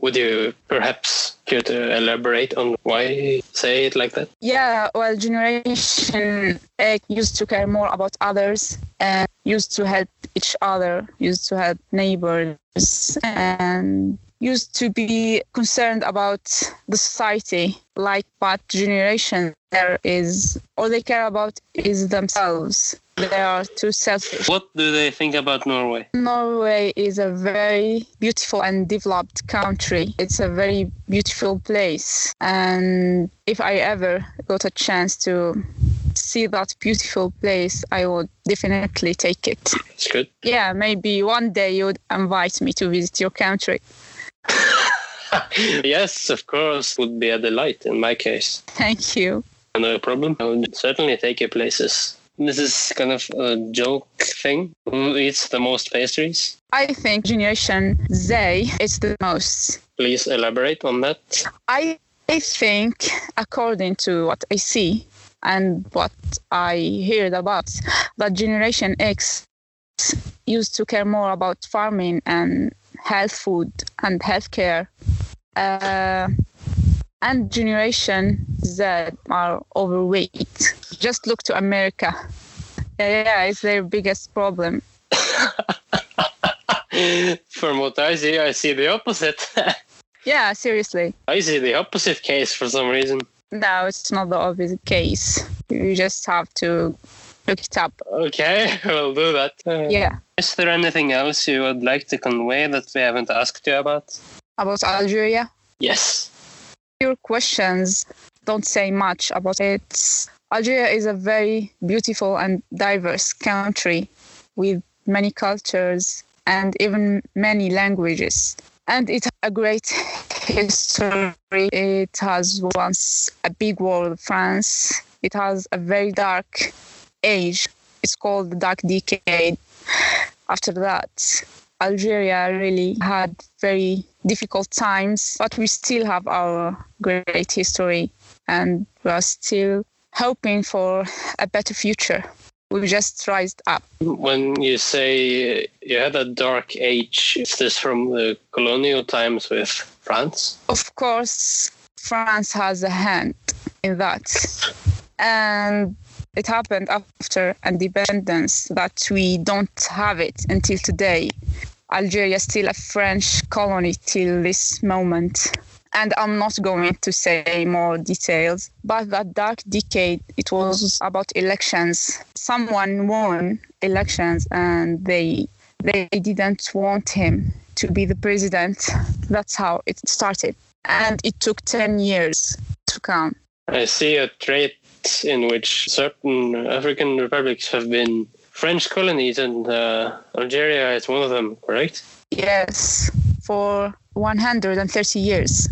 Would you perhaps care to elaborate on why you say it like that? Yeah, well, Generation X used to care more about others and used to help each other, used to help neighbors, and used to be concerned about the society. Like what generation there is, all they care about is themselves. They are too selfish. What do they think about Norway? Norway is a very beautiful and developed country. It's a very beautiful place. And if I ever got a chance to see that beautiful place, I would definitely take it. It's good. Yeah, maybe one day you would invite me to visit your country. (laughs) yes, of course, would be a delight in my case. Thank you. No problem. I would certainly take you places. This is kind of a joke thing. Who eats the most pastries? I think Generation Z is the most. Please elaborate on that. I I think, according to what I see and what I heard about, that Generation X used to care more about farming and health food and healthcare. Uh, and Generation Z are overweight. Just look to America. Yeah, yeah, it's their biggest problem. (laughs) From what I see, I see the opposite. (laughs) Yeah, seriously. I see the opposite case for some reason. No, it's not the obvious case. You just have to look it up. Okay, (laughs) we'll do that. Uh, Yeah. Is there anything else you would like to convey that we haven't asked you about? About Algeria. Yes. Your questions don't say much about it. Algeria is a very beautiful and diverse country with many cultures and even many languages. And it has a great (laughs) history. It has once a big war, with France. It has a very dark age. It's called the Dark Decade. After that, Algeria really had very difficult times, but we still have our great history and we are still hoping for a better future. We just rised up. When you say you had a dark age, is this from the colonial times with France? Of course, France has a hand in that. And it happened after independence that we don't have it until today. Algeria is still a French colony till this moment. And I'm not going to say more details, but that dark decade, it was about elections. Someone won elections and they they didn't want him to be the president. That's how it started. And it took 10 years to come. I see a trait in which certain African republics have been French colonies, and uh, Algeria is one of them, correct? Yes, for 130 years.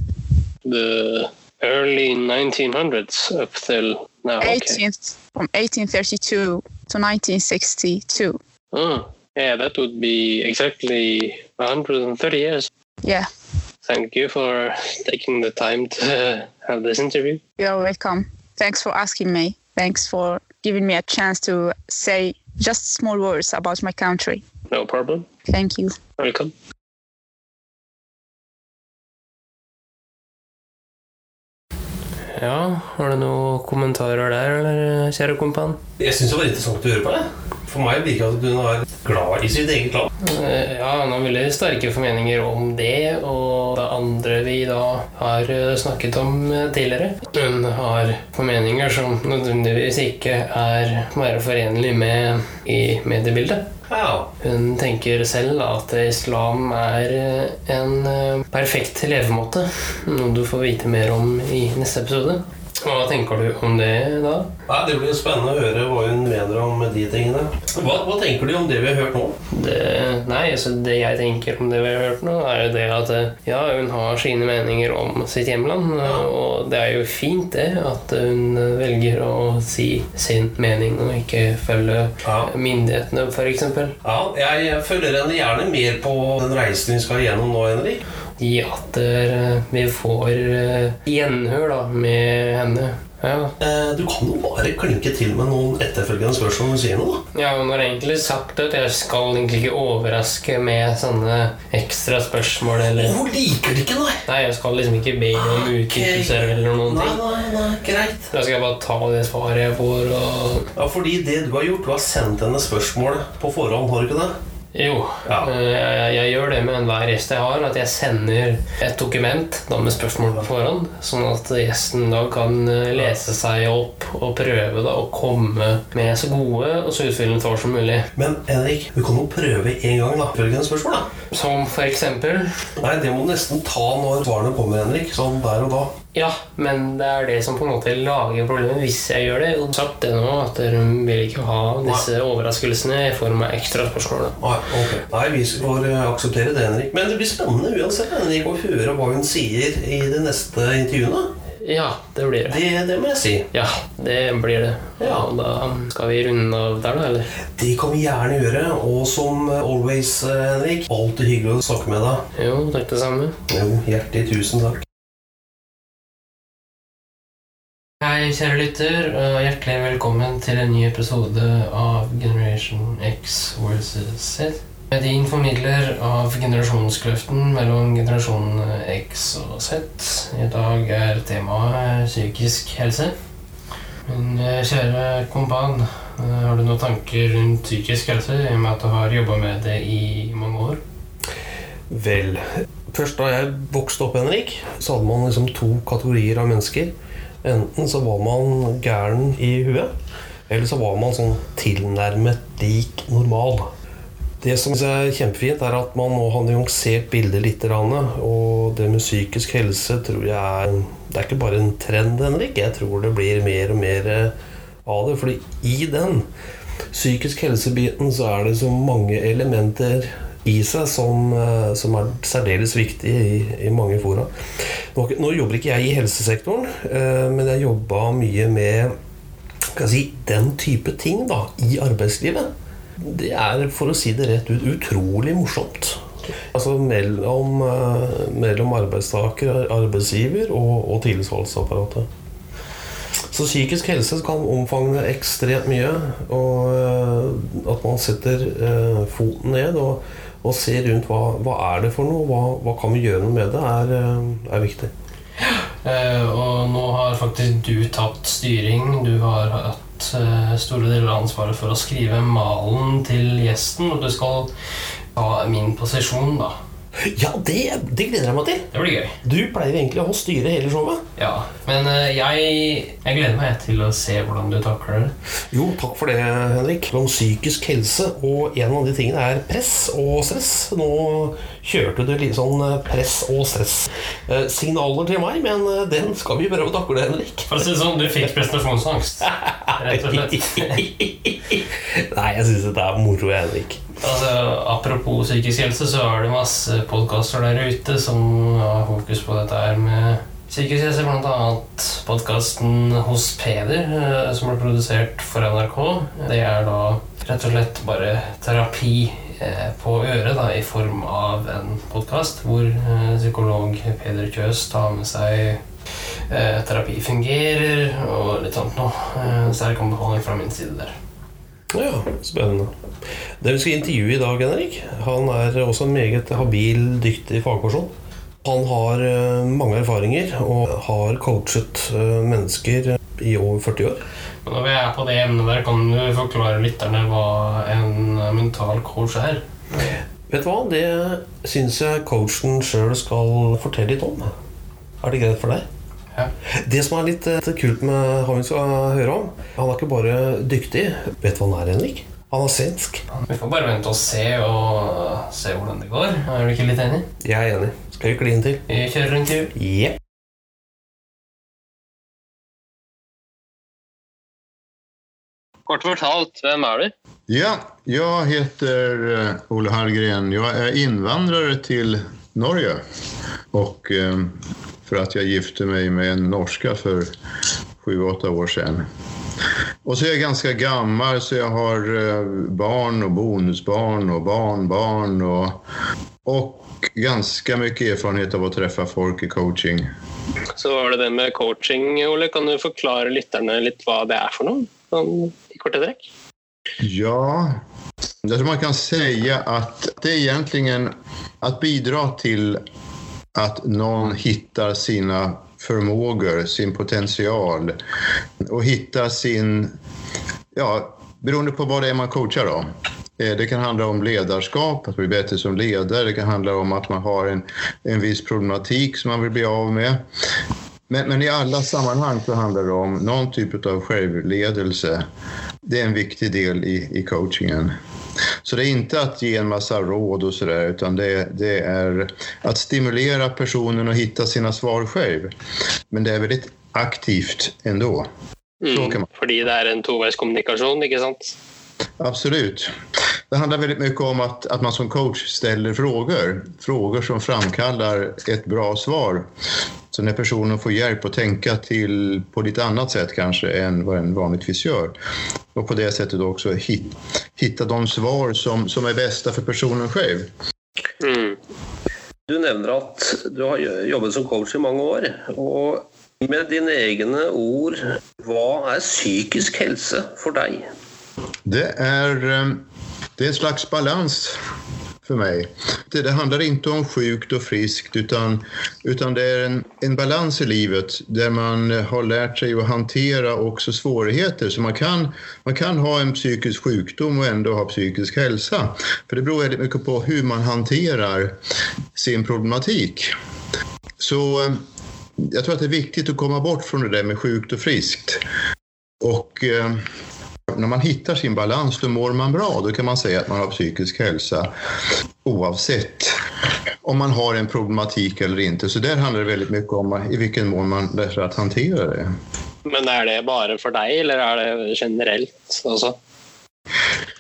The early 1900s up till now. Okay. 18th, from 1832 to 1962. Oh, yeah, that would be exactly 130 years. Yeah, Thank you for taking the time to (laughs) have this interview. you're welcome. Thanks for asking me. Thanks for giving me a chance to say just small words about my country. No problem. Thank you. Welcome. Ja, har du noen kommentarer der, eller, kjære kompan? Jeg syns det var interessant å høre på det. For meg virker det at hun er glad i sitt eget land. Eh, Ja, hun har veldig sterke formeninger om det, og det andre vi da har eh, snakket om eh, tidligere. Hun har formeninger som nødvendigvis ikke er være forenlig med i mediebildet. Ja. Hun tenker selv at islam er en perfekt levemåte, noe du får vite mer om i neste episode. Hva tenker du om det da? Nei, Det blir spennende å høre hva hun mener om de tingene. Hva, hva tenker du om det vi har hørt nå? Det, nei, altså det jeg tenker om det vi har hørt nå, er jo det at ja, hun har sine meninger om sitt hjemland. Og det er jo fint det, at hun velger å si sin mening og ikke følge Ja. myndighetene, f.eks. Ja, jeg følger henne gjerne mer på den reisen vi skal gjennom nå, Henrik. I at eh, vi får eh, gjenhør da, med henne. Ja. Eh, Du kan jo bare klinke til med noen etterfølgende spørsmål når du sier noe, da. ja, hun har egentlig sagt at jeg skal egentlig ikke overraske med sånne ekstra spørsmål eller Hun liker det ikke, nei. Nei, jeg skal liksom ikke be om utdypelser eller noen ting. Nei, nei, nei, greit. Da skal jeg bare ta det svaret jeg får, og Ja, fordi det du har gjort, du har sendt henne spørsmål på forhånd, har du ikke det? Jo, Ja. eh, jeg, jeg gjør det med enhver gjest jeg har, at jeg sender et dokument da med spørsmål på forhånd, sånn at gjesten da kan eh, lese seg opp og prøve da å komme med så gode og så utfyllende svar som mulig. Men Henrik, du kan jo prøve en gang, da. Følgende spørsmål, da. Som for eksempel Nei, det må du nesten ta når svarene kommer, Henrik. Sånn der og da. Ja, men det er det som på en måte lager problemet hvis jeg gjør det. Og sagt det nå, at dere vil ikke ha disse overraskelsene i form av ekstra spørsmål. Nei, ok. Nei, vi får eh, akseptere det, Henrik. Men det blir spennende uansett Henrik, å høre hva hun sier i de neste intervjuene. Ja, det blir det. Det, det må jeg si. Ja, det blir det. Ja. Og da skal vi runde av der, da, eller? Det kan vi gjerne gjøre. Og som always, eh, Henrik, alltid hyggelig å snakke med deg. Jo, takk det samme. Jo, hjertelig tusen takk. Hei, kjære lytter, og hjertelig velkommen til en ny episode av Generation X versus Z. Din formidler av generasjonskløften mellom generasjonene X og Z. I dag er temaet psykisk helse. Men eh, kjære kompan, eh, har du noen tanker rundt psykisk helse, i og med at du har jobba med det i mange år? Vel, først da jeg vokste opp, Henrik, så hadde man liksom to kategorier av mennesker. Enten så var man gæren i huet, eller så var man sånn tilnærmet lik normal. Det som er kjempefint, er at man nå har nyansert bildet litt. Og det med psykisk helse tror jeg er Det er ikke bare en trend, Henrik. Jeg tror det blir mer og mer eh, av det. Fordi i den psykisk helsebiten så er det så mange elementer i seg som, eh, som er særdeles viktig i, i mange fora. Nå, nå jobber ikke jeg i helsesektoren, eh, men jeg jobba mye med si, den type ting da, i arbeidslivet. Det er, for å si det rett ut, utrolig morsomt. Altså mellom, eh, mellom arbeidstaker, arbeidsgiver og, og tillitsvalgtapparatet. Så psykisk helse kan omfange ekstremt mye. Og at man setter foten ned og, og se rundt hva, hva er det for noe, hva, hva kan vi gjøre noe med det, er, eh, er viktig. Uh, og nå har faktisk du tatt styring. Du har hatt uh, store deler av ansvaret for å skrive malen til gjesten, og du skal ha min posisjon, da. Ja, det, det gleder jeg meg til! Det blir gøy. Du pleier egentlig å styre hele showet. Ja, Men eh, jeg, jeg gleder meg til å se hvordan du takler det. Jo, takk for det, Henrik. Om psykisk helse, og en av de tingene er press og stress. Nå kjørte du litt sånn eh, press og stress-signaler til meg, men eh, den skal vi prøve å takle, Henrik. For å si det sånn, du fikk (laughs) prestasjonsangst. Rett og slett. Nei, jeg syns dette er moro, Henrik. Altså, apropos psykisk helse, så er det masse podkaster der ute som har fokus på dette her med psykisk helse. Blant annet podkasten Hos Peder, eh, som ble produsert for NRK. Det er da rett og slett bare terapi eh, på øret da, i form av en podkast hvor eh, psykolog Peder Kjøs tar med seg terapi fungerer og litt sånt noe. Sterk anbefaling fra min side der. Ja, spennende. Det vi skal intervjue i dag, Henrik, han er også en meget habil, dyktig fagperson. Han har eh, mange erfaringer og har coachet eh, mennesker i over 40 år. Men når vi er på det emnet der, kan du forklare lytterne hva en mental coach er? Vet du hva? Det syns jeg coachen sjøl skal fortelle litt om. Er det greit for deg? Ja. Det som er litt eh, kult med han vi skal høre om Han er ikke bare dyktig. Vet du hva han er, Henrik? Han er svensk. Vi får bare vente og se og se hvordan det går. Er du ikke litt enig? Jeg er enig. Skal vi kline til? Vi kjører en tur. Jepp. Kort fortalt, hvem er du? Ja, jeg heter Ole Olle Hallgren. Jeg er innvandrer til Norge. Og eh, för att jag gifte mig med en norska för sju, åtta år sedan. Och så är jag ganska gammal så jag har eh, barn och bonusbarn och barnbarn och, och ganska mycket erfarenhet av att träffa folk i coaching. Så var det det med coaching, Ole. Kan du forklare lytterne litt hva det er for noe? Sånn, I korte trekk? Ja, Det som man kan säga att det är egentligen att bidra till att någon hittar sina förmågor, sin potential och hittar sin, ja, beroende på vad det är man coachar då. Eh, Det kan handla om ledarskap, att bli bättre som ledare. Det kan handla om att man har en, en viss problematik som man vill bli av med. Men, men i alla sammanhang så handlar det om någon typ av självledelse. Det är en viktig del i, i coachingen. Så det är inte att ge en massa råd och sådär, utan det, det är att stimulera personen att hitta sina svar själv. Men det är väldigt aktivt ändå. Mm. Fordi det er en toveiskommunikasjon, ikke sant? Absolut. Det handlar väldigt mycket om att, att man som coach ställer frågor. Frågor som framkallar ett bra svar. Så när personen får hjälp att tänka till på lite annat sätt kanske än vad en vanligtvis gör. Och på det sättet också hit, hitta de svar som, som är bästa för personen själv. Mm. Du nevner at du har jobbet som coach i mange år. Og med dine egne ord, hva er psykisk helse for deg? Det är, eh, det er en slags balans for meg. Det, det ikke om sjukt og friskt utan, utan det er en, en balans i livet der man eh, har lært seg å håndtere også. Så man kan, man kan ha en psykisk sjukdom og enda ha psykisk hälsa. For det beror veldig mye på hvordan man håndterer sin problematik. Så jeg tror det er viktig å komme bort fra det der med sjukt og friskt. Og eh, när man hittar sin balans då mår man bra. Da kan man si at man har psykisk helse oavsett om man har en problematik eller ikke. Så der handler det veldig mye om i hvilken mån man sig att hantera det. Men er det bare for deg, eller er det generelt også?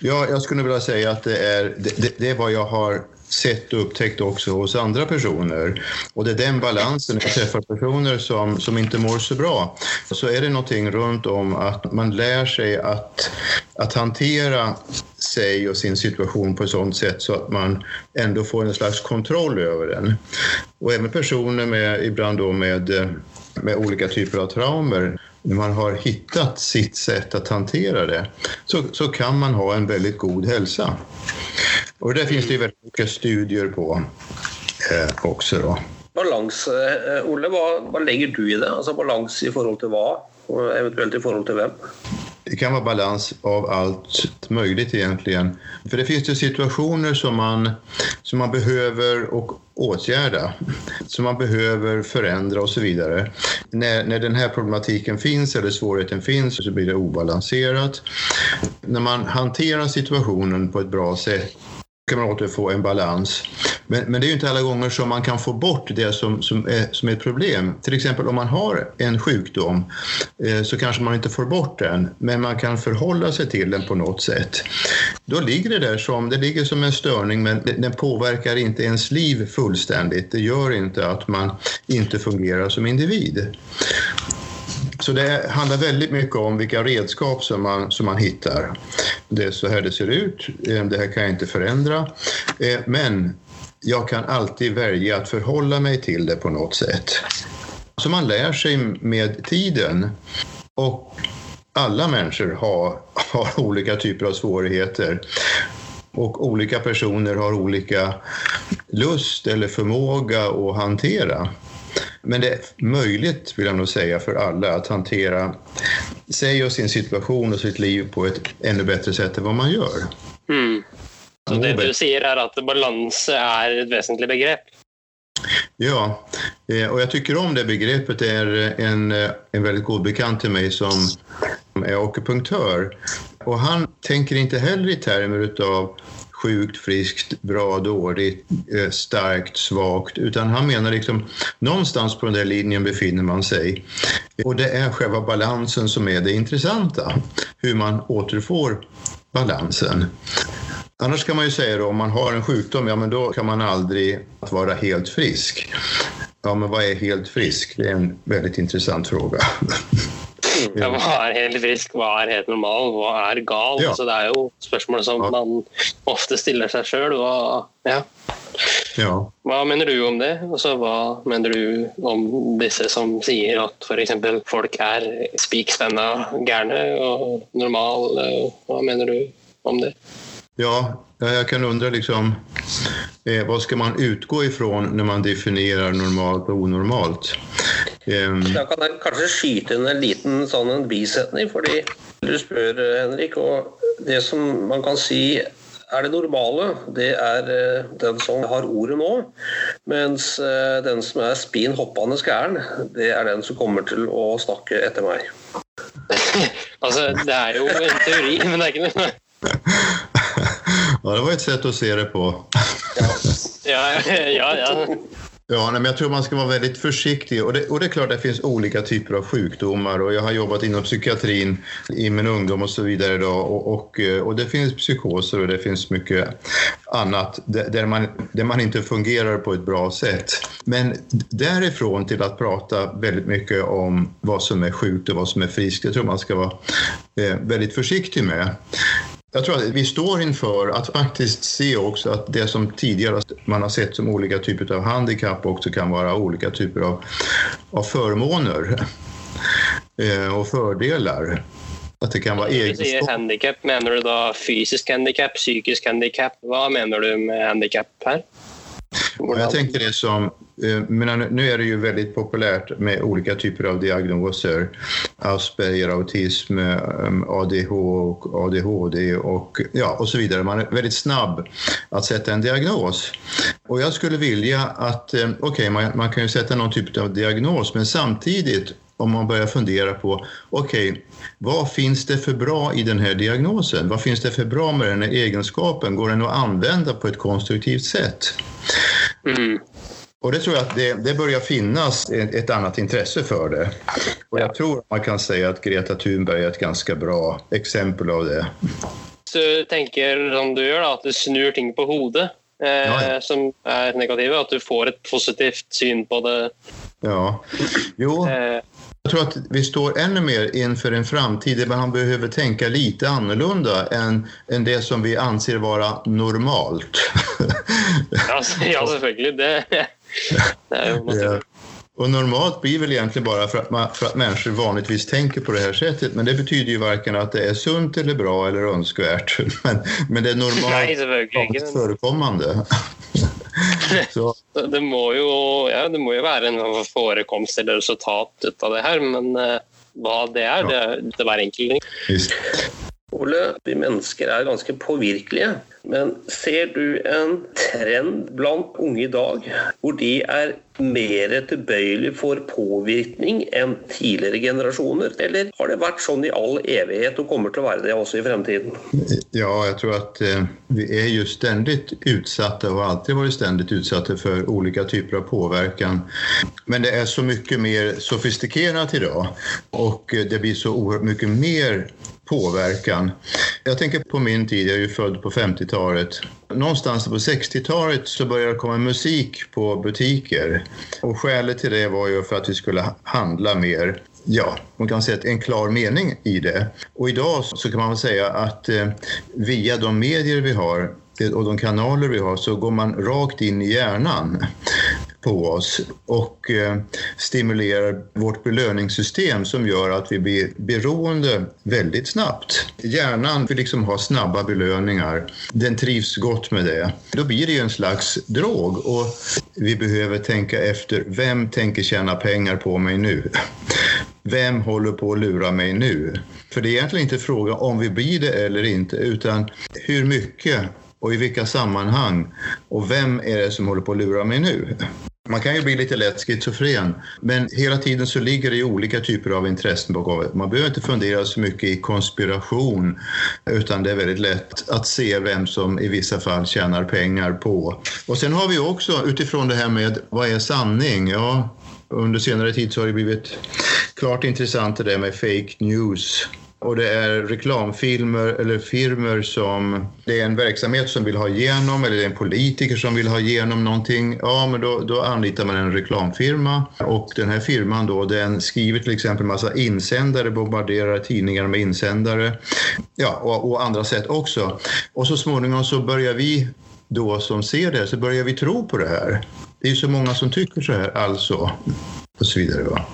Ja, jeg skulle vilja si at det er, det, det, det er hva jeg har sett och upptäckt också hos andra personer. Och det är den balansen, när jag träffar personer som, som inte mår så bra, så är det någonting runt om att man lär sig att, att sig och sin situation på ett sådant sätt så att man ändå får en slags kontroll över den. Och även personer med, ibland med, med olika typer av traumer, när man har hittat sitt sätt att hantera det så, så kan man ha en väldigt god hälsa. Och det finns det väldigt mycket studier på eh, också. Då. Balanse, Olle, Ole, hva, hva legger du i det? Altså Balanse i forhold til hva, og eventuelt i forhold til hvem? Det kan vara balans av allt möjligt egentligen. För det finns ju situationer som man, som man behöver och åtgärda, som man behöver förändra och så vidare. När, när den här eller svårigheten finns så blir det obalanserat. När man hanterar situationen på ett bra sätt kan man återfå en balans. Men, men det är ju inte alla gånger som man kan få bort det som, som, är, som är ett problem. Till exempel om man har en sjukdom eh, så kanske man inte får bort den, men man kan förhålla sig till den på något sätt. Då ligger det där som, det ligger som en störning men den påverkar inte ens liv fullständigt. Det gör inte att man inte fungerar som individ. Så det handlar väldigt mycket om vilka redskap som man, man hittar. Det är så här det ser ut, eh, det här kan jag inte förändra. Eh, Men jag kan alltid välja att förhålla mig till det på något sätt. Så man lär sig med tiden. Och alla människor har, (laughs) har olika typer av svårigheter. Och olika personer har olika lust eller förmåga att hantera. Men det är möjligt, vill jag nog säga, för alla att hantera sig och sin situation och sitt liv på ett ännu bättre sätt än vad man gör. Mm. Så det du sier, er at balanse er et vesentlig begrep? Ja, og jeg tykker om det begreppet. Det er en, eh, en veldig god bekant til meg som er akupunktör. Og han tenker ikke heller i termer utav sjukt, friskt, bra, dåligt, eh, starkt, svagt, utan han menar liksom någonstans på den där linjen befinner man sig. Och det är själva balansen som är det intressanta. Hur man återfår balansen. Annars kan man ju säga då, om man har en sjukdom, ja men då kan man aldrig vara helt frisk. Ja, men vad är helt frisk? Det är en väldigt intressant fråga. (laughs) Ja, hva er helt frisk, hva er helt normal, hva er gal? Ja. Så det er jo spørsmål som man ofte stiller seg sjøl. Ja. Ja. hva mener du om det? Altså, hva mener du om disse som sier at f.eks. folk er spikspenna gærne og normal? Hva mener du om det? Ja, jeg jag kan undra liksom, eh, vad ska man utgå ifrån när man definerer normalt og onormalt? Um, Da kan jeg kanskje skyte inn en liten sånn en bisetning, fordi du spør, Henrik, og det som man kan si er det normale, det er eh, den som har ordet nå. Mens eh, den som er spin hoppende gæren, det er den som kommer til å snakke etter meg. (laughs) Altså, det er jo en teori, men det er ikke noe (laughs) ja, det var et sett å se det på. Ja, ja. ja. Ja, men jag tror man skal være veldig forsiktig. Og det, og det er klart det finnes ulike typer av sykdommer. Jeg jag har jobbat innen psykiatrien i min ungdom osv. så og, og, och, och, eh, och det finnes psykoser og det finnes mye annet där där man, der man ikke fungerer på et bra sett. Men derifra til å prate veldig mye om hva som er sjukt og hva som er friskt, det tror man skal være eh, veldig forsiktig med. Jag tror att vi står inför att faktiskt se också att det som tidigare man har sett som olika typer av handikapp också kan vara olika typer av, av förmåner eh, och fordeler. At det kan vara Når du sier handikap, mener du da fysisk handikap, psykisk handikap? Hva mener du med handikap her? Jeg tenker det som, men nu är det ju väldigt populärt med olika typer av diagnoser. Asperger, autism, eh, och ADHD och, ja, och så vidare. Man är väldigt snabb att sätta en diagnos. Och jag skulle vilja att, eh, okej, man, man kan ju sätta någon typ av diagnos, men samtidigt om man börjar fundera på, okej, vad finns det för bra i den här diagnosen? Vad finns det för bra med den här egenskapen? Går den att använda på ett konstruktivt sätt? Mm. Och det tror jag att det, det börjar finnas ett, ett annat intresse för det. Och jag tror man kan säga att Greta Thunberg är ett ganska bra exempel av det. Så du tenker som du gjør, da, at du snur ting på hodet, eh, ja. som er negative, at du får et positivt syn på det. Ja, jo, Eh, jag tror att vi står ännu mer inför en framtid där man behöver tänka lite annorlunda än, än det som vi anser vara normalt. ja, (laughs) ja, selvfølgelig. Det, det er jo (laughs) Ja. naturlig. Och normalt blir väl egentligen bara för att, man, för att människor vanligtvis tänker på det här sättet. Men det betyder ju varken att det är sunt eller bra eller önskvärt. (laughs) Men, men det är normalt ikke. förekommande. (laughs) Så, Det må, jo, ja, det må jo være en forekomst eller resultat ut av det her, men uh, hva det er, det er det hver enkelt. visst. Ole, vi mennesker er ganske påvirkelige. Men ser du en trend blant unge i dag hvor de er mer tilbøyelige for påvirkning enn tidligere generasjoner? Eller har det vært sånn i all evighet og kommer til å være det også i fremtiden? Ja, jeg tror att eh, vi er jo stendig utsatte og har alltid vært stendig utsatte for olika typer av påverkan. Men det er så mye mer sofistikert i dag, og det blir så mye mer påverkan. Jag tänker på min tid, jag är ju född på 50-talet. Någonstans på 60-talet så började det komma musik på butiker. Och skälet till det var ju för att vi skulle handla mer. ja, man kan säga en klar mening i det. Och idag så kan man väl säga att eh, via de medier vi har eh, och de kanaler vi har så går man rakt in i hjärnan på oss och eh, stimulerar vårt belöningssystem som gör att vi blir beroende väldigt snabbt. Hjärnan vill liksom ha snabba belöningar. Den trivs gott med det. Då blir det ju en slags drog och vi behöver tänka efter. Vem tänker tjäna pengar på mig nu? Vem håller på att lura mig nu? För det är egentligen inte fråga om vi blir det eller inte utan hur mycket och i vilka sammanhang och vem är det som håller på att lura mig nu? Man kan ju bli lite lätt schizofren, men hela tiden så ligger det jo olika typer av intressen bakom. Man behöver inte fundera så mycket i konspiration, utan det är väldigt lätt att se vem som i vissa fall tjänar pengar på. Och sen har vi också utifrån det här med vad är sanning? Ja, under senare tid så har det blivit klart intressant det där med fake news. Och det är reklamfilmer eller firmer som det är en verksamhet som vill ha igenom eller det är en politiker som vill ha igenom någonting. Ja, men då, då anlitar man en reklamfirma och den här firman då den skriver till exempel massa insändare, bombarderar tidningar med insändare. Ja, och, och andra sätt också. Och så småningom så börjar vi då som ser det så börjar vi tro på det här. Det är ju så många som tycker så här alltså och så vidare. Va?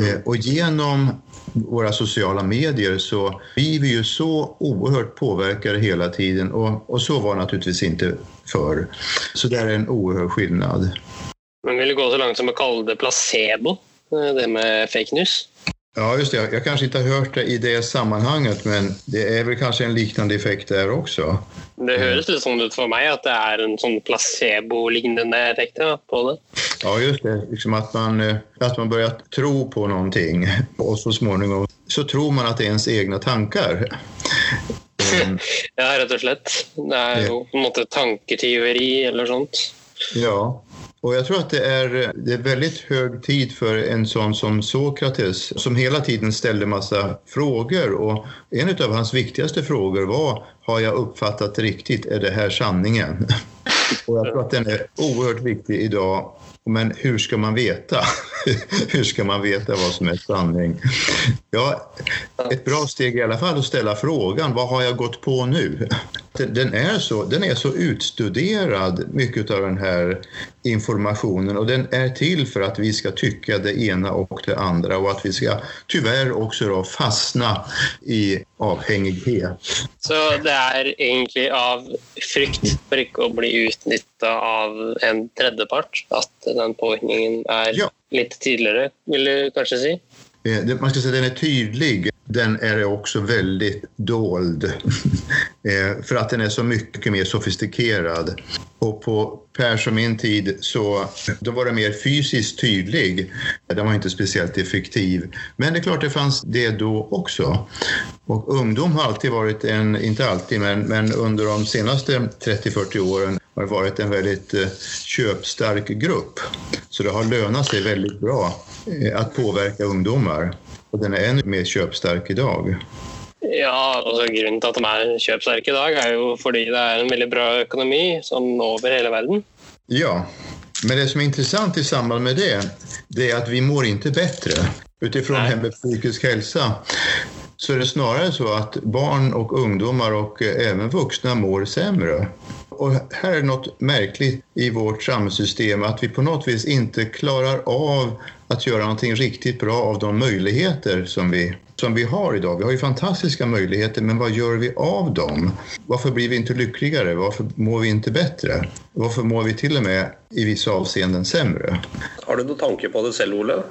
Eh, och genom våra sociala medier så blir vi ju så oerhört påverkade hela tiden och, och så var naturligtvis inte förr. Så det är en oerhörd skillnad. Men vill gå så långt som att kalla det placebo, eh, det med fake news? Ja, just det. Jag kanske inte har hört det i det sammanhanget, men det är väl kanske en liknande effekt der også. Det høres litt sånn ut for meg at det er en sånn placebo-lignende effekt på det. Ja, just det. Liksom at man, at att man börjar tro på noe, (laughs) og så småningom så tror man at det er ens egne tankar. (laughs) Mm. ja, rett og slett. Det er jo på en måte tanketyveri eller sånt. Ja, och jag tror att det är, det är väldigt hög tid för en sån som Sokrates som hela tiden ställde massa frågor och en av hans viktigaste frågor var har jag uppfattat riktigt, är det här sanningen? (laughs) Och jag tror att den är oerhört viktig idag men hur ska man veta? (laughs) hur ska man veta vad som är sanning? Ja, ett bra steg i alla fall att ställa frågan, vad har jag gått på nu? Den är så, den är så utstuderad, mycket av den här informationen och den är till för att vi ska tycka det ena och det andra och att vi ska tyvärr också då fastna i avhängighet. Så det är egentligen av frykt för inte att bli utnyttjad av en tredjepart att den påverkningen är ja. lite tydligare, vill du kanske säga? Eh, man skal si at den er tydlig. Den er også veldig dold. (laughs) Eh, at att den er så mye mer sofistikerad. Og på Pers og min tid så da var den mer fysiskt tydlig. Den var ikke speciellt effektiv. Men det er klart det fanns det da også. Og ungdom har alltid vært en, Ikke alltid, men, men under de senaste 30-40 åren har varit en väldigt eh, köpstark grupp. Så det har lönat sig väldigt bra eh, att påverka ungdomar. Och den är ännu mer köpstark idag. Ja, altså Grunnen til at de er kjøpsterke i dag, er jo fordi det er en veldig bra økonomi sånn over hele verden. Ja, men det som er interessant i samband med det, det er at vi mår ikke bedre. Utifrån ifra psykisk helse så er det snarere så at barn og ungdommer og även voksne mår sämre. Och här är något märkligt i vårt samhällssystem, att vi på något vis inte klarar av att göra någonting riktigt bra av de möjligheter som vi, som vi har idag. Vi har ju fantastiska möjligheter, men vad gör vi av dem? Varför blir vi inte lyckligare? Varför mår vi inte bättre? Varför mår vi till och med i vissa avseenden sämre? Har du någon tanke på det själv, Olle?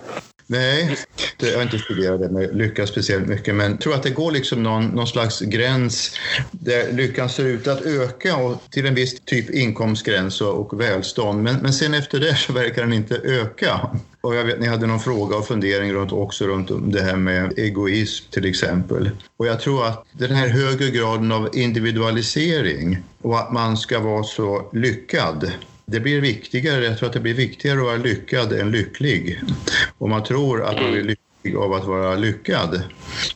Nej, det, jag har inte studerat det med lycka speciellt mycket, men jag tror att det går liksom någon, någon slags gräns där lyckan ser ut att öka och till en viss typ inkomstgräns och, och välstånd. Men, men sen efter det så verkar den inte öka. Och jag vet ni hade någon fråga och fundering runt, också runt det här med egoism till exempel. Och jag tror att den här högre graden av individualisering och att man ska vara så lyckad det blir viktigare, jag tror att det blir viktigare att vara lyckad än lycklig. Og man tror att man blir lycklig av att vara lyckad.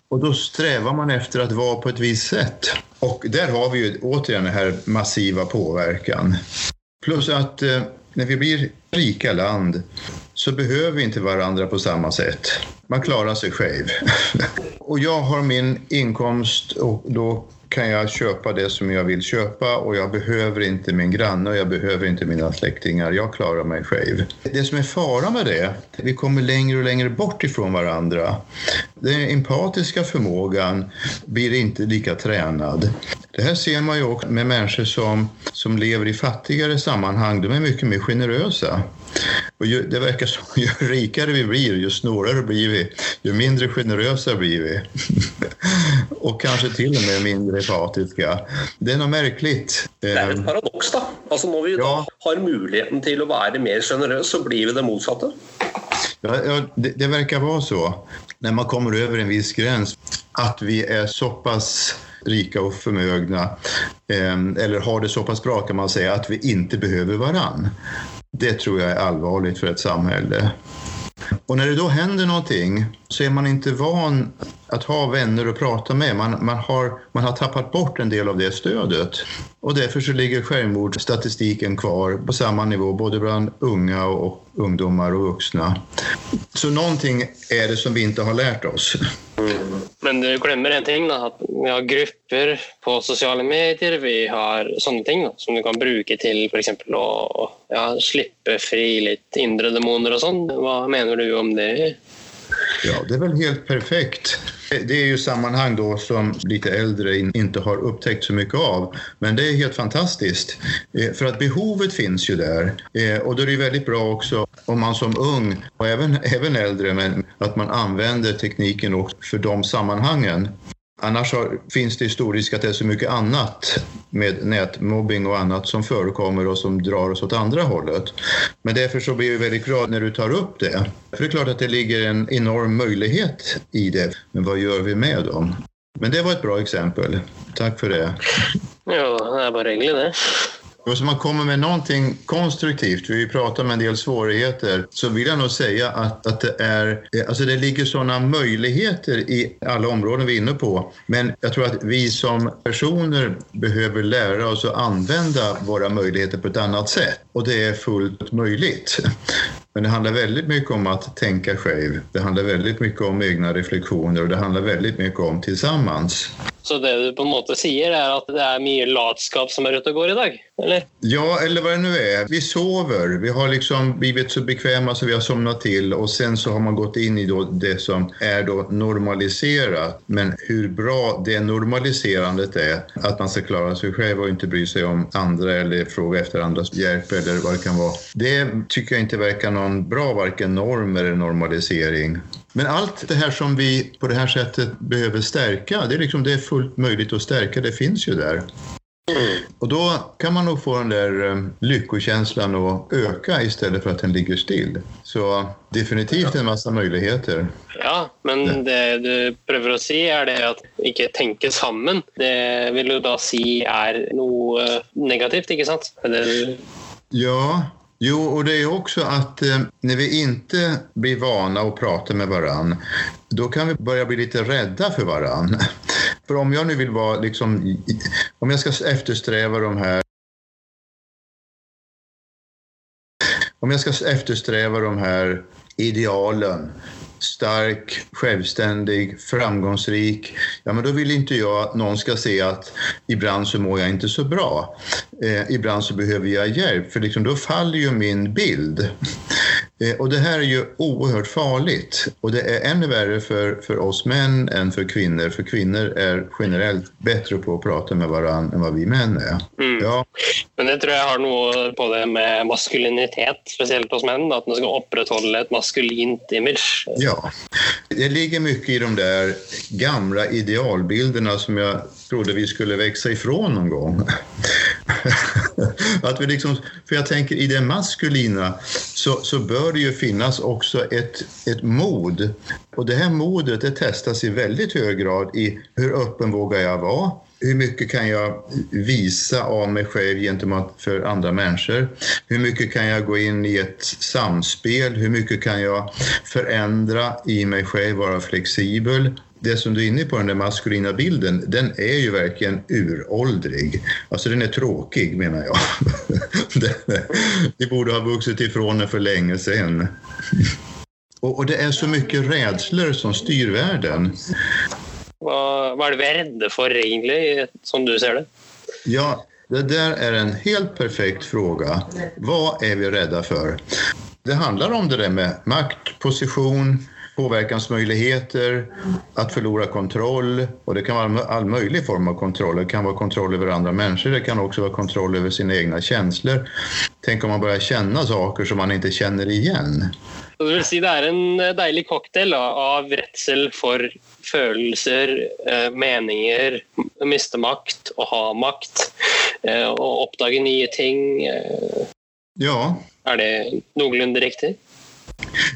Och då strävar man efter att vara på ett visst sätt. Och där har vi ju återigen den här massiva påverkan. Plus att eh, när vi blir rika land så behöver vi inte varandra på samma sätt. Man klarar sig själv. (laughs) och jag har min inkomst och då kan jag köpa det som jag vill köpa och jag behöver inte min granne och jag behöver inte mina släktingar. Jag klarar mig själv. Det som är fara med det, vi kommer längre och längre bort ifrån varandra. Den empatiska förmågan blir inte lika tränad. Det här ser man ju också med människor som, som lever i fattigare sammanhang. De är mycket mer generösa. Och ju, det verkar som ju rikare vi blir, ju snårare blir vi, ju mindre generösa blir vi. (laughs) och kanske till och med mindre empatiska. Det är något märkligt. Det er et paradoks, da. Alltså Når vi Ja. har muligheten til å være mer generösa så blir vi det motsatte. Ja, ja, det, det verkar vara så, när man kommer över en viss gräns, att vi är så pass rika och förmögna, eh, eller har det så pass bra kan man säga, att vi inte behöver varann. Det tror jag är allvarligt för ett samhälle. Och när det då händer någonting så är man inte van att ha vänner att prata med. Man, man, har, man har tappat bort en del av det stödet. Och därför så ligger självmordsstatistiken kvar på samma nivå både bland unga och ungdomar och vuxna. Så någonting är det som vi inte har lärt oss. Men du glemmer en ting, da. At vi har grupper på sosiale medier. Vi har sånne ting da, som du kan bruke til f.eks. å ja, slippe fri litt indre demoner og sånn. Hva mener du om det? Ja, det er vel helt perfekt. Det er jo sammanhang då som lite äldre ikke har upptäckt så mycket av. Men det är helt fantastiskt. For För att behovet finns ju där. Og Och då är det väldigt bra också om man som ung och även, även äldre, men att man använder tekniken också för de sammanhangen. Annars har, finns det stor risk att det är så mycket annat med nätmobbing och annat som förekommer och som drar oss åt andra hållet. Men därför så blir jag väldigt glad när du tar upp det. För det är klart att det ligger en enorm möjlighet i det. Men vad gör vi med dem? Men det var ett bra exempel. Takk for det. Ja, det er bare hyggelig, det. Så man kommer med noe konstruktivt, vi prater om en del svårigheter, så vil jeg nog si at, at det, er, altså det ligger sånne muligheter i alle områden vi er inne på. Men jeg tror at vi som personer behöver lære oss å anvende våre muligheter på et annet sett. Og det er fullt mulig. (laughs) Men det handler veldig mye om å tenke selv. Det handler veldig mye om egne refleksjoner, og det handler veldig mye om tillsammans. Så det du på en måte sier, er at det er mye latskap som er ute og går i dag? Eller? Ja, eller hva det nu er. Vi sover. Vi har liksom blivit så bekvemme så vi har somnat til. Og sen så har man gått inn i det som er normalisert. Men hur bra det normaliserandet er, at man skal klare seg selv og ikke bry seg om andre eller spørre efter andres hjelp eller hva det kan være, Det tycker jeg ikke virker noen bra varken norm eller normalisering. Men allt det här som vi på det här sättet behöver stärka, det är, liksom, det är fullt möjligt att stärka, det finns ju där. Och då kan man nog få den där eh, lyckokänslan att öka istället för att den ligger still. Så definitivt en masse muligheter. Ja, men det du prøver å si, er det at ikke tenke sammen. Det vil jo da si er noe negativt, ikke sant? Er det Ja, jo, och det är också att eh, när vi inte blir vana att prata med varann, då kan vi börja bli lite rädda för varann. (laughs) För om jag nu vill vara liksom, om jag ska eftersträva de här om jag ska eftersträva de här idealen, stark, självständig, framgångsrik, ja men då vill inte jag att någon ska se att ibland så mår jag inte så bra. Eh, ibland så behöver jag hjälp, för liksom då faller ju min bild. (laughs) Eh, och det här är ju oerhört farligt. Och det är ännu värre för, för oss män än för kvinnor, för kvinnor är generellt bättre på att prata med varandra än vad vi män är. Mm. Ja, Men det tror jeg har noe på det med maskulinitet, spesielt hos menn. att At man skal opprettholde et maskulint image. Ja, det ligger mycket i de där gamla idealbilderna som jag trodde vi skulle växa ifrån någon gång. (laughs) Att vi liksom, för jag tänker i det maskulina så, så bör det ju finnas också ett, ett mod. Och det här modet det testas i väldigt hög grad i hur öppen vågar jag vara? Hur mycket kan jag visa av mig själv gentemot för andra människor? Hur mycket kan jag gå in i ett samspel? Hur mycket kan jag förändra i mig själv, vara flexibel? Det som du är inne på, den maskulina bilden, den är ju verkligen uråldrig. Alltså den är tråkig menar jag. (laughs) Vi borde ha vuxit ifrån den för länge sedan. Och, och det är så mycket rädslor som styr världen. Hva, hva er det vi er redde for, egentlig, som du ser det? Ja, det där är en helt perfekt fråga. Vad är vi rädda för? Det handlar om det där med makt, position, påverkansmöjligheter, att förlora kontroll. Och det kan vara all möjlig form av kontroll. Det kan vara kontroll över andra människor, det kan också vara kontroll över sina egna känslor. Tänk om man börjar känna saker som man inte känner igen. Så det vil si det er en deilig cocktail da, av redsel for følelser, eh, meninger, miste makt, å ha makt, eh, å oppdage nye ting. Eh, Ja, Er det noenlunde riktig?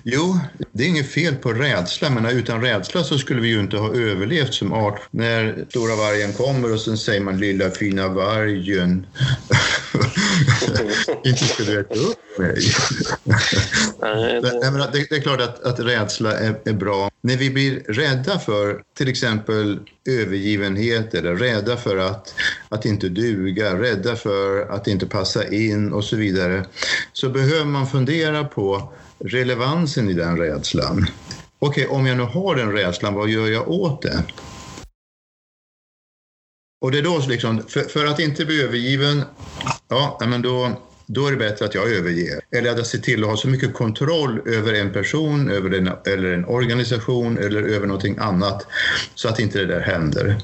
Jo, det är inget fel på rädsla, men utan rädsla så skulle vi ju inte ha överlevt som art. När stora vargen kommer och sen säger man lilla fina vargen. (laughs) inte skulle du äta upp mig. (laughs) Eh, det- Nej, det, det är klart att, att rädsla är, är bra. När vi blir rädda för till exempel övergivenhet eller rädda för att, att inte duga, rädda för att inte passa in och så vidare, så behöver man fundera på relevansen i den rädslan. Okej, om jag nu har den rädslan, vad gör jag åt det? Och det är då liksom, för, för att inte bli övergiven, ja, men då, då är det bättre att jag överger. Eller att jag ser till att ha så mycket kontroll över en person, över en, eller en organisation eller över någonting annat så att inte det där händer.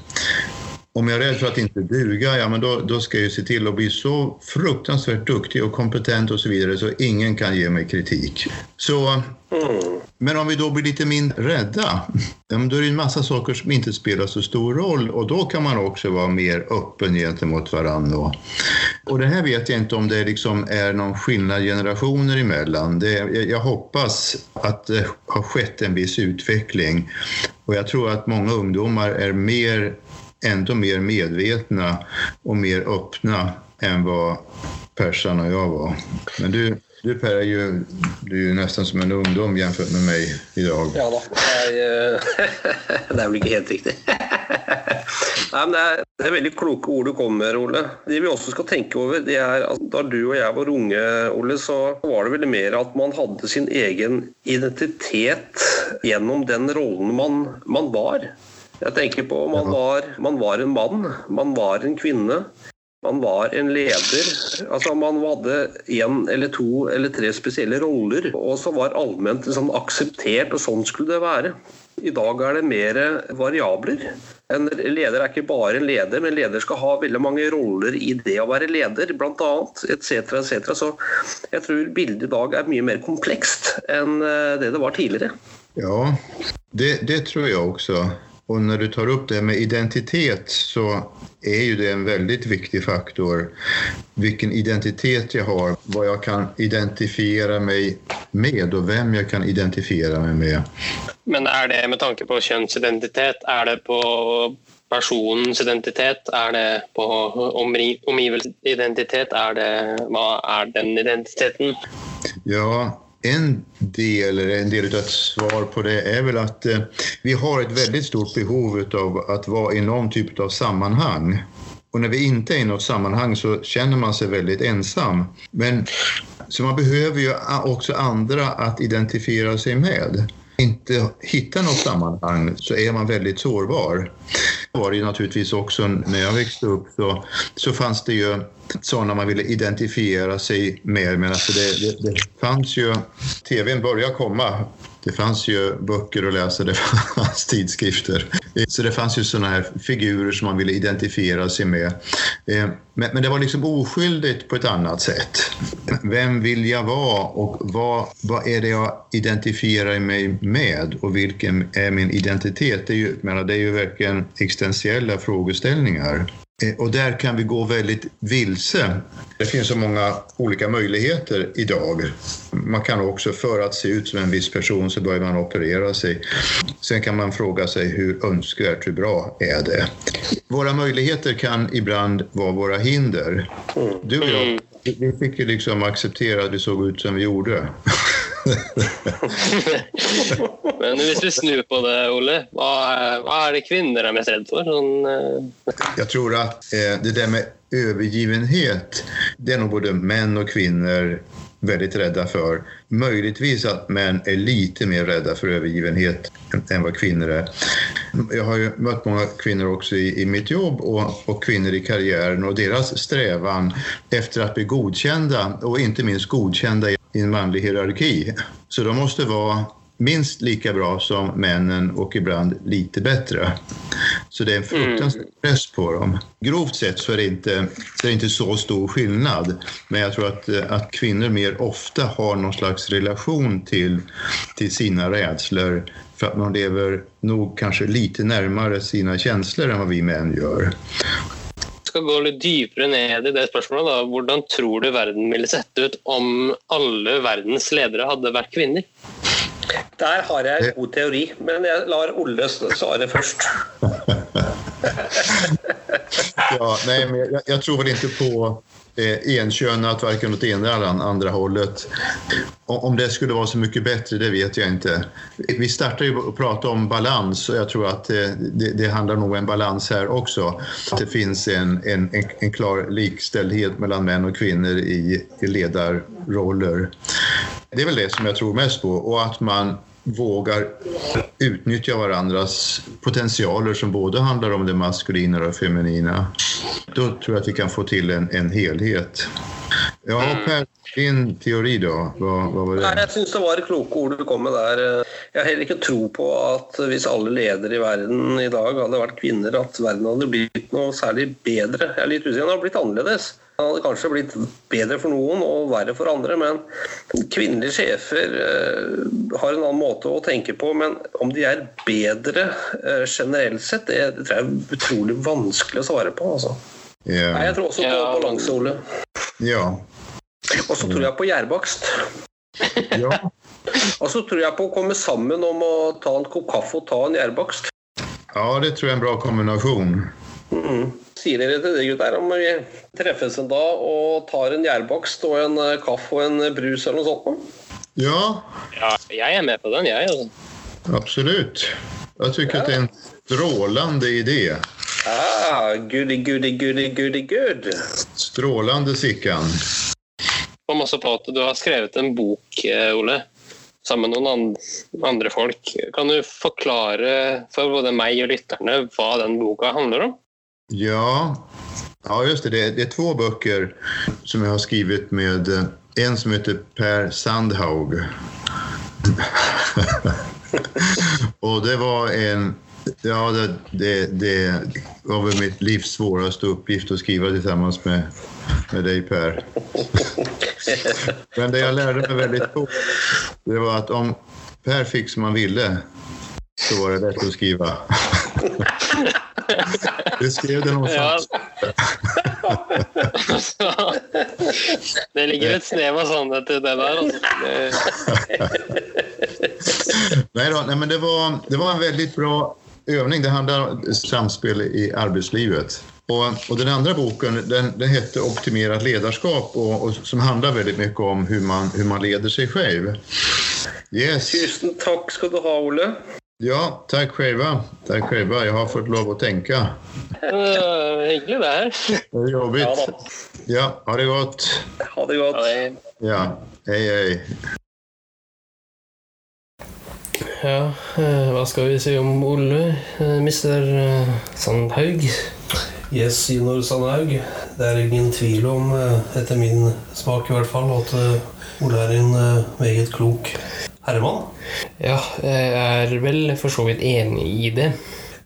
Om jag är rädd för att inte duga, ja men då, då ska jag ju se till att bli så fruktansvärt duktig och kompetent och så vidare så ingen kan ge mig kritik. Så, men om vi då blir lite mindre rädda, ja, då är det en massa saker som inte spelar så stor roll och då kan man också vara mer öppen gentemot varandra. Och det här vet jag inte om det liksom är någon skillnad generationer emellan. Det, jag, jag hoppas att det har skett en viss utveckling och jag tror att många ungdomar är mer ändå mer medvetna och mer öppna än vad Persan och jag var. Men du, du Per er jo, du er nesten som en ungdom jämfört med meg i dag. Ja da. Jeg, eh, (laughs) det er vel ikke helt riktig. Nei, (laughs) men det er, det er veldig kloke ord du kommer med, Ole. Det vi også skal tenke over, det er at da du og jeg var unge, Ole, så var det vel mer at man hadde sin egen identitet gjennom den rollen man, man var. Jeg tenker på man var, man var en mann, man var en kvinne. Man var en leder. altså Man hadde én eller to eller tre spesielle roller, og så var allment sånn akseptert, og sånn skulle det være. I dag er det mer variabler. En leder er ikke bare en leder, men leder skal ha veldig mange roller i det å være leder, bl.a. etc. etc. Så jeg tror bildet i dag er mye mer komplekst enn eh, det det var tidligere. Ja, det, det tror jeg också. Och när du tar upp det med identitet så är ju det en väldigt viktig faktor. Vilken identitet jag har, vad jag kan identifiera mig med och vem jag kan identifiera mig med. Men er det med tanke på kjønnsidentitet? Er det på personens identitet? Er det på omgivelsesidentitet? Er det, hva er den identiteten? Ja, en del, eller en del av ett svar på det er vel at eh, vi har et veldig stort behov av å være i noen type av sammanhang. Og når vi ikke er i noe sammanhang så kjenner man seg veldig ensam. Men, så man behøver jo også andre å att seg med. Inte hittar något sammanhang så är man väldigt sårbar. Det var det ju naturligtvis också när jag växte upp så, så fanns det ju sådana man ville identifiera sig med. Men alltså det, det, det fanns ju, tvn började komma. Det fanns ju böcker att läsa, det (laughs) fanns tidskrifter. Så det fanns ju sådana här figurer som man ville identifiera sig med. Eh, Men, det var liksom oskyldigt på ett annat sätt. Vem vill jag vara och vad, vad är det jag identifierar mig med och vilken är min identitet? Det är ju, menar, det är ju verkligen existentiella frågeställningar. Eh, Och där kan vi gå väldigt vilse. Det finns så många olika möjligheter idag. Man kan också, för att se ut som en viss person så börjar man operera sig. Sen kan man fråga sig hur önskvärt, hur bra är det? Våra möjligheter kan ibland vara våra hinder. Du och jag, vi fick ju liksom acceptera att vi såg ut som vi gjorde. (laughs) (laughs) Men hvis vi snur på det, Ole, hva er, hva er det kvinner er mest redd for? Sånn, uh... Jeg tror at eh, det der med overgivenhet, det er noe både menn og kvinnor väldigt rädda för. Möjligtvis att män är lite mer rädda för övergivenhet än, hva vad kvinnor är. Jag har ju mött många kvinnor också i, i mitt jobb och, och kvinnor i karriären och deras strävan efter att bli godkända och inte minst godkända i en manlig hierarki. Så de måste vara minst lika bra som männen och ibland lite bättre. Så det är en fruktansvärd press på dem. Grovt sett så är det inte, så det inte så stor skillnad. Men jag tror att, eh, att kvinnor mer ofta har någon slags relation till, till sina rädslor för att man lever nog kanske lite närmare sina känslor än vad vi män gör. skal gå litt dypere ned i det spørsmålet. da. Hvordan tror du verden ville sett ut om alle verdens ledere hadde vært kvinner? Der har jeg en god teori, men jeg lar Olle svare først. (laughs) Ja, nej, men jag, jag tror väl inte på eh, enkönat, varken åt ena eller an- andra hållet. Om det skulle vara så mycket bättre, det vet jag inte. Vi startar ju att prata om balans och jag tror att eh, det, det handlar om en balans här också. Det finns en, en, en, klar likställdhet mellan män och kvinnor i, i ledarroller. Det är väl det som jag tror mest på och att man vågar utnyttja varandras potentialer som både handlar om det maskulina och det feminina. Då tror jag att vi kan få till en, en helhet. Ja, Per, din teori då? Vad, vad var Nei, det? jeg syns det var kloke ord du kom med der. Jeg har heller ikke tro på at hvis alle ledere i verden i dag hadde vært kvinner, at verden hadde blitt noe særlig bedre. Jeg er litt usikker. Den hadde blitt annerledes. Den hadde kanskje blitt bedre for noen og verre for andre, men kvinnelige sjefer eh, har en annen måte å tenke på. Men om de er bedre eh, generelt sett, det, det tror jeg er utrolig vanskelig å svare på. Altså. Nei, jeg tror også på yeah. balanse, Ole. Ja. Og så tror jeg på gjærbakst. (laughs) ja. Og så tror jeg på å komme sammen om å ta en kopp kaffe og ta en gjærbakst. Ja, det tror jeg er en bra kombinasjon. Mm. Sier dere til de gutta her om vi treffes en dag og tar en gjærbakst og en eh, kaffe og en brus eller noe sånt? Ja, Ja, jeg er med på den, jeg. altså. Absolutt. Jeg syns ja. det er en strålende idé. Ah, goody, goody, goody, goody, good. Strålende, Sikkan. Kom også på at du har skrevet en bok, eh, Ole, sammen med noen andre folk. Kan du forklare for både meg og lytterne hva den boka handler om? Ja, ja just det. det. Det är två böcker som jag har skrivit med eh, en som heter Per Sandhaug. (laughs) Och det var en... Ja, det, det, det var väl mitt livs svåraste uppgift att skriva tillsammans med, med dig Per. Men det jag lärde mig väldigt fort, det var att om Per fick som han ville så var det lätt att skriva. (laughs) Du skrev det någonstans. Ja. (laughs) det ligger et snev av sannhet i det der. (laughs) Nei Nej, då, nej men det var, det var en veldig bra øvning. Det handler om samspel i arbeidslivet. Og, og, den andre boken den, den heter 'Optimert ledarskap og, og, som handler veldig mye om hur man, hur man leder seg selv. Yes. Tusen takk skal du ha, Ole. Ja, takk själva. Takk jeg har fått lov å tenke. Eh, Hyggelig, det her. Det er jobbigt. Ja. Ja, ha det godt. Ha det godt. Ja, hei Ja, hej. Ja, eh, hva skal vi si om Ole, eh, mister Sandhaug? Yes, Inor Sandhaug. Det er ingen tvil om, etter min smak i hvert fall, at Ole er en meget klok herremann. Ja, jeg er vel for så vidt enig i det.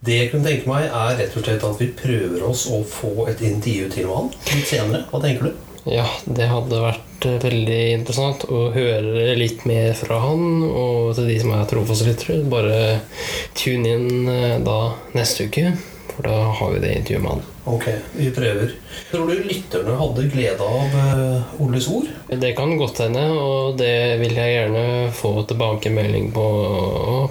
Det jeg kunne tenke meg, er rett og slett at vi prøver oss å få et intervju til med han litt senere. Hva tenker du? Ja, det hadde vært eh, veldig interessant å høre litt mer fra han. Og til de som er trofastlyttere, bare tune inn eh, da neste uke. For da har vi det intervjuet med han. Ok, vi prøver. Tror du lytterne hadde glede av Oles ord? Det kan godt hende, og det vil jeg gjerne få tilbakemelding på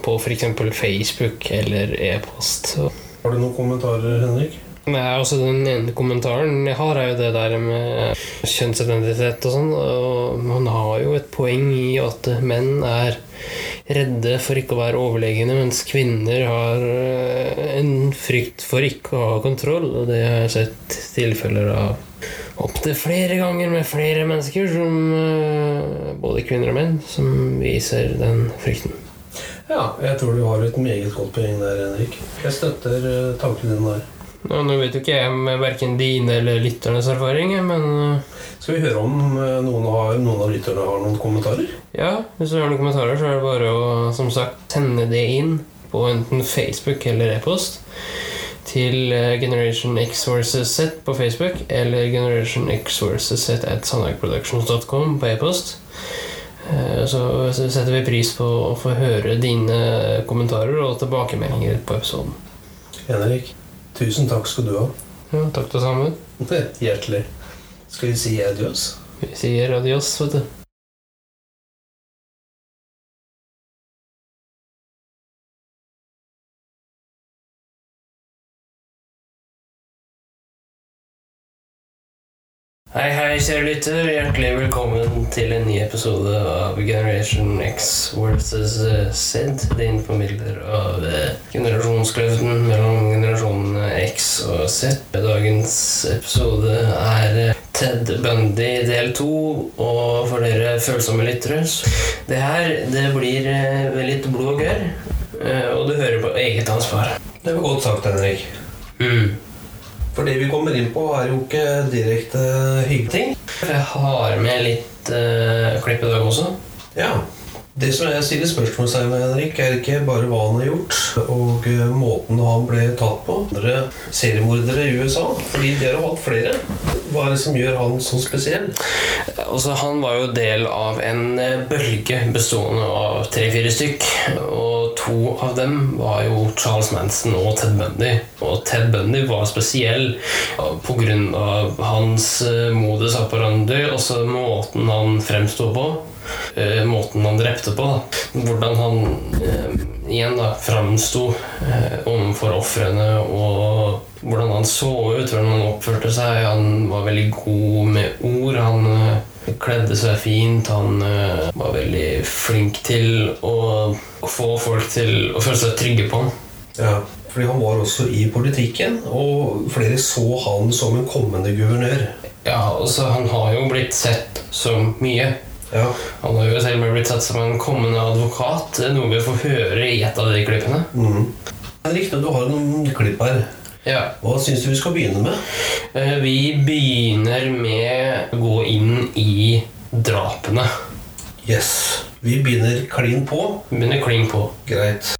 på f.eks. Facebook eller e-post. Har du noen kommentarer, Henrik? Nei, altså Den ene kommentaren jeg har, er jo det der med kjønnsidentitet og sånn. Og man har jo et poeng i at menn er redde for ikke å være overlegne, mens kvinner har eh, en frykt for ikke å ha kontroll. Og det har jeg sett tilfeller av opptil flere ganger med flere mennesker, som eh, både kvinner og menn, som viser den frykten. Ja, jeg tror du har et meget godt poeng der, Henrik. Jeg støtter eh, tanken din der. Nå vet jo ikke jeg med verken dine eller lytternes erfaring, men eh, Skal vi høre om eh, noen, har, noen av lytterne har noen kommentarer? ja, hvis du har noen kommentarer, så er det bare å som sagt sende det inn på enten Facebook eller e-post til eh, Generation X versus Z på Facebook eller Generation X versus Z at sandagproductions.com på e-post. Så så setter vi pris på å få høre dine kommentarer og tilbakemeldinger på episoden. Henrik, tusen takk skal du ha. Ja, takk det samme. Hjertelig. Skal vi si adios? Vi sier adios, vet du. Hei, hei, kjære lytter. Hjertelig velkommen til en ny episode av Generation X versus eh, Z. Din formidler av eh, generasjonskløften mellom generasjonene X og Z. Dagens episode er eh, Ted Bundy del to, og for dere følsomme lyttere Det her det blir litt blod og gørr, og du hører på eget ansvar. Det var godt sagt, Henrik. Mm. For det vi kommer inn på, er jo ikke direkte hyggelige ting. Jeg har med litt uh, klipp i dag også. Ja. Det som jeg stiller spørsmålstegn ved, Henrik, er ikke bare hva han har gjort, og eh, måten han ble tatt på. Andre seriemordere i USA, fordi de har hatt flere. Hva er det som gjør han så spesiell? Altså, han var jo del av en eh, bølge bestående av tre-fire stykk. Og to av dem var jo Charles Manson og Ted Bundy. Og Ted Bundy var spesiell pga. hans eh, modus operandi, altså måten han fremsto på. Eh, måten han drepte på. Da. Hvordan han eh, igjen da framsto eh, overfor ofrene, og hvordan han så ut, hvordan han oppførte seg. Han var veldig god med ord. Han eh, kledde seg fint. Han eh, var veldig flink til å, å få folk til å føle seg trygge på ham. Ja, fordi han var også i politikken, og flere så han som en kommende guvernør. Ja, altså Han har jo blitt sett som mye. Ja, Han har jo selv blitt sett som en kommende advokat, noe vi får høre i et av de klippene. mm. at du har noen klipp her. Ja, Hva syns du vi skal begynne med? eh, Vi begynner med å gå inn i drapene. Yes. Vi begynner klin på. Vi begynner kling på. Greit.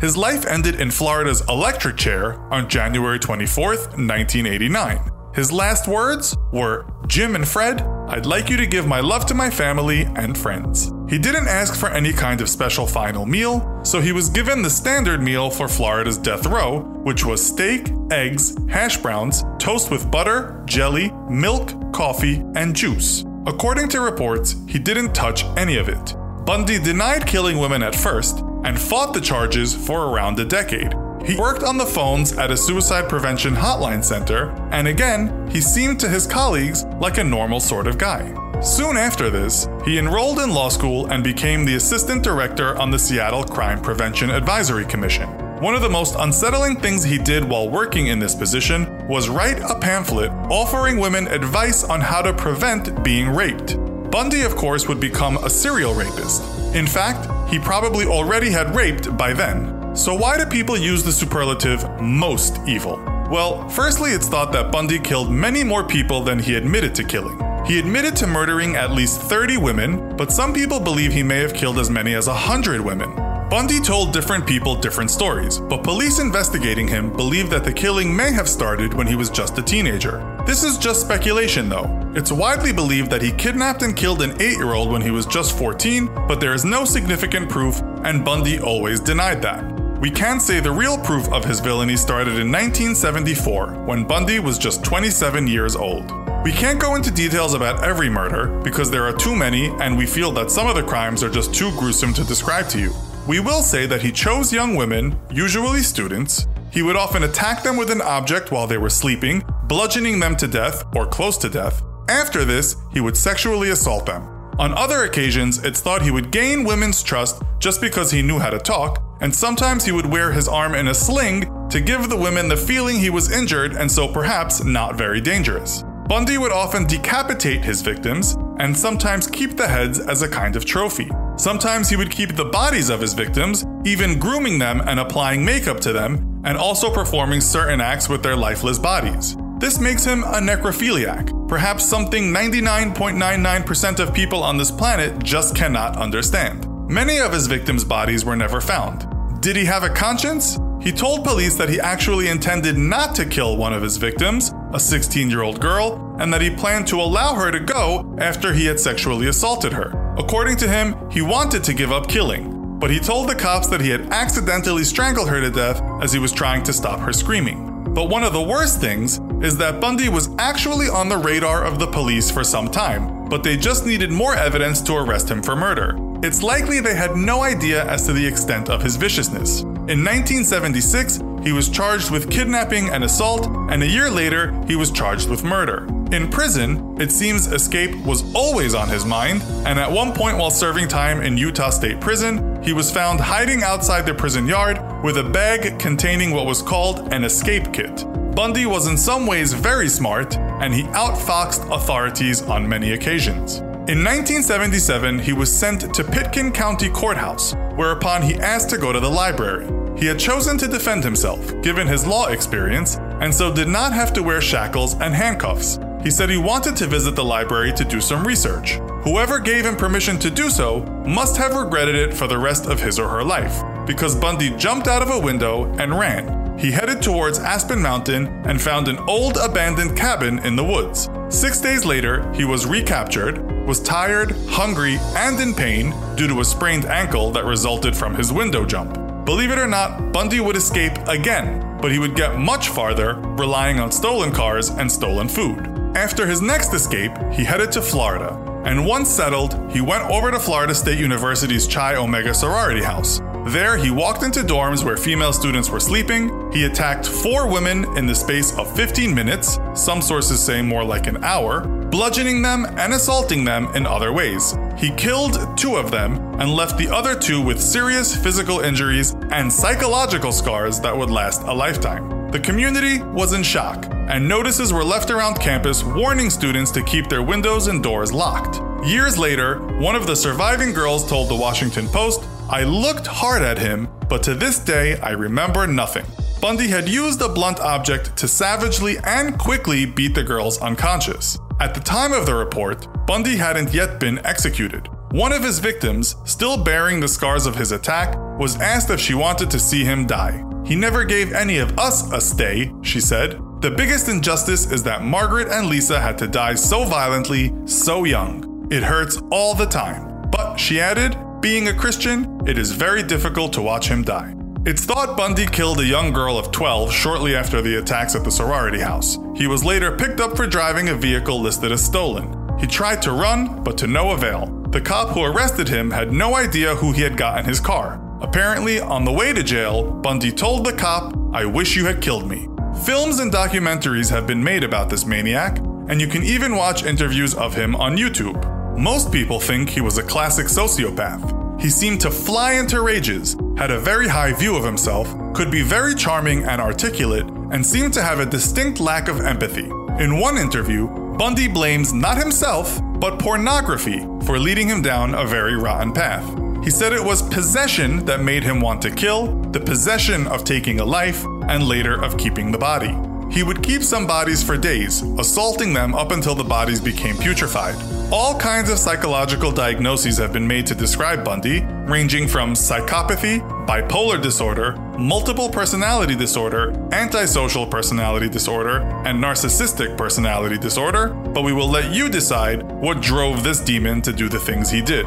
His life ended in Florida's electric chair on January 24, 1989. His last words were Jim and Fred, I'd like you to give my love to my family and friends. He didn't ask for any kind of special final meal, so he was given the standard meal for Florida's death row, which was steak, eggs, hash browns, toast with butter, jelly, milk, coffee, and juice. According to reports, he didn't touch any of it. Bundy denied killing women at first and fought the charges for around a decade. He worked on the phones at a suicide prevention hotline center, and again, he seemed to his colleagues like a normal sort of guy. Soon after this, he enrolled in law school and became the assistant director on the Seattle Crime Prevention Advisory Commission. One of the most unsettling things he did while working in this position was write a pamphlet offering women advice on how to prevent being raped. Bundy, of course, would become a serial rapist. In fact, he probably already had raped by then. So, why do people use the superlative most evil? Well, firstly, it's thought that Bundy killed many more people than he admitted to killing. He admitted to murdering at least 30 women, but some people believe he may have killed as many as 100 women. Bundy told different people different stories, but police investigating him believe that the killing may have started when he was just a teenager. This is just speculation, though. It's widely believed that he kidnapped and killed an 8 year old when he was just 14, but there is no significant proof, and Bundy always denied that. We can say the real proof of his villainy started in 1974, when Bundy was just 27 years old. We We can't go into details about every murder because there are too many and we feel that some of the crimes are just too gruesome to describe to you. We will say that he chose young women, usually students. He would often attack them with an object while they were sleeping, bludgeoning them to death or close to death. After this, he would sexually assault them. On other occasions, it's thought he would gain women's trust just because he knew how to talk, and sometimes he would wear his arm in a sling to give the women the feeling he was injured and so perhaps not very dangerous. Bundy would often decapitate his victims and sometimes keep the heads as a kind of trophy. Sometimes he would keep the bodies of his victims, even grooming them and applying makeup to them, and also performing certain acts with their lifeless bodies. This makes him a necrophiliac, perhaps something 99.99% of people on this planet just cannot understand. Many of his victims' bodies were never found. Did he have a conscience? He told police that he actually intended not to kill one of his victims, a 16 year old girl, and that he planned to allow her to go after he had sexually assaulted her. According to him, he wanted to give up killing, but he told the cops that he had accidentally strangled her to death as he was trying to stop her screaming. But one of the worst things is that Bundy was actually on the radar of the police for some time, but they just needed more evidence to arrest him for murder. It's likely they had no idea as to the extent of his viciousness. In 1976, he was charged with kidnapping and assault, and a year later, he was charged with murder. In prison, it seems escape was always on his mind, and at one point while serving time in Utah State Prison, he was found hiding outside the prison yard with a bag containing what was called an escape kit. Bundy was in some ways very smart, and he outfoxed authorities on many occasions. In 1977, he was sent to Pitkin County Courthouse, whereupon he asked to go to the library. He had chosen to defend himself, given his law experience, and so did not have to wear shackles and handcuffs. He said he wanted to visit the library to do some research. Whoever gave him permission to do so must have regretted it for the rest of his or her life, because Bundy jumped out of a window and ran. He headed towards Aspen Mountain and found an old abandoned cabin in the woods. Six days later, he was recaptured, was tired, hungry, and in pain due to a sprained ankle that resulted from his window jump. Believe it or not, Bundy would escape again, but he would get much farther, relying on stolen cars and stolen food. After his next escape, he headed to Florida, and once settled, he went over to Florida State University's Chi Omega sorority house. There, he walked into dorms where female students were sleeping. He attacked four women in the space of 15 minutes, some sources say more like an hour, bludgeoning them and assaulting them in other ways. He killed two of them and left the other two with serious physical injuries and psychological scars that would last a lifetime. The community was in shock, and notices were left around campus warning students to keep their windows and doors locked. Years later, one of the surviving girls told the Washington Post, I looked hard at him, but to this day I remember nothing. Bundy had used a blunt object to savagely and quickly beat the girls unconscious. At the time of the report, Bundy hadn't yet been executed. One of his victims, still bearing the scars of his attack, was asked if she wanted to see him die. He never gave any of us a stay, she said. The biggest injustice is that Margaret and Lisa had to die so violently, so young. It hurts all the time. But, she added, being a Christian, it is very difficult to watch him die. It's thought Bundy killed a young girl of 12 shortly after the attacks at the sorority house. He was later picked up for driving a vehicle listed as stolen. He tried to run, but to no avail. The cop who arrested him had no idea who he had got in his car. Apparently, on the way to jail, Bundy told the cop, I wish you had killed me. Films and documentaries have been made about this maniac, and you can even watch interviews of him on YouTube. Most people think he was a classic sociopath. He seemed to fly into rages, had a very high view of himself, could be very charming and articulate, and seemed to have a distinct lack of empathy. In one interview, Bundy blames not himself, but pornography for leading him down a very rotten path. He said it was possession that made him want to kill, the possession of taking a life, and later of keeping the body. He would keep some bodies for days, assaulting them up until the bodies became putrefied. All kinds of psychological diagnoses have been made to describe Bundy, ranging from psychopathy, bipolar disorder, multiple personality disorder, antisocial personality disorder, and narcissistic personality disorder, but we will let you decide what drove this demon to do the things he did.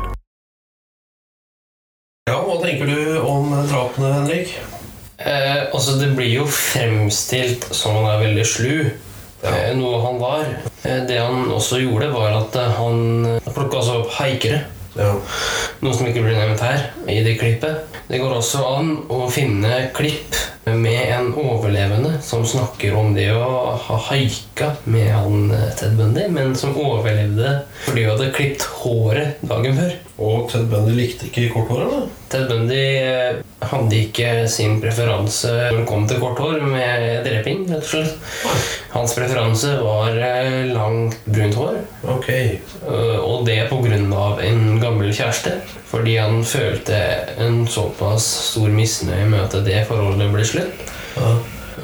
Ja, Hva tenker du om eh, drapene, Henrik? Eh, altså, det blir jo fremstilt som han er veldig slu, eh, noe han var. Eh, Det han også gjorde, var at eh, han plukka også opp haikere. Ja. Noe som ikke blir nevnt her i det klippet. Det går også an å finne klipp med en overlevende som snakker om det å ha haika med han eh, Ted Bundy, men som overlevde fordi hun hadde klipt håret dagen før. Og Ted Bundy likte ikke korthår, eller? Ted Bundy eh, hadde ikke sin preferanse når det kom til kort hår med dreping. rett og slett. Hans preferanse var eh, langt, brunt hår. Ok. Eh, Og det pga. en gammel kjæreste. Fordi han følte en såpass stor misnøye med at det forholdet ble slutt. Ja.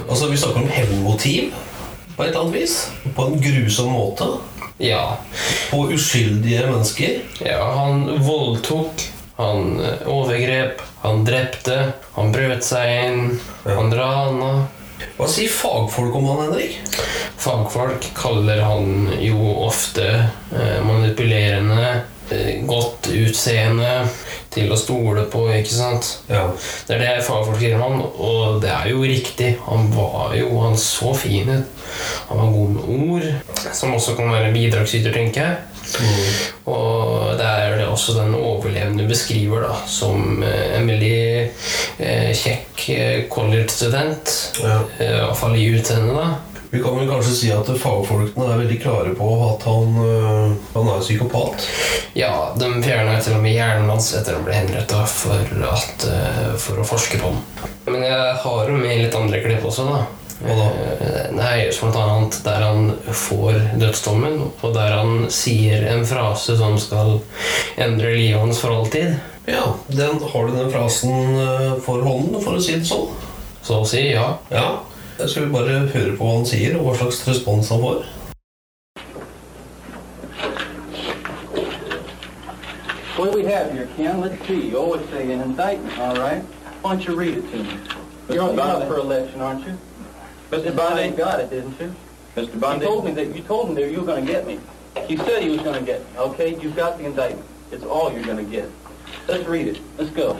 Altså, vi snakker om hevnmotiv på et eller annet vis. På en grusom måte. Ja, På uskyldige mennesker. ja han voldtok, han eh, overgrep, han drepte, han brøt seg inn, han rana. Hva sier fagfolk om han, Henrik? Fagfolk kaller han jo ofte eh, manipulerende, eh, godt utseende, til å stole på, ikke sant? Ja. Det er det fagfolk sier om han, og det er jo riktig. Han var jo, han så fin ut. Han var god med ord, som også kan være bidragsyter, tenker jeg. Og det er det også den overlevende beskriver da, som eh, en veldig eh, kjekk eh, college-student. Ja. Eh, I hvert fall i utseendet, da. Vi kan vel kanskje si at fagfolkene er veldig klare på at han, øh, han er psykopat. Ja, de fjerna til og med hjernen hans etter han ble henretta for, at, eh, for å forske på den. Men jeg har jo med litt andre klipp også, da. Hva da? Eh, Nei, som blant annet der han får dødsdommen, og der han sier en frase som skal endre livet hans for alltid. Ja, den, Har du den frasen for hånden, for å si det sånn? Så å si, ja. Ja. Jeg skal vi bare høre på hva han sier, og hva slags respons han får. What do we have here, Ken? Let's see. Oh, it's a, an indictment, all right. Why don't you read it to me? You're, you're up for election, aren't you? Mr. Bundy You got it, didn't you? Mr. Bundy, you told me that you told him that you were going to get me. You said he was going to get me. Okay, you've got the indictment. It's all you're going to get. Let's read it. Let's go.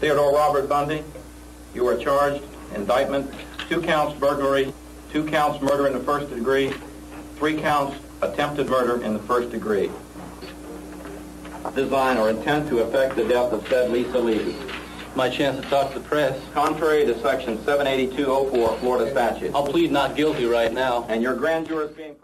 Theodore Robert Bundy, you are charged, indictment, two counts burglary, two counts murder in the first degree, three counts attempted murder in the first degree. Design or intent to effect the death of said Lisa Levy. My chance to talk to the press. Contrary to section 78204 Florida statute. I'll plead not guilty right now. And your grand jury is being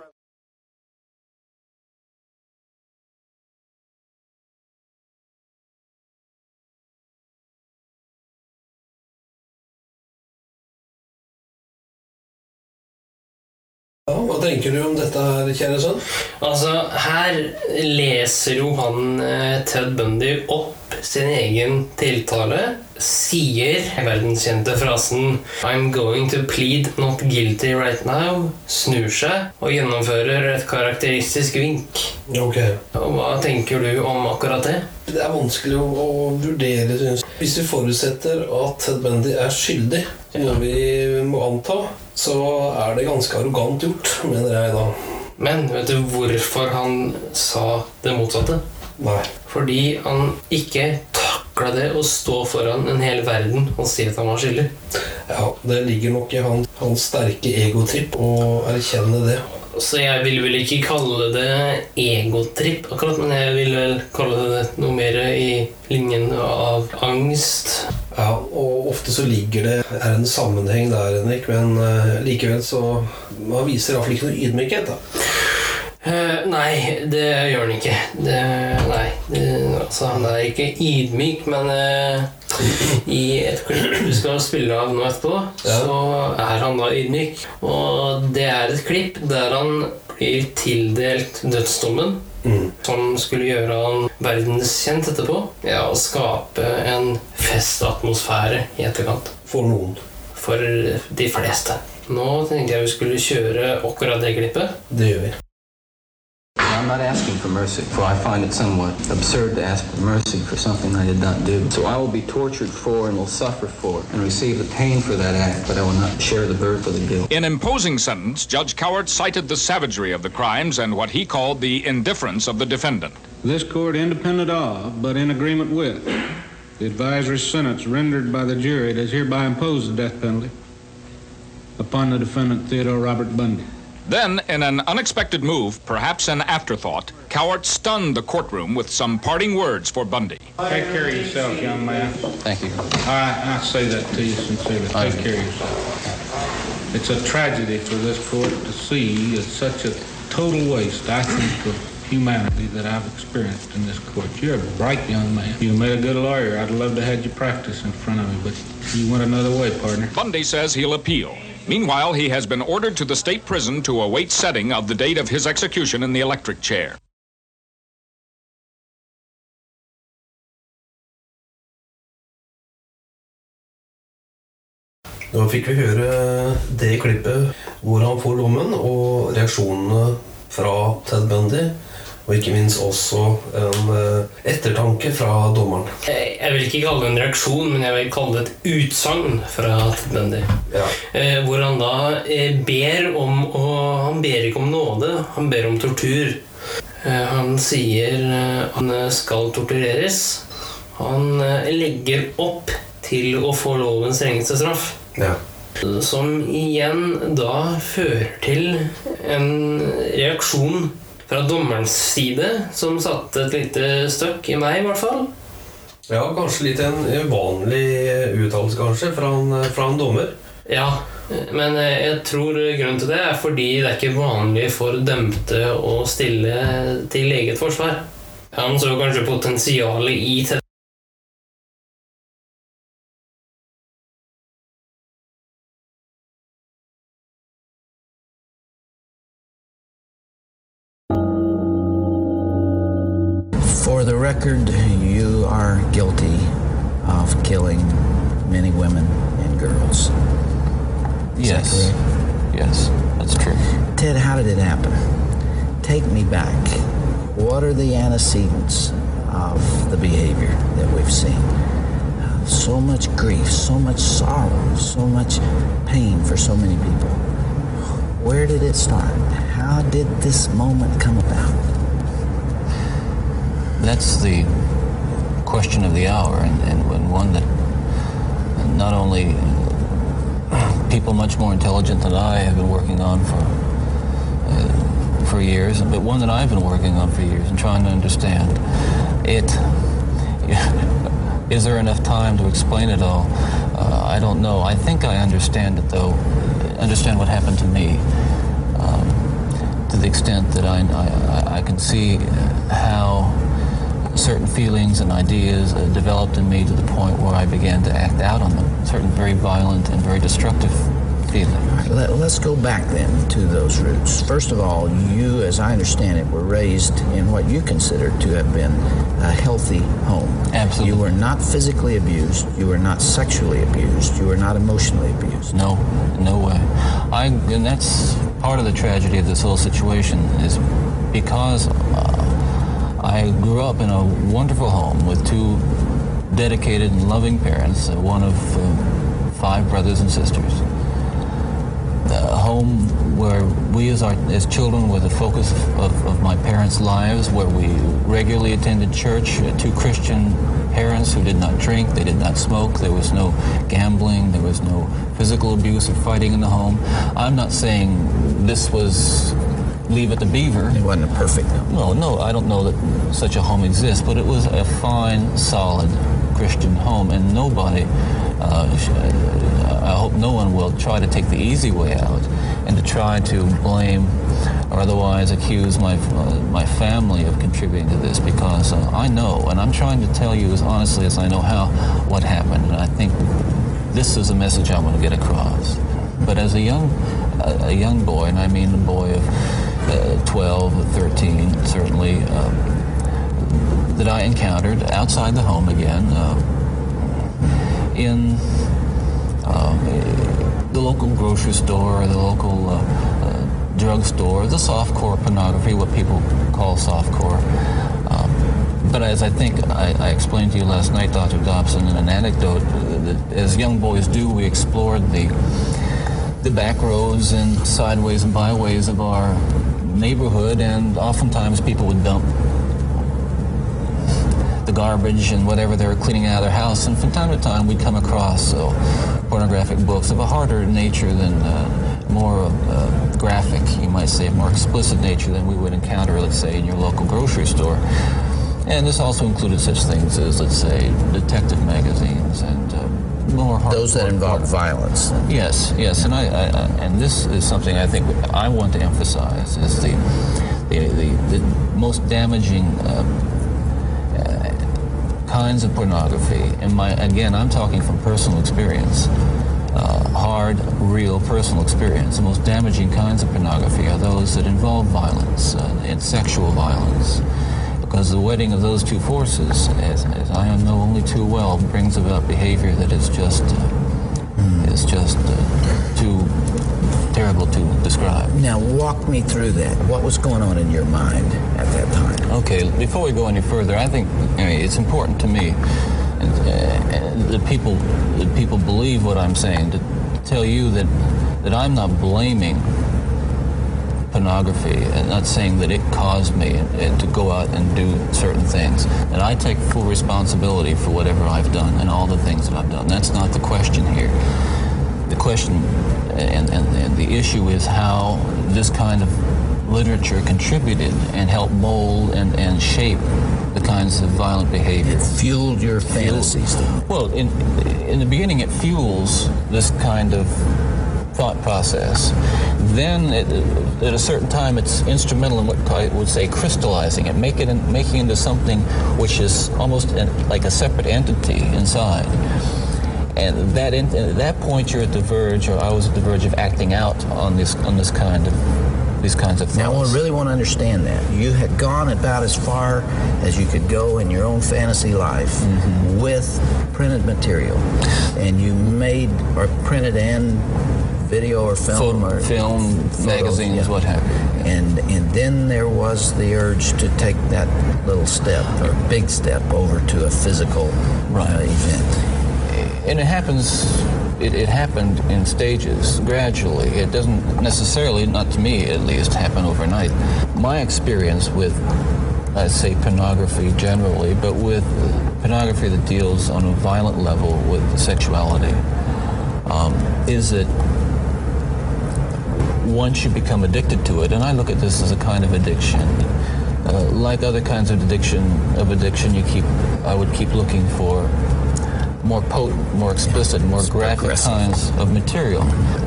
tenker du om dette her, kjære sønn? Altså, her leser jo han eh, Ted Bundy opp sin egen tiltale. Sier verdenskjente frasen 'I'm going to plead not guilty right now'. Snur seg og gjennomfører et karakteristisk vink. Ok. Og Hva tenker du om akkurat det? Det er vanskelig å, å vurdere, synes jeg. Hvis vi forutsetter at Ted Bundy er skyldig, noe vi må anta, så er det ganske arrogant gjort, mener jeg da. Men vet du hvorfor han sa det motsatte? Nei. Fordi han ikke takla det å stå foran en hel verden og si at han var skyldig. Ja, det ligger nok i han, hans sterke egotripp å erkjenne det. Så jeg vil vel ikke kalle det egotripp akkurat, men jeg vil vel kalle det noe mer i linjen av angst. Ja, og ofte så ligger det er en sammenheng der, Henrik, men eh, likevel så Man viser iallfall ikke noe ydmykhet, da. Uh, nei, det gjør han ikke. Det, nei, det, altså Han er ikke ydmyk, men eh, i et klipp du skal spille av nå etterpå, så er han da ydmyk. Og det er et klipp der han blir tildelt dødsdommen. Som skulle gjøre han verdenskjent etterpå. Ja, Og skape en festatmosfære i etterkant. For noen. For de fleste. Nå tenkte jeg vi skulle kjøre akkurat det klippet. Det gjør vi. I'm not asking for mercy, for I find it somewhat absurd to ask for mercy for something I did not do. So I will be tortured for and will suffer for and receive the pain for that act, but I will not share the burden for the guilt. In imposing sentence, Judge Cowart cited the savagery of the crimes and what he called the indifference of the defendant. This court, independent of, but in agreement with, the advisory sentence rendered by the jury, does hereby impose the death penalty upon the defendant Theodore Robert Bundy. Then, in an unexpected move, perhaps an afterthought, Cowart stunned the courtroom with some parting words for Bundy. Take care of yourself, young man. Thank you. I, I say that to you sincerely. Take care of yourself. It's a tragedy for this court to see it's such a total waste, I think, of humanity that I've experienced in this court. You're a bright young man. You made a good lawyer. I'd love to have you practice in front of me, but you went another way, partner. Bundy says he'll appeal. Meanwhile, he has been ordered to the state prison to await setting of the date of his execution in the electric chair. Nå fikk vi høre eh, det klippet hvor han får dommen, og reaksjonene fra Ted Bundy. Og ikke minst også en eh, ettertanke fra dommeren. Jeg jeg vil ikke kalle det en reaksjon, men jeg vil kalle det et utsagn fra Ted Bundy. Eh, hvor han da eh, ber om å, Han ber ikke om nåde, han ber om tortur. Eh, han sier eh, han skal tortureres. Han eh, legger opp til å få lovens strengeste straff. Som igjen da fører til en reaksjon fra dommerens side som satte et lite støkk i meg, i hvert fall. Ja, kanskje litt en uvanlig uttalelse, kanskje, fra en, fra en dommer. Ja, men jeg tror grunnen til det er fordi det er ikke vanlig for dømte å stille til eget forsvar. Han så kanskje potensialet i record, you are guilty of killing many women and girls. Is Yes. correct? Yes, that's true. Ted, how did it happen? Take me back. What are the antecedents of the behavior that we've seen? So much grief, so much sorrow, so much pain for so many people. Where did it start? How did this moment come about? That's the question of the hour, and, and, one that not only people much more intelligent than I have been working on for uh, for years, but one that I've been working on for years and trying to understand. It (laughs) is there enough time to explain it all? Uh, I don't know. I think I understand it though. Understand what happened to me. Um, to the extent that I, I, I can see how certain feelings and ideas uh, developed in me to the point where I began to act out on them. Certain very violent and very destructive feelings. Right, let, us go back then to those roots. First of all, you, as I understand it, were raised in what you consider to have been a healthy home. Absolutely. You were not physically abused. You were not sexually abused. You were not emotionally abused. No, no way. I, and that's part of the tragedy of this whole situation is because uh, I grew up in a wonderful home with two dedicated and loving parents, uh, one of uh, five brothers and sisters. A home where we as, our, as children were the focus of, of, my parents' lives, where we regularly attended church, uh, two Christian parents who did not drink, they did not smoke, there was no gambling, there was no physical abuse or fighting in the home. I'm not saying this was leave it to beaver. It wasn't a perfect home. No, no, I don't know that such a home exists, but it was a fine, solid Christian home, and nobody, uh, uh, I hope no one will try to take the easy way out and to try to blame or otherwise accuse my uh, my family of contributing to this because uh, I know, and I'm trying to tell you as honestly as I know how what happened, and I think this is a message I want to get across. But as a young a young boy, and I mean a boy of uh, 12 or 13, certainly, um, that I encountered outside the home again uh, in uh, the local grocery store or the local uh, uh, drugstore, the softcore pornography, what people call softcore. Um, but as I think I, I explained to you last night, Dr. Dobson, in an anecdote, that as young boys do, we explored the the back roads and sideways and byways of our neighborhood, and oftentimes people would dump the garbage and whatever they were cleaning out of their house. And from time to time, we'd come across uh, pornographic books of a harder nature than uh, more uh, graphic, you might say, more explicit nature than we would encounter, let's say, in your local grocery store. And this also included such things as, let's say, detective magazines and uh, more Those that involve violence. Yes, yes, and I, I, I and this is something I think I want to emphasize is the the, the, the most damaging uh, uh, kinds of pornography. And my again, I'm talking from personal experience, uh, hard, real personal experience. The most damaging kinds of pornography are those that involve violence uh, and sexual violence. Because the wedding of those two forces, as, as I know only too well, brings about behavior that is just uh, is just uh, too terrible to describe. Now, walk me through that. What was going on in your mind at that time? Okay, before we go any further, I think I mean, it's important to me and, uh, that people that people believe what I'm saying to tell you that that I'm not blaming pornography and not saying that it caused me uh, to go out and do certain things. And I take full responsibility for whatever I've done and all the things that I've done. That's not the question here. The question and, and, and the issue is how this kind of literature contributed and helped mold and, and shape the kinds of violent behavior. It fueled your fantasies. Well, in, in the beginning, it fuels this kind of thought process. Then, it, at a certain time, it's instrumental in what I would say crystallizing it, make it making it into something which is almost like a separate entity inside. And that in, at that point, you're at the verge, or I was at the verge of acting out on this on this kind of these kinds of thoughts. Now, I really want to understand that. You had gone about as far as you could go in your own fantasy life Mm-hmm. with printed material. And you made, or printed and video or film Photo- or film, photos, magazines, what have you. And and then there was the urge to take that little step or big step over to a physical uh, event. and it happens it, it happened in stages gradually it doesn't necessarily not to me at least happen overnight my experience with i'd say pornography generally but with pornography that deals on a violent level with sexuality um, is that once you become addicted to it and i look at this as a kind of addiction uh, like other kinds of addiction of addiction you keep i would keep looking for more potent, more explicit, more graphic kinds of material.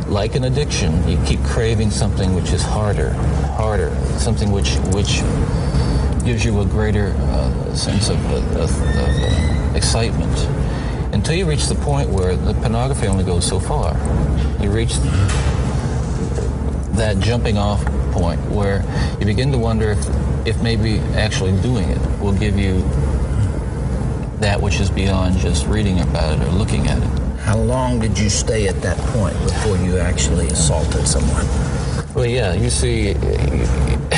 Like an addiction, you keep craving something which is harder, harder, something which which gives you a greater uh, sense of, of, of uh, excitement. Until you reach the point where the pornography only goes so far. You reach that jumping off point where you begin to wonder if, if maybe actually doing it will give you that which is beyond just reading about it or looking at it. How long did you stay at that point before you actually assaulted someone? Well, yeah, you see, (coughs)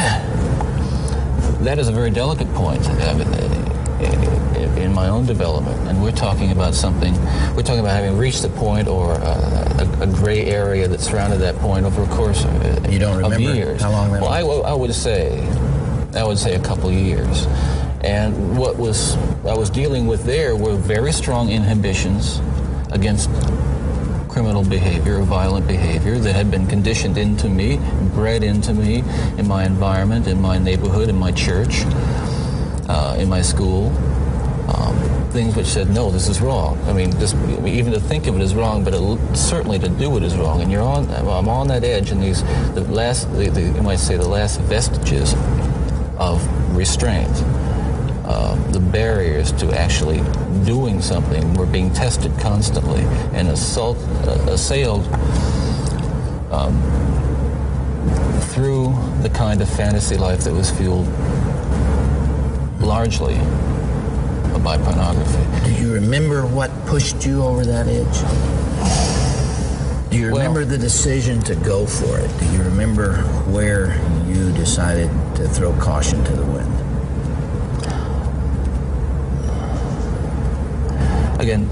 that is a very delicate point eh, eh, in my own development. And we're talking about something, we're talking about having reached the point or a, a, a gray area that surrounded that point over a course of, you don't remember years. how long that well, I, I would say, I would say a couple years. And what was I was dealing with there were very strong inhibitions against criminal behavior, violent behavior that had been conditioned into me, bred into me in my environment, in my neighborhood, in my church, uh, in my school. Um, things which said, no, this is wrong. I mean, even to think of it is wrong, but it, certainly to do it is wrong. And you're on, I'm on that edge, and these, the last, the, the, you might say, the last vestiges of restraint. Uh, the barriers to actually doing something were being tested constantly and assault, uh, assailed um, through the kind of fantasy life that was fueled largely by pornography. Do you remember what pushed you over that edge? Do you remember the decision to go for it? Do you remember where you decided to throw caution to the wind? again,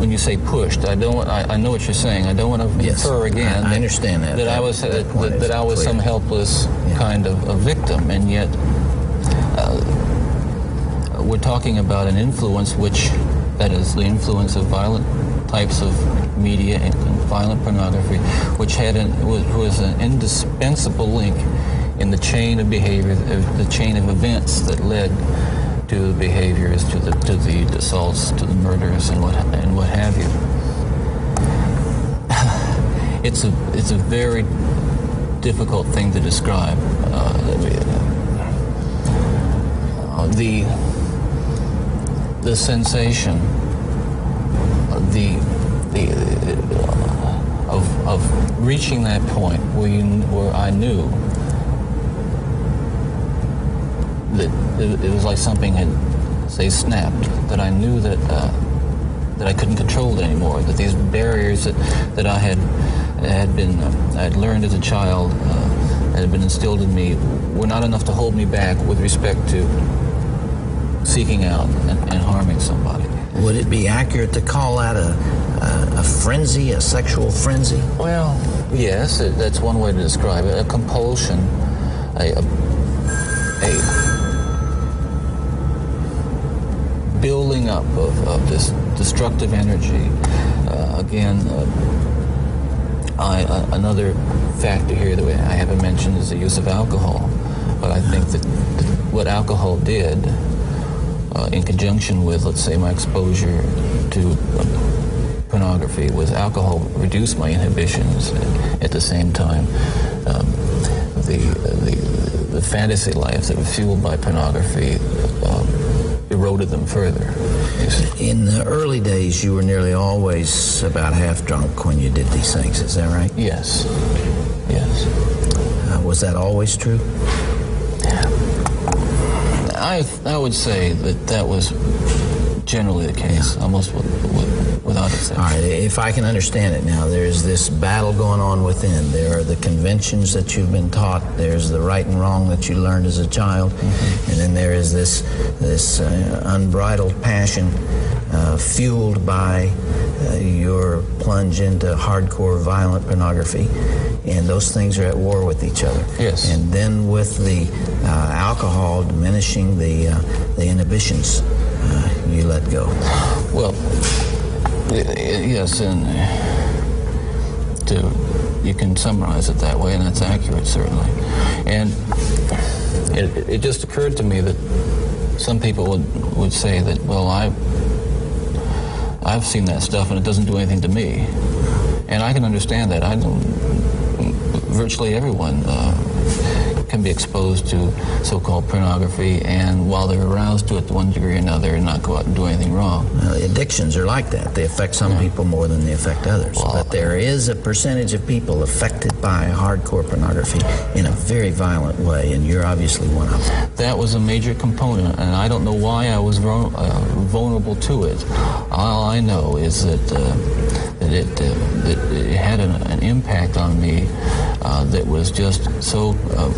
when you say pushed, I don't. I, I know what you're saying. I don't want to Yes, infer again. I- I understand that. That, I was that that, that, I was clear. some helpless kind of a victim, and yet we're talking about an influence which, that is, the influence of violent types of media and violent pornography, which had an, was, was an indispensable link in the chain of behavior, the chain of events that led to the behaviors, to the to the assaults, to the murders, and what and what have you. (sighs) It's a it's a very difficult thing to describe. Uh, the the sensation, the the of of reaching that point where you where I knew that it, it was like something had say snapped. That I knew that uh, that I couldn't control it anymore. That these barriers that that I had had been uh, I had learned as a child uh, had been instilled in me were not enough to hold me back with respect to seeking out and, and harming somebody. Would it be accurate to call that a, a, a frenzy, a sexual frenzy? Well, yes, it, that's one way to describe it. A compulsion, a, a, a building up of, of this destructive energy. Uh, again, uh, I, uh, another factor here that I haven't mentioned is the use of alcohol. But I think that what alcohol did uh, in conjunction with, let's say, my exposure to pornography, was alcohol reduced my inhibitions. At the same time, um, the, the, the fantasy life that was fueled by pornography um, eroded them further. In the early days, you were nearly always about half drunk when you did these things. Is that right? Yes. Yes. Uh, was that always true? I, I would say that that was generally the case, almost with, with, without exception. All right, if I can understand it now, there's this battle going on within. There are the conventions that you've been taught. There's the right and wrong that you learned as a child, mm-hmm. and then there is this this uh, unbridled passion uh, fueled by uh, your plunge into hardcore violent pornography, and those things are at war with each other. Yes. And then with the uh, alcohol diminishing the uh, the inhibitions, uh, you let go. Well, yes, and to you can summarize it that way, and that's accurate certainly. And it, it just occurred to me that some people would would say that, well, I I've seen that stuff and it doesn't do anything to me. And I can understand that. I don't, virtually everyone uh, can be exposed to so-called pornography, and while they're aroused to it to one degree or another, and not go out and do anything wrong. Well, addictions are like that. They affect some yeah. people more than they affect others. Well, but there is a percentage of people affected by hardcore pornography in a very violent way, and you're obviously one of them. That was a major component, and I don't know why I was uh, vulnerable to it. All I know is that uh, that it, uh, that it had an, an, impact on me uh, that was just so uh,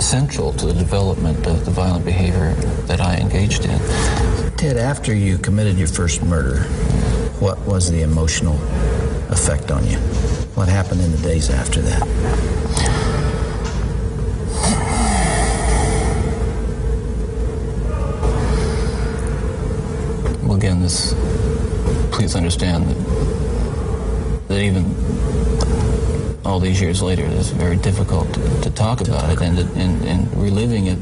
central to the development of the violent behavior that I engaged in. Ted, after you committed your first murder, what was the emotional effect on you? What happened in the days after that? Well, again, this, please understand that, that even all these years later, it's very difficult to, to talk about it, and, and, and reliving it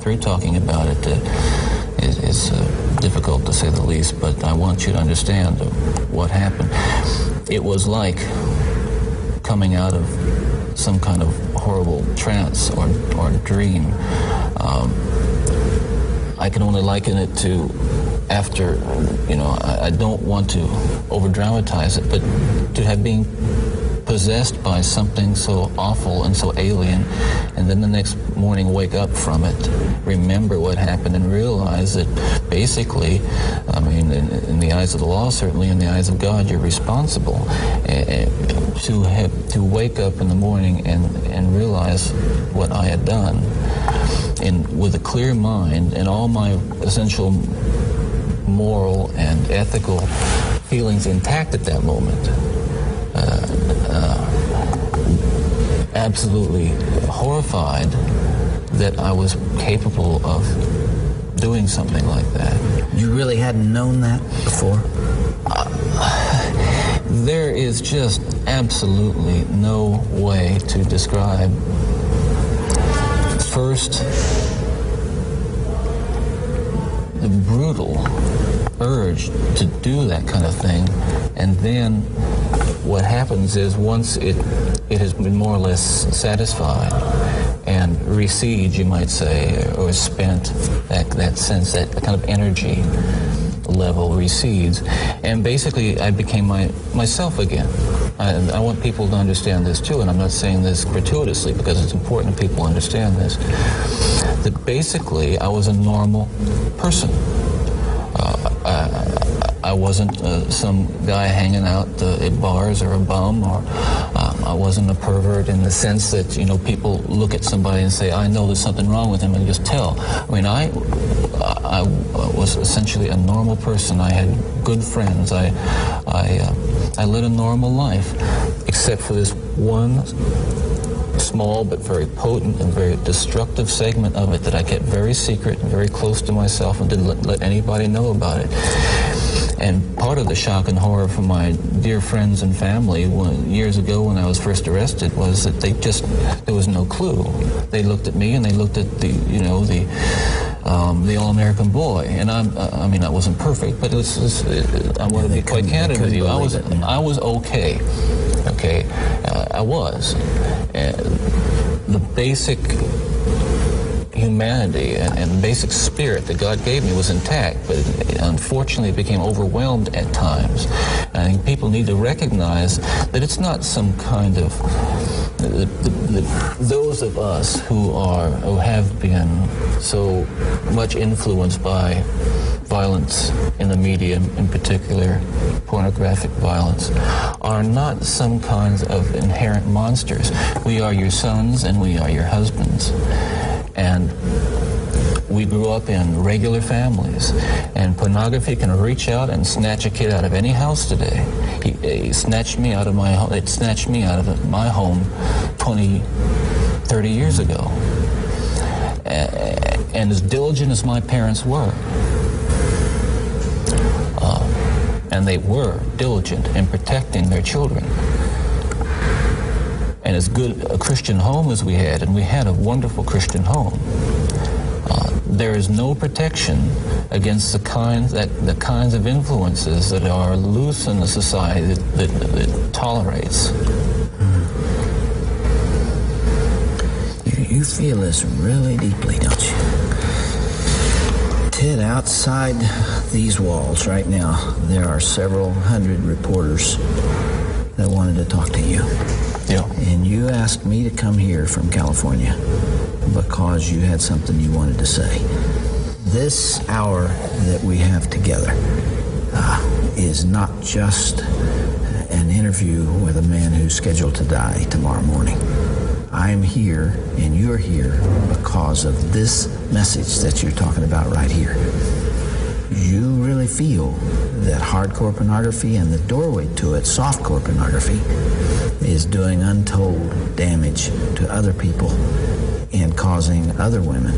through talking about it uh, is, is uh, difficult to say the least. But I want you to understand what happened. It was like coming out of some kind of horrible trance or, or dream. Um, I can only liken it to after, you know, I, I don't want to over dramatize it, but to have been possessed by something so awful and so alien, and then the next morning wake up from it, remember what happened, and realize that basically, I mean, in, in the eyes of the law, certainly in the eyes of God, you're responsible. Uh, to have to wake up in the morning and and realize what I had done, and with a clear mind and all my essential moral and ethical feelings intact at that moment. Uh, uh, absolutely horrified that I was capable of doing something like that. You really hadn't known that before? Uh, there is just absolutely no way to describe first the brutal to do that kind of thing. And then what happens is once it it has been more or less satisfied and recedes you might say or spent that that sense that kind of energy level recedes. And basically I became my myself again. I, I want people to understand this too and I'm not saying this gratuitously because it's important that people understand this that basically I was a normal person I, wasn't uh, some guy hanging out uh, at bars or a bum, or um, I wasn't a pervert in the sense that you know people look at somebody and say, "I know there's something wrong with him," and just tell. I mean, I, I, I was essentially a normal person. I had good friends. I, I, uh, I led a normal life, except for this one small but very potent and very destructive segment of it that I kept very secret and very close to myself and didn't let, let anybody know about it. And part of the shock and horror for my dear friends and family when, years ago when I was first arrested was that they just, there was no clue. They looked at me and they looked at the, you know, the, um, the all-American boy, and I'm, uh, I mean, I wasn't perfect, but it was, it, I want to be quite candid with you. I was, I was okay, okay, uh, I was. Uh, the basic humanity and, and basic spirit that God gave me was intact, but it, unfortunately it became overwhelmed at times. I think people need to recognize that it's not some kind of the, the, the, those of us who are who have been so much influenced by violence in the media, in particular pornographic violence, are not some kinds of inherent monsters. We are your sons and we are your husbands. And we grew up in regular families, and pornography can reach out and snatch a kid out of any house today. He, he snatched me out of my home. It snatched me out of my home 20, 30 years ago. And as diligent as my parents were, uh, and they were diligent in protecting their children, and as good a Christian home as we had, and we had a wonderful Christian home, uh, there is no protection against the kinds that the kinds of influences that are loose in the society that, that, that tolerates. You, you feel this really deeply, don't you? Ted, outside these walls right now, there are several hundred reporters that wanted to talk to you. Yeah. And you asked me to come here from California because you had something you wanted to say. This hour that we have together uh, is not just an interview with a man who's scheduled to die tomorrow morning. I'm here and you're here because of this message that you're talking about right here. You really feel that hardcore pornography and the doorway to it, softcore pornography, is doing untold damage to other people and causing other women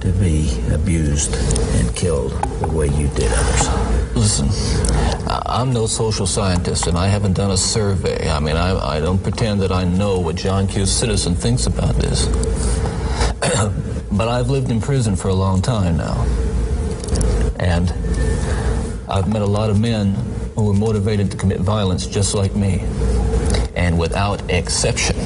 to be abused and killed the way you did others. Listen, I'm no social scientist and I haven't done a survey. I mean, I, I don't pretend that I know what John Q. Citizen thinks about this. (clears throat) but I've lived in prison for a long time now. And I've met a lot of men who were motivated to commit violence just like me. And without exception,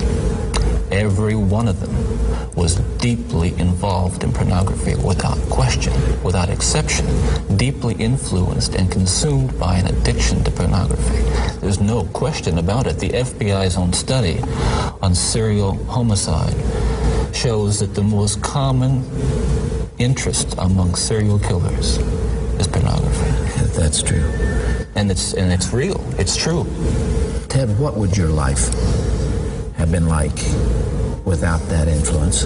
every one of them was deeply involved in pornography without question, without exception, deeply influenced and consumed by an addiction to pornography. There's no question about it. The FBI's own study on serial homicide shows that the most common interest among serial killers is pornography. (laughs) That's true. And it's and it's real. It's true. Ted, what would your life have been like without that influence?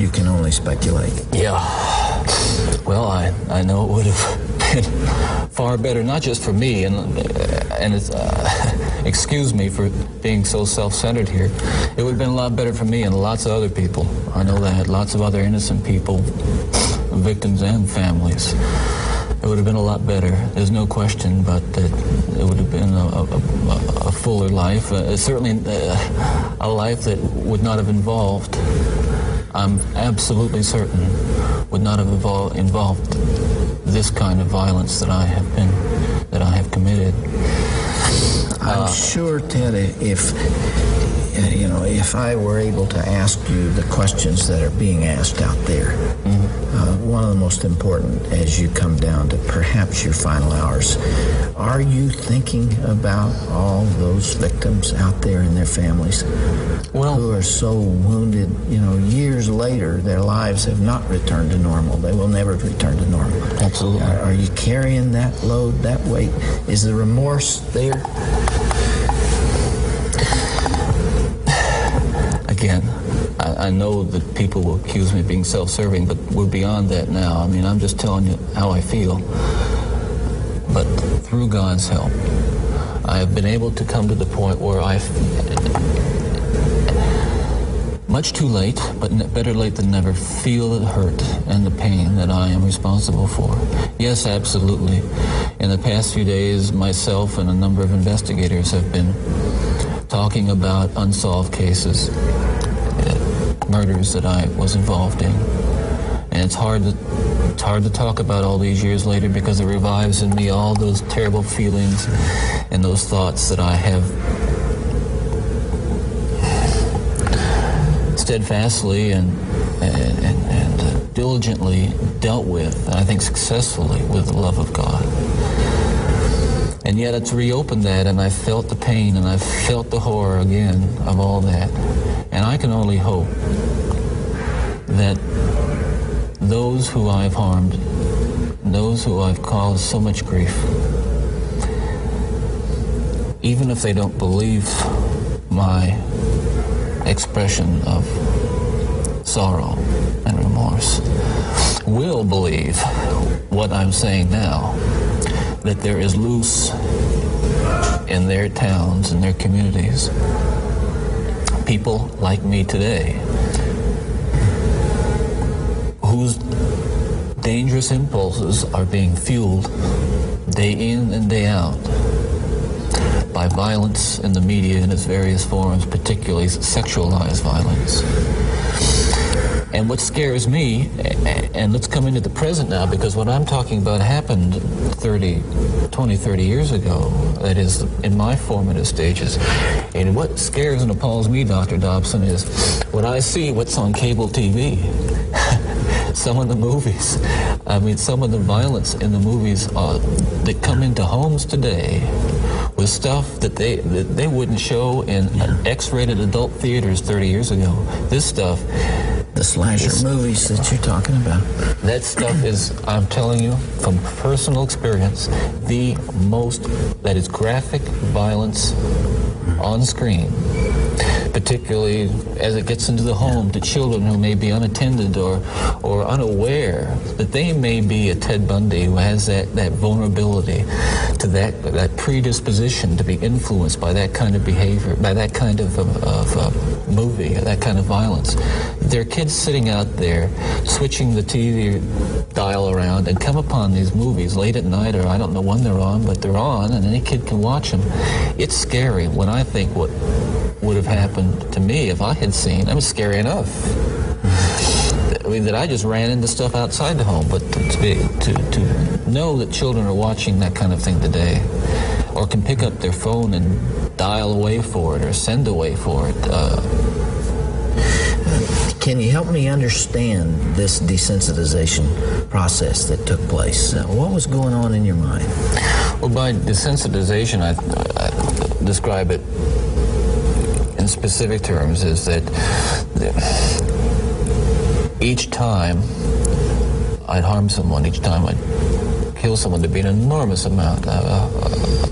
You can only speculate. Yeah. Well, I, I know it would have (laughs) been far better, not just for me, and and it's, uh, (laughs) excuse me for being so self-centered here. It would have been a lot better for me and lots of other people. I know that lots of other innocent people victims and families, it would have been a lot better. There's no question, but that it would have been a, a, a fuller life. Uh, certainly uh, a life that would not have involved, I'm absolutely certain, would not have invol- involved this kind of violence that I have been, that I have committed. I'm sure, Ted, if uh, you know, if I were able to ask you the questions that are being asked out there, uh, one of the most important as you come down to perhaps your final hours, are you thinking about all those victims out there and their families who are so wounded? You know, years later, their lives have not returned to normal. They will never return to normal. Absolutely. Are, are you carrying that load, that weight? Is the remorse there? Again, I, I know that people will accuse me of being self-serving, but we're beyond that now. I mean, I'm just telling you how I feel. But through God's help, I have been able to come to the point where I've much too late, but better late than never, feel the hurt and the pain that I am responsible for. Yes, absolutely. In the past few days, myself and a number of investigators have been talking about unsolved cases, murders that I was involved in. And it's hard to it's hard to talk about all these years later because it revives in me all those terrible feelings and those thoughts that I have steadfastly and and, and, and diligently dealt with, and I think successfully, with the love of God. And yet it's reopened that, and I felt the pain, and I felt the horror again of all that. And I can only hope that those who I've harmed, those who I've caused so much grief, even if they don't believe my expression of sorrow and remorse, will believe what I'm saying now that there is loose in their towns and their communities people like me today whose dangerous impulses are being fueled day in and day out by violence in the media in its various forms, particularly sexualized violence. And what scares me, and let's come into the present now, because what I'm talking about happened 30, 20, 30 years ago, that is, in my formative stages. And what scares and appalls me, Dr. Dobson, is when I see what's on cable TV. (laughs) some of the movies, I mean, some of the violence in the movies uh, that come into homes today with stuff that they that they wouldn't show in X-rated adult theaters 30 years ago. This stuff the slasher movies that you're talking about. That stuff is, I'm telling you, from personal experience, the most, that is graphic violence on screen, particularly as it gets into the home to children who may be unattended or, or unaware that they may be a Ted Bundy who has that, that vulnerability to that, that predisposition to be influenced by that kind of behavior, by that kind of, of, of uh, movie, that kind of violence. There are kids sitting out there switching the TV dial around and come upon these movies late at night or I don't know when they're on, but they're on and any kid can watch them. It's scary when I think what would have happened to me if I had seen. I mean, scary enough. I mean, that I just ran into stuff outside the home, but to, to, be, to, to know that children are watching that kind of thing today, or can pick up their phone and dial away for it or send away for it. Uh, Can you help me understand this desensitization process that took place? Uh, what was going on in your mind? Well, by desensitization, I, I describe it in specific terms is that each time I'd harm someone, each time I'd kill someone, there'd be an enormous amount, uh,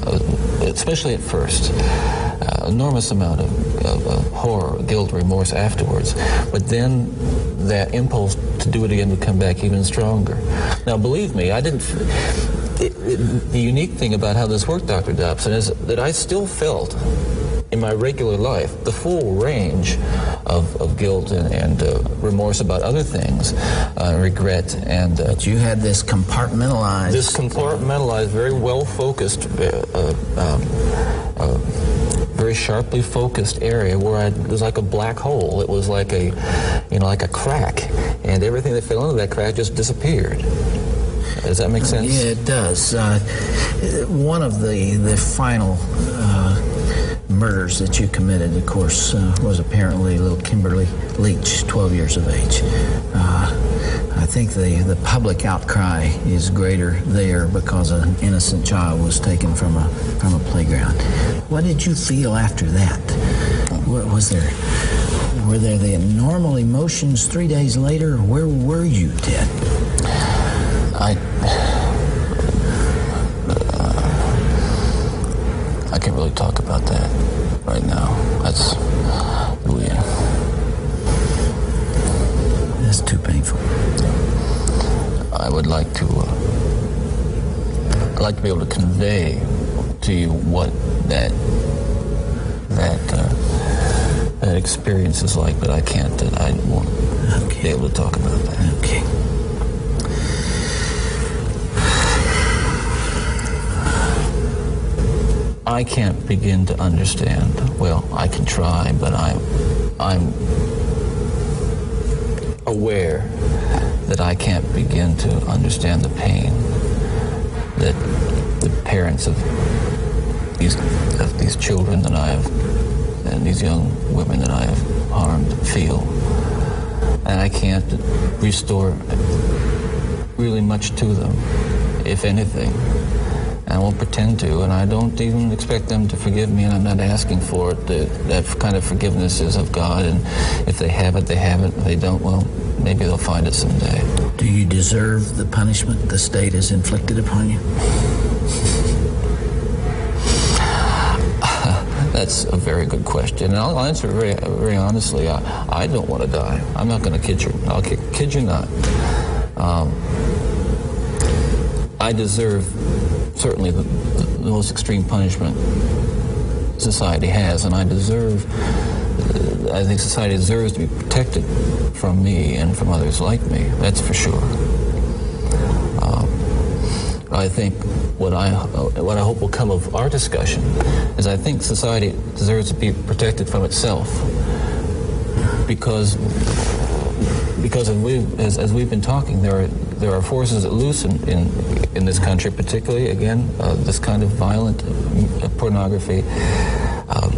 uh, especially at first, uh, enormous amount of, of, of horror, guilt, remorse afterwards. But then that impulse to do it again would come back even stronger. Now, believe me, I didn't. It, the unique thing about how this worked, Dr. Dobson, is that I still felt in my regular life the full range of, of guilt and, and uh, remorse about other things, uh, regret, and. Uh, you had this compartmentalized. This compartmentalized, very well focused, uh, um, uh, very sharply focused area where I, it was like a black hole. It was like a, you know, like a crack, and everything that fell into that crack just disappeared. Does that make sense? Yeah, it does. Uh, one of the the final uh, murders that you committed, of course, uh, was apparently little Kimberly Leach, 12 years of age. Uh, I think the, the public outcry is greater there because an innocent child was taken from a from a playground. What did you feel after that? What was there? Were there the normal emotions three days later? Where were you, Ted? I. I can't really talk about that right now. That's. Yeah. That's too painful. I would like to. Uh, I'd like to be able to convey to you what that that uh, that experience is like, but I can't. I won't okay. be able to talk about that. Okay. I can't begin to understand. Well, I can try, but I'm I'm aware that I can't begin to understand the pain that the parents of these of these children that I have and these young women that I have harmed feel. And I can't restore really much to them, if anything. And I won't pretend to, and I don't even expect them to forgive me, and I'm not asking for it. That, that kind of forgiveness is of God, and if they have it, they have it. If they don't, well, maybe they'll find it someday. Do you deserve the punishment the state has inflicted upon you? (laughs) That's a very good question, and I'll answer very, very honestly. I, I don't want to die. I'm not going to kid you. I'll kid, kid you not. Um, I deserve certainly the, the, most extreme punishment society has, and I deserve. I think society deserves to be protected from me and from others like me. That's for sure. Um, I think what I what I hope will come of our discussion is I think society deserves to be protected from itself because because as we've, as, as we've been talking, there are there are forces at loose in, in, this country, particularly again uh, this kind of violent uh, pornography, um,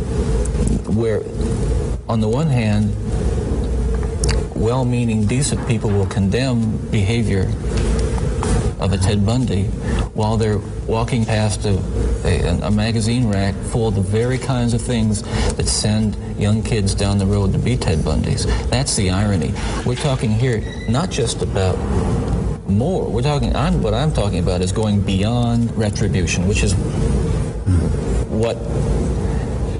where on the one hand, well-meaning, decent people will condemn behavior of a Ted Bundy while they're walking past a, a, a, magazine rack full of the very kinds of things that send young kids down the road to be Ted Bundys. That's the irony. We're talking here not just about more. We're talking. I'm, what I'm talking about is going beyond retribution, which is what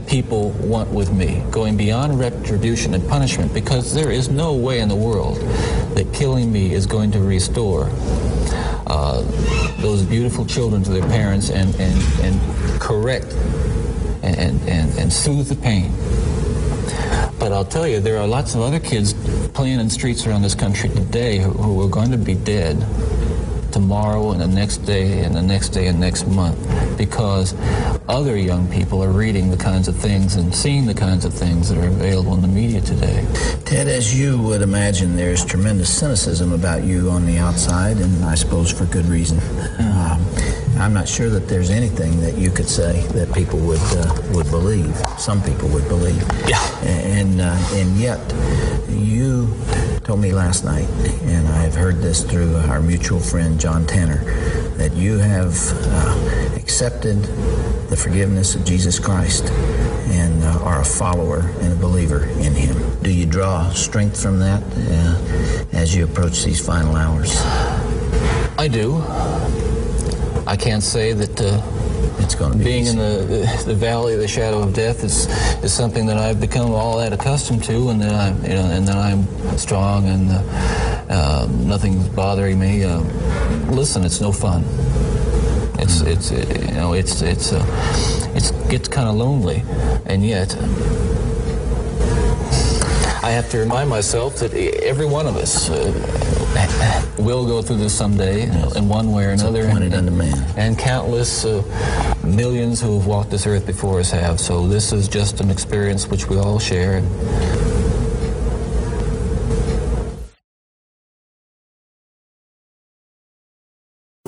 people want with me, going beyond retribution and punishment, because there is no way in the world that killing me is going to restore uh, those beautiful children to their parents and, and, and correct and, and, and soothe the pain. But I'll tell you, there are lots of other kids playing in streets around this country today who, who are going to be dead tomorrow and the next day and the next day and next month because other young people are reading the kinds of things and seeing the kinds of things that are available in the media today. Ted, as you would imagine, there's tremendous cynicism about you on the outside, and I suppose for good reason. (laughs) Um, I'm not sure that there's anything that you could say that people would uh, would believe. Some people would believe. Yeah. And uh, and yet, you told me last night, and I've heard this through our mutual friend John Tanner, that you have uh, accepted the forgiveness of Jesus Christ and uh, are a follower and a believer in Him. Do you draw strength from that uh, as you approach these final hours? I do. I can't say that uh, it's going to be being easy. in the, the valley of the shadow of death is is something that I've become all that accustomed to, and then I'm you know, and that I'm strong and uh, uh, nothing's bothering me. Uh, listen, it's no fun. It's it's it's you know it's it's uh, it's gets kind of lonely, and yet I have to remind myself that every one of us uh, will go through this someday in one way or another. appointed unto man. And countless uh, millions who have walked this earth before us have. So this is just an experience which we all share.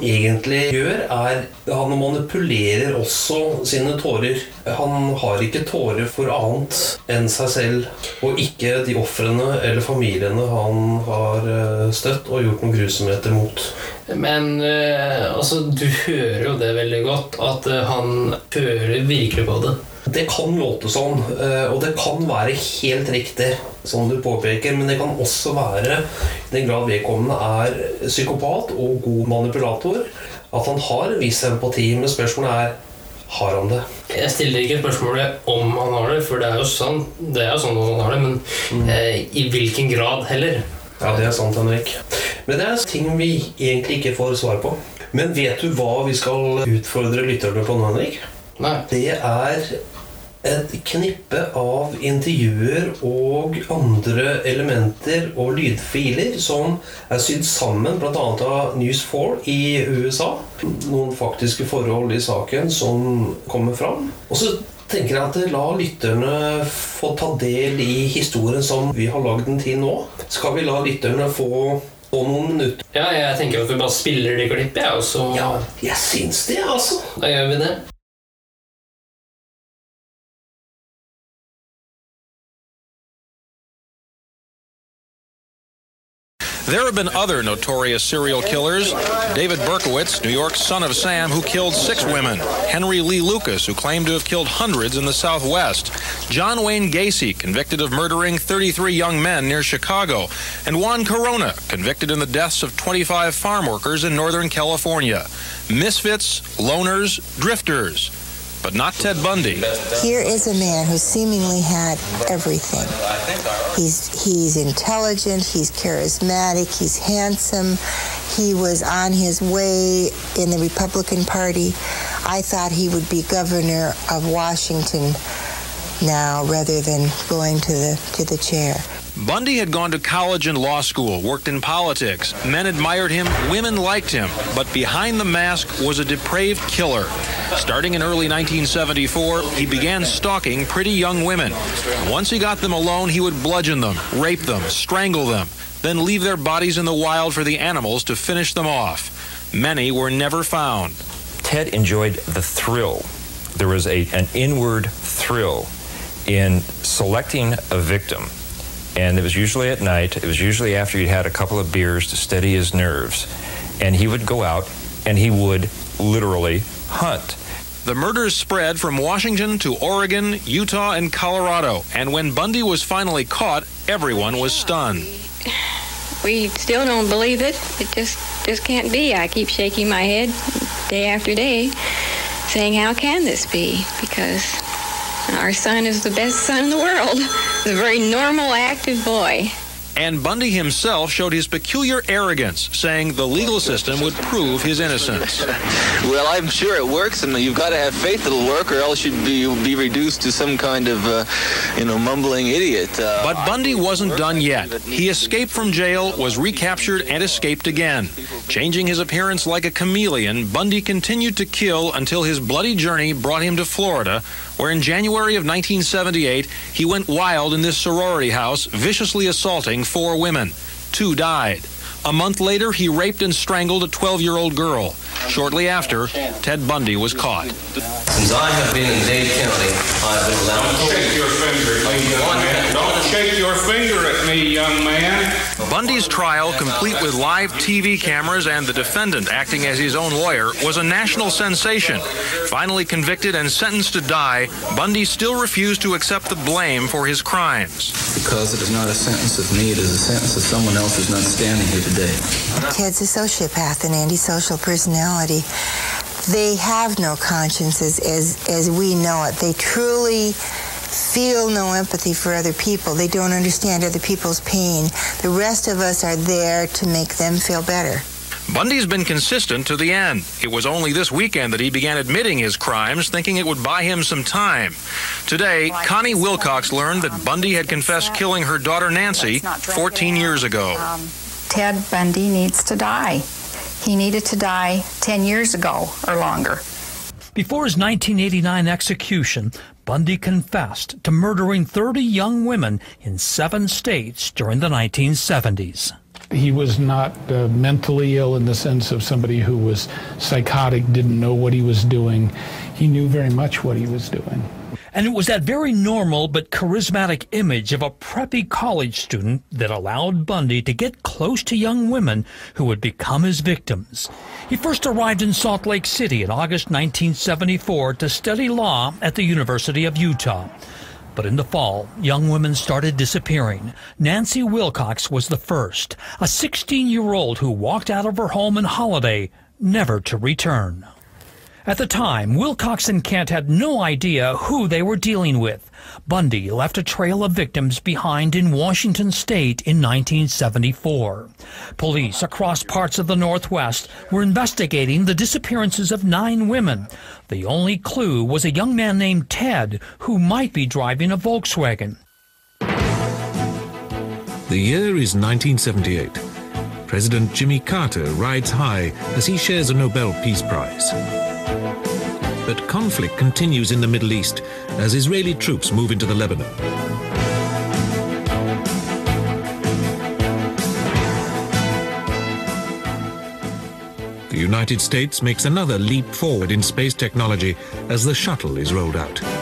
Egentlig gjør, er han manipulerer også sine tårer. Han har ikke tårer for annet enn seg selv, og ikke de ofrene eller familiene han har eh, støtt og gjort noen grusomheter mot. Men eh, altså, du hører jo det veldig godt, at eh, han føler virkelig på det. Det kan låte sånn, eh, og det kan være helt riktig, som du påpeker, men det kan også være, i den grad vedkommende er psykopat og god manipulator, at han har en viss empati, men spørsmålet er har han det? Jeg stiller ikke spørsmålet om han har det, for det er jo sånn, det er jo sånn at han har det, men eh, i hvilken grad heller. Ja, det er sant, Henrik. Men det er ting vi egentlig ikke får svar på. Men vet du hva vi skal utfordre lytterne på nå, Henrik? Nei. Det er et knippe av intervjuer og andre elementer og lydfiler som er sydd sammen bl.a. av News 4 i USA. Noen faktiske forhold i saken som kommer fram. Og så tenker jeg at la lytterne få ta del i historien som vi har lagd den til nå. Skal vi la lytterne få, få noen minutter? Ja, jeg tenker at vi bare spiller de klippene, jeg, og så Ja, jeg syns det, altså. Da gjør vi det. There have been other notorious serial killers. David Berkowitz, New York's son of Sam, who killed six women. Henry Lee Lucas, who claimed to have killed hundreds in the Southwest. John Wayne Gacy, convicted of murdering 33 young men near Chicago. And Juan Corona, convicted in the deaths of 25 farm workers in Northern California. Misfits, loners, drifters. But not Ted Bundy. Here is a man who seemingly had everything. He's he's intelligent, he's charismatic, he's handsome. He was on his way in the Republican Party. I thought he would be governor of Washington now rather than going to the to the chair. Bundy had gone to college and law school, worked in politics. Men admired him, women liked him, but behind the mask was a depraved killer. Starting in early 1974, he began stalking pretty young women. Once he got them alone, he would bludgeon them, rape them, strangle them, then leave their bodies in the wild for the animals to finish them off. Many were never found. Ted enjoyed the thrill. There was a, an inward thrill in selecting a victim. And it was usually at night. It was usually after he'd had a couple of beers to steady his nerves. And he would go out and he would literally hunt. The murders spread from Washington to Oregon, Utah, and Colorado. And when Bundy was finally caught, everyone was stunned. We still don't believe it. It just just can't be. I keep shaking my head day after day, saying, "How can this be?" Because our son is the best son in the world. He's a very normal, active boy. And Bundy himself showed his peculiar arrogance, saying the legal system would prove his innocence. Well, I'm sure it works, and you've got to have faith it'll work, or else you'd be you'll be reduced to some kind of, uh, you know, mumbling idiot. Uh, But Bundy wasn't done yet. He escaped from jail, was recaptured, and escaped again. Changing his appearance like a chameleon, Bundy continued to kill until his bloody journey brought him to Florida, where in January of 1978, he went wild in this sorority house, viciously assaulting four women. Two died. A month later, he raped and strangled a 12 year old girl. Shortly after, Ted Bundy was caught. Since I have been in Dade County, I've been allowed to Shake your finger at me, young man. Don't shake your finger at me, young man. Bundy's trial, complete with live TV cameras and the defendant acting as his own lawyer, was a national sensation. Finally convicted and sentenced to die, Bundy still refused to accept the blame for his crimes. Because it is not a sentence of me, it is a sentence of someone else who's not standing here today. Ted's a sociopath and antisocial personality. They have no consciences as, as we know it. They truly feel no empathy for other people. They don't understand other people's pain. The rest of us are there to make them feel better. Bundy's been consistent to the end. It was only this weekend that he began admitting his crimes, thinking it would buy him some time. Today, Connie Wilcox learned that Bundy had confessed killing her daughter Nancy 14 years ago. Um, Ted Bundy needs to die. He needed to die 10 years ago or longer. Before his 1989 execution, Bundy confessed to murdering 30 young women in seven states during the 1970s. He was not uh, mentally ill in the sense of somebody who was psychotic, didn't know what he was doing. He knew very much what he was doing. And it was that very normal but charismatic image of a preppy college student that allowed Bundy to get close to young women who would become his victims. He first arrived in Salt Lake City in August 1974 to study law at the University of Utah. But in the fall, young women started disappearing. Nancy Wilcox was the first, a 16 year old who walked out of her home in Holiday, never to return. At the time, Wilcox and Kent had no idea who they were dealing with. Bundy left a trail of victims behind in Washington state in 1974. Police across parts of the Northwest were investigating the disappearances of nine women. The only clue was a young man named Ted who might be driving a Volkswagen. The year is 1978. President Jimmy Carter rides high as he shares a Nobel Peace Prize. But conflict continues in the Middle East as Israeli troops move into the Lebanon. The United States makes another leap forward in space technology as the shuttle is rolled out.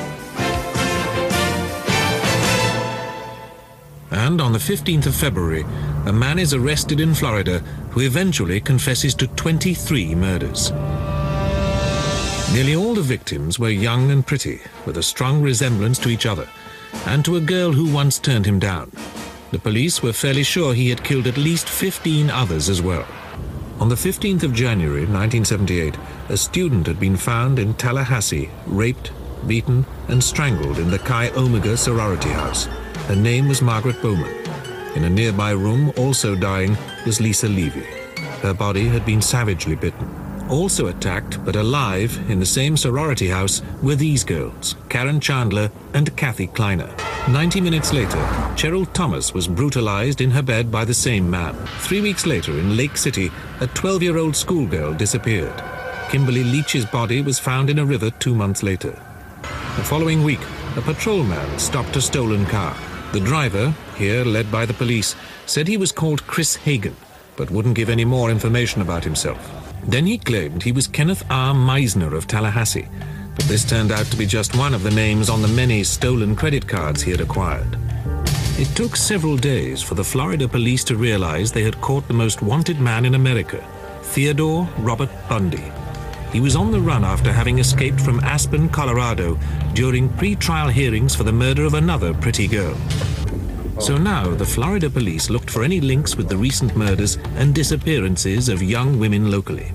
And on the 15th of February, a man is arrested in Florida who eventually confesses to 23 murders. Nearly all the victims were young and pretty, with a strong resemblance to each other, and to a girl who once turned him down. The police were fairly sure he had killed at least 15 others as well. On the 15th of January 1978, a student had been found in Tallahassee, raped, beaten, and strangled in the Chi Omega sorority house. Her name was Margaret Bowman. In a nearby room, also dying, was Lisa Levy. Her body had been savagely bitten. Also attacked, but alive, in the same sorority house were these girls, Karen Chandler and Kathy Kleiner. 90 minutes later, Cheryl Thomas was brutalized in her bed by the same man. Three weeks later, in Lake City, a 12-year-old schoolgirl disappeared. Kimberly Leach's body was found in a river two months later. The following week, a patrolman stopped a stolen car. The driver, here led by the police, said he was called Chris Hagen, but wouldn't give any more information about himself. Then he claimed he was Kenneth R. Meisner of Tallahassee, but this turned out to be just one of the names on the many stolen credit cards he had acquired. It took several days for the Florida police to realize they had caught the most wanted man in America, Theodore Robert Bundy. He was on the run after having escaped from Aspen, Colorado during pre-trial hearings for the murder of another pretty girl. So now the Florida police looked for any links with the recent murders and disappearances of young women locally.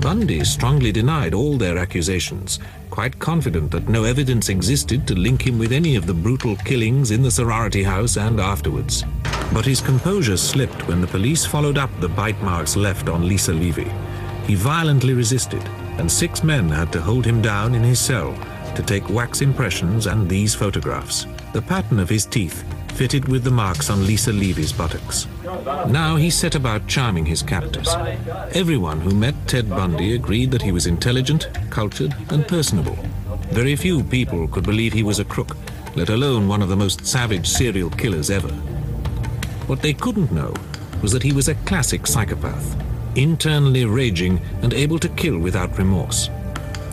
Bundy strongly denied all their accusations, quite confident that no evidence existed to link him with any of the brutal killings in the sorority house and afterwards. But his composure slipped when the police followed up the bite marks left on Lisa Levy. He violently resisted, and six men had to hold him down in his cell to take wax impressions and these photographs. The pattern of his teeth fitted with the marks on Lisa Levy's buttocks. Now he set about charming his captors. Everyone who met Ted Bundy agreed that he was intelligent, cultured, and personable. Very few people could believe he was a crook, let alone one of the most savage serial killers ever. What they couldn't know was that he was a classic psychopath, internally raging and able to kill without remorse.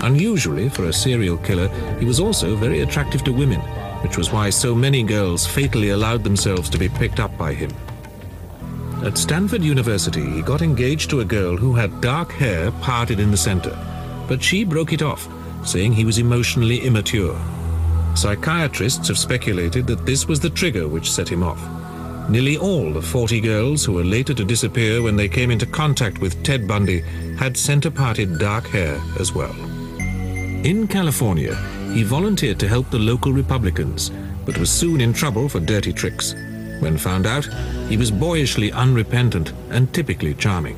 Unusually for a serial killer, he was also very attractive to women, which was why so many girls fatally allowed themselves to be picked up by him. At Stanford University, he got engaged to a girl who had dark hair parted in the center, but she broke it off, saying he was emotionally immature. Psychiatrists have speculated that this was the trigger which set him off. Nearly all the 40 girls who were later to disappear when they came into contact with Ted Bundy had center-parted dark hair as well. In California, he volunteered to help the local Republicans, but was soon in trouble for dirty tricks. When found out, he was boyishly unrepentant and typically charming.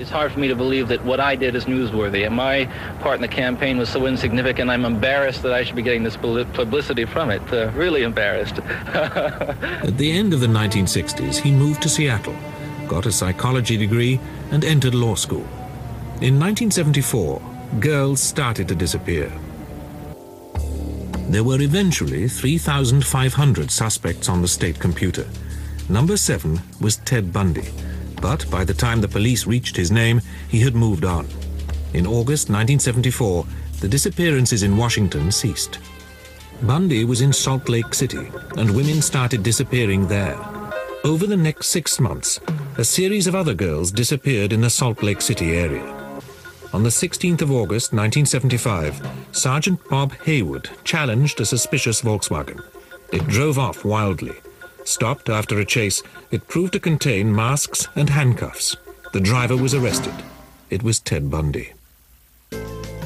It's hard for me to believe that what I did is newsworthy, and my part in the campaign was so insignificant. I'm embarrassed that I should be getting this publicity from it. Uh, really embarrassed. (laughs) At the end of the 1960s, he moved to Seattle, got a psychology degree, and entered law school. In 1974, girls started to disappear. There were eventually 3,500 suspects on the state computer. Number seven was Ted Bundy, but by the time the police reached his name, he had moved on. In August 1974, the disappearances in Washington ceased. Bundy was in Salt Lake City, and women started disappearing there. Over the next six months, a series of other girls disappeared in the Salt Lake City area. On the 16th of August 1975, Sergeant Bob Haywood challenged a suspicious Volkswagen. It drove off wildly. Stopped after a chase, it proved to contain masks and handcuffs. The driver was arrested. It was Ted Bundy.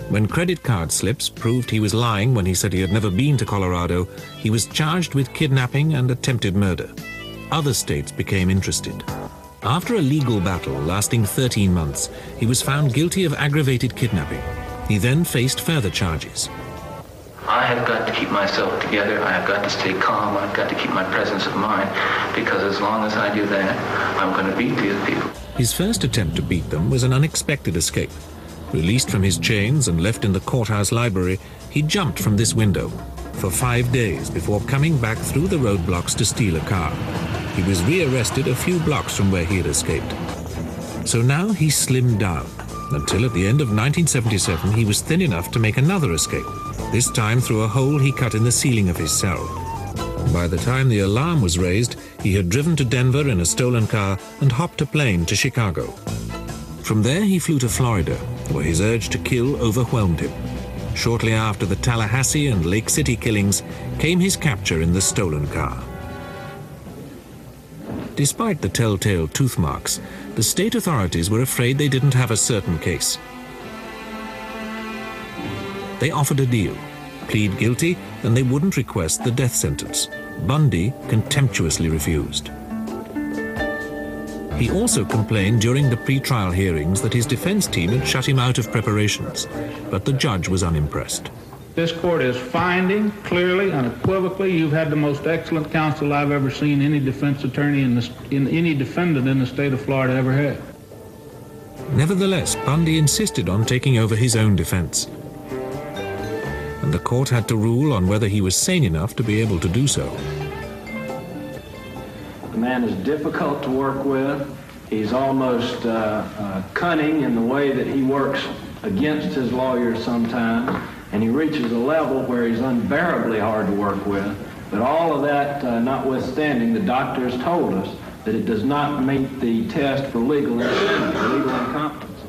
When credit card slips proved he was lying when he said he had never been to Colorado, he was charged with kidnapping and attempted murder. Other states became interested. After a legal battle lasting 13 months, he was found guilty of aggravated kidnapping. He then faced further charges. I have got to keep myself together. I have got to stay calm. I've got to keep my presence of mind because as long as I do that, I'm going to beat these people. His first attempt to beat them was an unexpected escape. Released from his chains and left in the courthouse library, he jumped from this window for five days before coming back through the roadblocks to steal a car. He was rearrested a few blocks from where he had escaped. So now he slimmed down, until at the end of 1977 he was thin enough to make another escape, this time through a hole he cut in the ceiling of his cell. By the time the alarm was raised, he had driven to Denver in a stolen car and hopped a plane to Chicago. From there he flew to Florida, where his urge to kill overwhelmed him. Shortly after the Tallahassee and Lake City killings came his capture in the stolen car. Despite the telltale tooth marks, the state authorities were afraid they didn't have a certain case. They offered a deal, plead guilty, and they wouldn't request the death sentence. Bundy contemptuously refused. He also complained during the pre-trial hearings that his defense team had shut him out of preparations, but the judge was unimpressed. This court is finding clearly, unequivocally, you've had the most excellent counsel I've ever seen any defense attorney in, the, in any defendant in the state of Florida ever had. Nevertheless, Bundy insisted on taking over his own defense. And the court had to rule on whether he was sane enough to be able to do so. The man is difficult to work with. He's almost uh, uh, cunning in the way that he works against his lawyers sometimes and he reaches a level where he's unbearably hard to work with. But all of that uh, notwithstanding, the doctors told us that it does not meet the test for legal insanity, legal incompetence.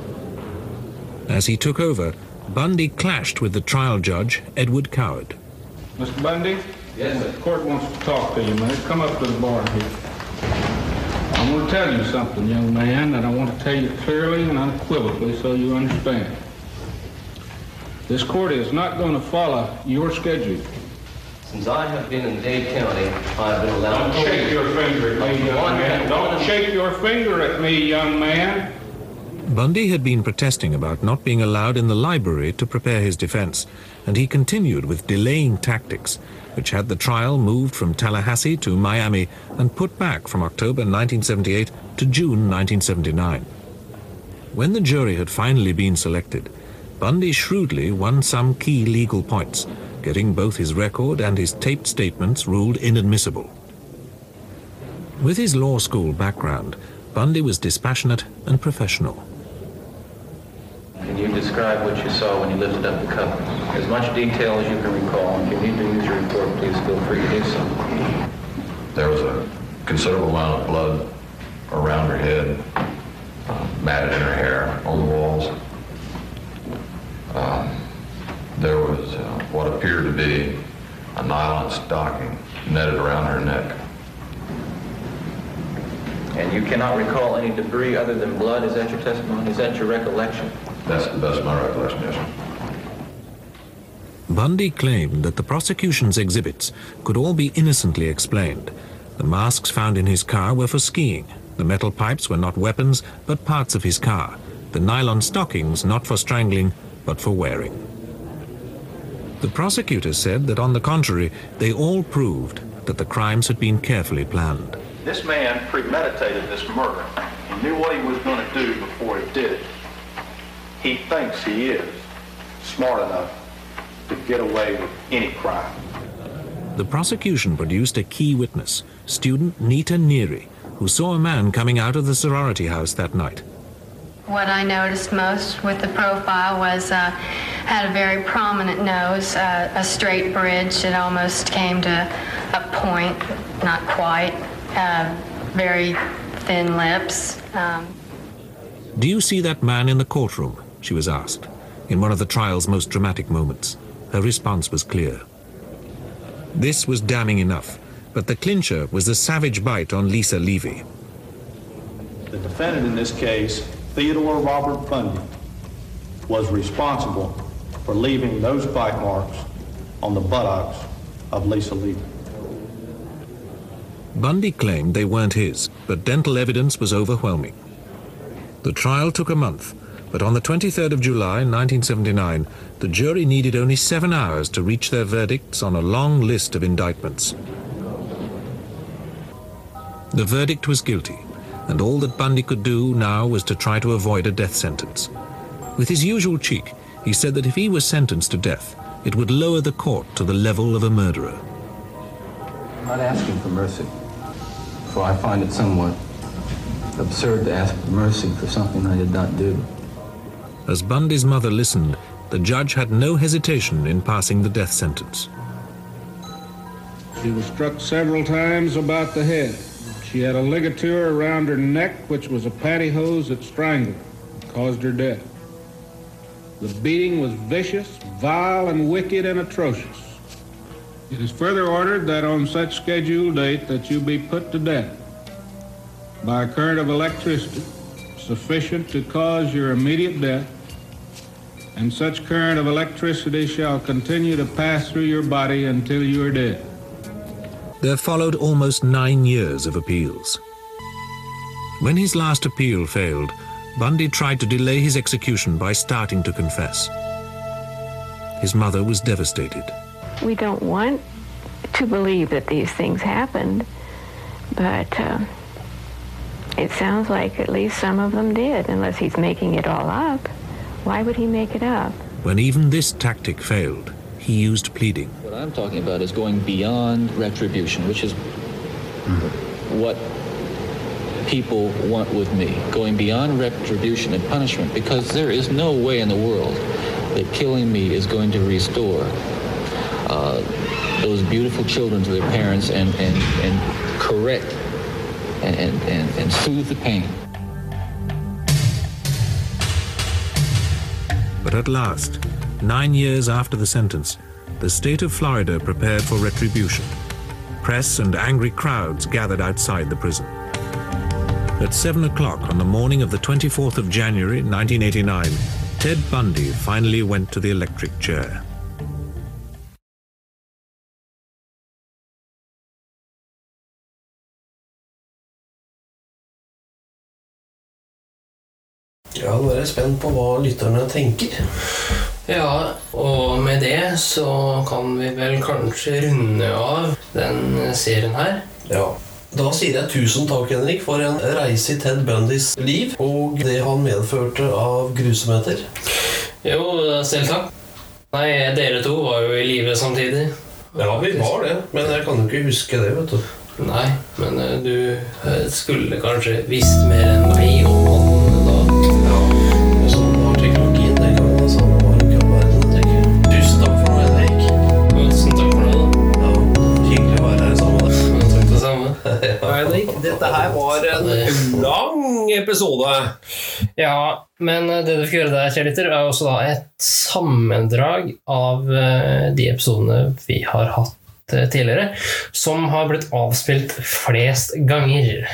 As he took over, Bundy clashed with the trial judge, Edward Coward. Mr. Bundy? Yes, sir. The court wants to talk to you, man. Come up to the bar here. I want to tell you something, young man, and I want to tell you clearly and unequivocally so you understand. This court is not going to follow your schedule. Since I have been in Dade County, I've been allowed Don't shake your finger at me, young man. Don't shake your finger at me, young man. Bundy had been protesting about not being allowed in the library to prepare his defense, and he continued with delaying tactics, which had the trial moved from Tallahassee to Miami and put back from October 1978 to June 1979. When the jury had finally been selected, Bundy shrewdly won some key legal points, getting both his record and his taped statements ruled inadmissible. With his law school background, Bundy was dispassionate and professional. Can you describe what you saw when you lifted up the cover? As much detail as you can recall. If you need to use your report, please feel free to do so. There was a considerable amount of blood around her head, uh, matted in her hair on the walls. Um, there was uh, what appeared to be a nylon stocking netted around her neck. And you cannot recall any debris other than blood? Is that your testimony? Is that your recollection? That's the best of my recollection, yes, sir. Bundy claimed that the prosecution's exhibits could all be innocently explained. The masks found in his car were for skiing. The metal pipes were not weapons, but parts of his car. the nylon stockings not for strangling but for wearing. The prosecutor said that on the contrary, they all proved that the crimes had been carefully planned. This man premeditated this murder. He knew what he was going to do before he did it. He thinks he is smart enough to get away with any crime. The prosecution produced a key witness, student Nita Neary, who saw a man coming out of the sorority house that night. What I noticed most with the profile was uh, had a very prominent nose, uh, a straight bridge that almost came to a point, not quite, uh, very thin lips. Um, Do you see that man in the courtroom? She was asked, in one of the trial's most dramatic moments. Her response was clear. This was damning enough, but the clincher was the savage bite on Lisa Levy. The defendant in this case, Theodore Robert Bundy, was responsible for leaving those bite marks on the buttocks of Lisa Lee. Bundy claimed they weren't his, but dental evidence was overwhelming. The trial took a month, but on the 23rd of July 1979, the jury needed only seven hours to reach their verdicts on a long list of indictments. The verdict was guilty, and all that Bundy could do now was to try to avoid a death sentence. With his usual cheek, he said that if he was sentenced to death, it would lower the court to the level of a murderer. I'm not asking for mercy, for I find it somewhat absurd to ask for mercy for something I did not do. As Bundy's mother listened, the judge had no hesitation in passing the death sentence. She was struck several times about the head. She had a ligature around her neck, which was a pantyhose that strangled, and caused her death. The beating was vicious, vile, and wicked and atrocious. It is further ordered that on such scheduled date that you be put to death by a current of electricity sufficient to cause your immediate death, and such current of electricity shall continue to pass through your body until you are dead. There followed almost nine years of appeals. When his last appeal failed, Bundy tried to delay his execution by starting to confess. His mother was devastated. We don't want to believe that these things happened, but uh, it sounds like at least some of them did, unless he's making it all up. Why would he make it up? When even this tactic failed, he used pleading. What I'm talking about is going beyond retribution, which is what people want with me. Going beyond retribution and punishment, because there is no way in the world that killing me is going to restore uh, those beautiful children to their parents and, and, and correct and, and, and, and soothe the pain. But at last, nine years after the sentence, the state of Florida prepared for retribution. Press and angry crowds gathered outside the prison. At 7 o'clock on the morning of the 24th of January 1989, Ted Bundy finally went to the electric chair. Ja, nå er på hva lytterne tenker. Ja, og med det så kan vi vel kanskje runde av den serien her. Ja. Da sier jeg tusen takk, Henrik, for en reise i Ted Bundys liv og det han medførte av grusomheter. Jo, selv takk. Nei, dere to var jo i live samtidig. Ja, vi var det, men jeg kan jo ikke huske det, vet du. Nei, men eh, du eh, skulle kanskje visst mer enn meg om han Henrik, Dette her var en lang episode. Ja, men det du fikk gjøre der, kjærligheter, er også da et sammendrag av eh, de episodene vi har hatt eh, tidligere, som har blitt avspilt flest ganger.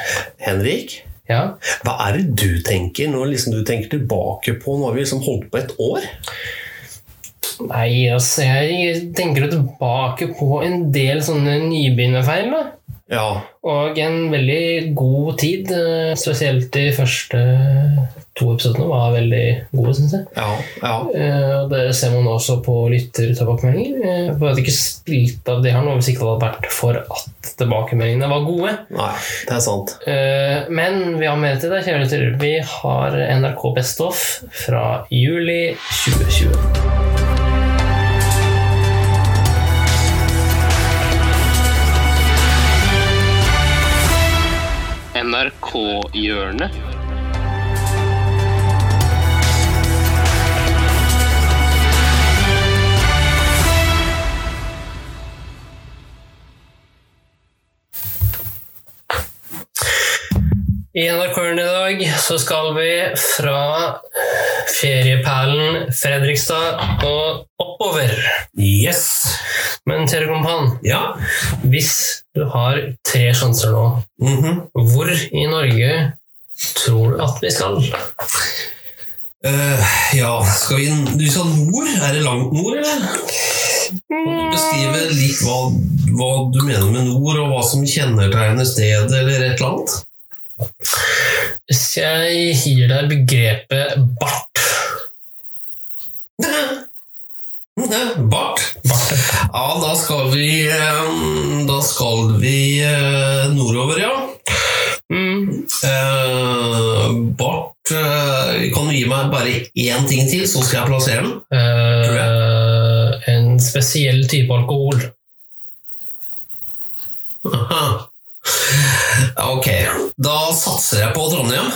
Henrik, Ja. hva er det du tenker når liksom du tenker tilbake på Nå har vi liksom holdt på et år? Nei, altså, jeg tenker tilbake på en del sånne nybegynnerfeil, da. Og en veldig god tid. eh, Spesielt de første to episodene var veldig gode, syns jeg. Ja, ja. Det ser man også på lyttertilbakemeldinger. Eh, Vi hadde ikke spilt av det her nå hvis ikke det hadde vært for at tilbakemeldingene var gode. Nei, det er sant. Eh, Men vi har mer til deg, kjære lytter. Vi har NRK Best Off fra juli 2020. NRK-hjørnet. I NRK-hjørnet i dag så skal vi fra ferieperlen Fredrikstad og oppover. Yes. Men Tere Kompan, Ja. hvis du har tre sjanser nå, hvor i Norge tror du at vi skal? Uh, ja, skal vi Du sa nord? Er det langt nord, eller? Beskrive litt hva, hva du mener med nord, og hva som kjennetegner stedet, eller et eller annet? Hvis jeg gir deg begrepet bart (laughs) (laughs) Bart? Ja, da skal vi eh, Da skal vi eh, nordover, ja. Eh, Bart Kan du gi meg bare én ting til, så skal jeg plassere den? Eh, en spesiell type alkohol. Aha. Ok, da satser jeg på Trondheim.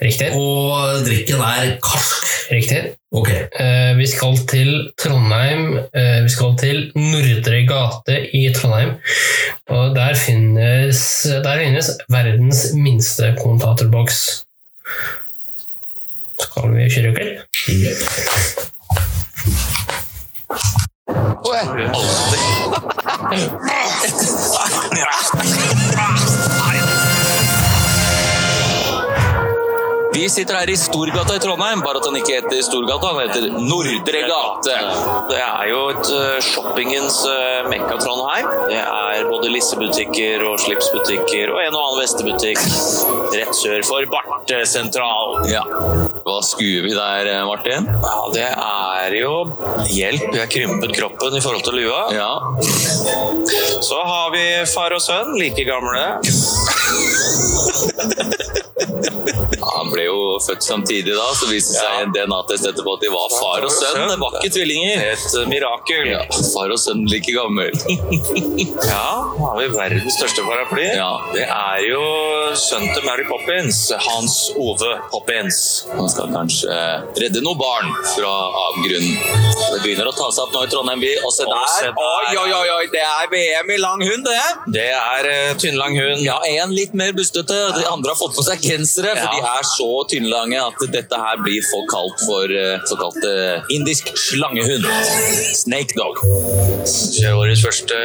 Riktig. Og drikken er karsk. Riktig. Ok. Eh, vi skal til Trondheim. Eh, vi skal til Nordre gate i Trondheim. Og der finnes, der finnes verdens minste kommentatorboks. Skal vi kjøre klipp? (laughs) Vi sitter her i Storgata i Trondheim, bare at den ikke heter Storgata, den heter Nordre gate. Det er jo et eh, shoppingens uh, mekka Trondheim. Det er både lissebutikker og slipsbutikker og en og annen vestebutikk rett sør for Barte sentral. Ja. Hva skuer vi der, eh, Martin? Ja, det er jo hjelp. Jeg har krympet kroppen i forhold til lua. Ja. Så har vi far og sønn, like gamle. (laughs) Han ble jo født samtidig da, så viste det seg en DNA-test etterpå at de var far og sønn. Det var ikke tvillinger. Et mirakel. Ja, far og sønn like gammel. (laughs) Ja, har vi verdens største paraply. Ja. Det er jo sønnen til Mary Poppins, Hans Ove Poppins. Han skal kanskje eh, redde noen barn fra avgrunnen. Det begynner å ta seg opp nå i Trondheim by. Og se Og se der! der. Oi, oi, oi, oi, det er VM i lang hund, det! Det er uh, tynnlang hund. Ja, en litt mer bustete. De andre har fått på seg gensere, for Ja. de er så tynnlange at dette her blir for kalt for eh, såkalt eh, indisk slangehund. Snake dog. Årets første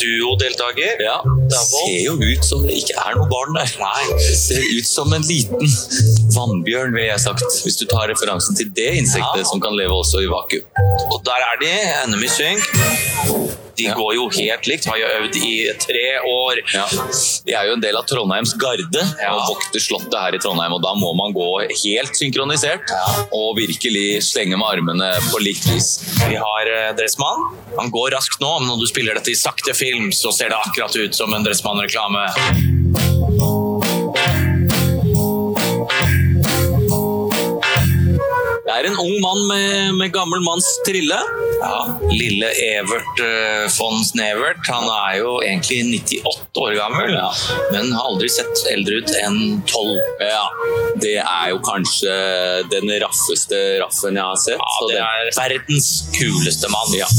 duodeltaker. Ja, det ser jo ut som det ikke er noe barn der. Nei, ser ut som en liten vannbjørn, ville jeg sagt. Hvis du tar referansen til det insektet som kan leve også i vakuum. Og der er de, Enemy Sync. De går jo helt likt, har jo øvd i tre år. Ja. De er jo en del av Trondheims garde og vokter slottet her i Trondheim. og Da må man gå helt synkronisert og virkelig slenge med armene på likt vis. Vi har eh, Dressmann. Han går raskt nå, men når du spiller dette i sakte film, så ser det akkurat ut som en Dressmann-reklame. Det er en ung mann med, med gammel manns trille. Ja, Lille Evert uh, von Snevert. Han er jo egentlig 98 år gammel, men har aldri sett eldre ut enn 12. Ja, Det er jo kanskje den raffeste raffen jeg har sett. Ja, det det- er verdens kuleste mann. Ja.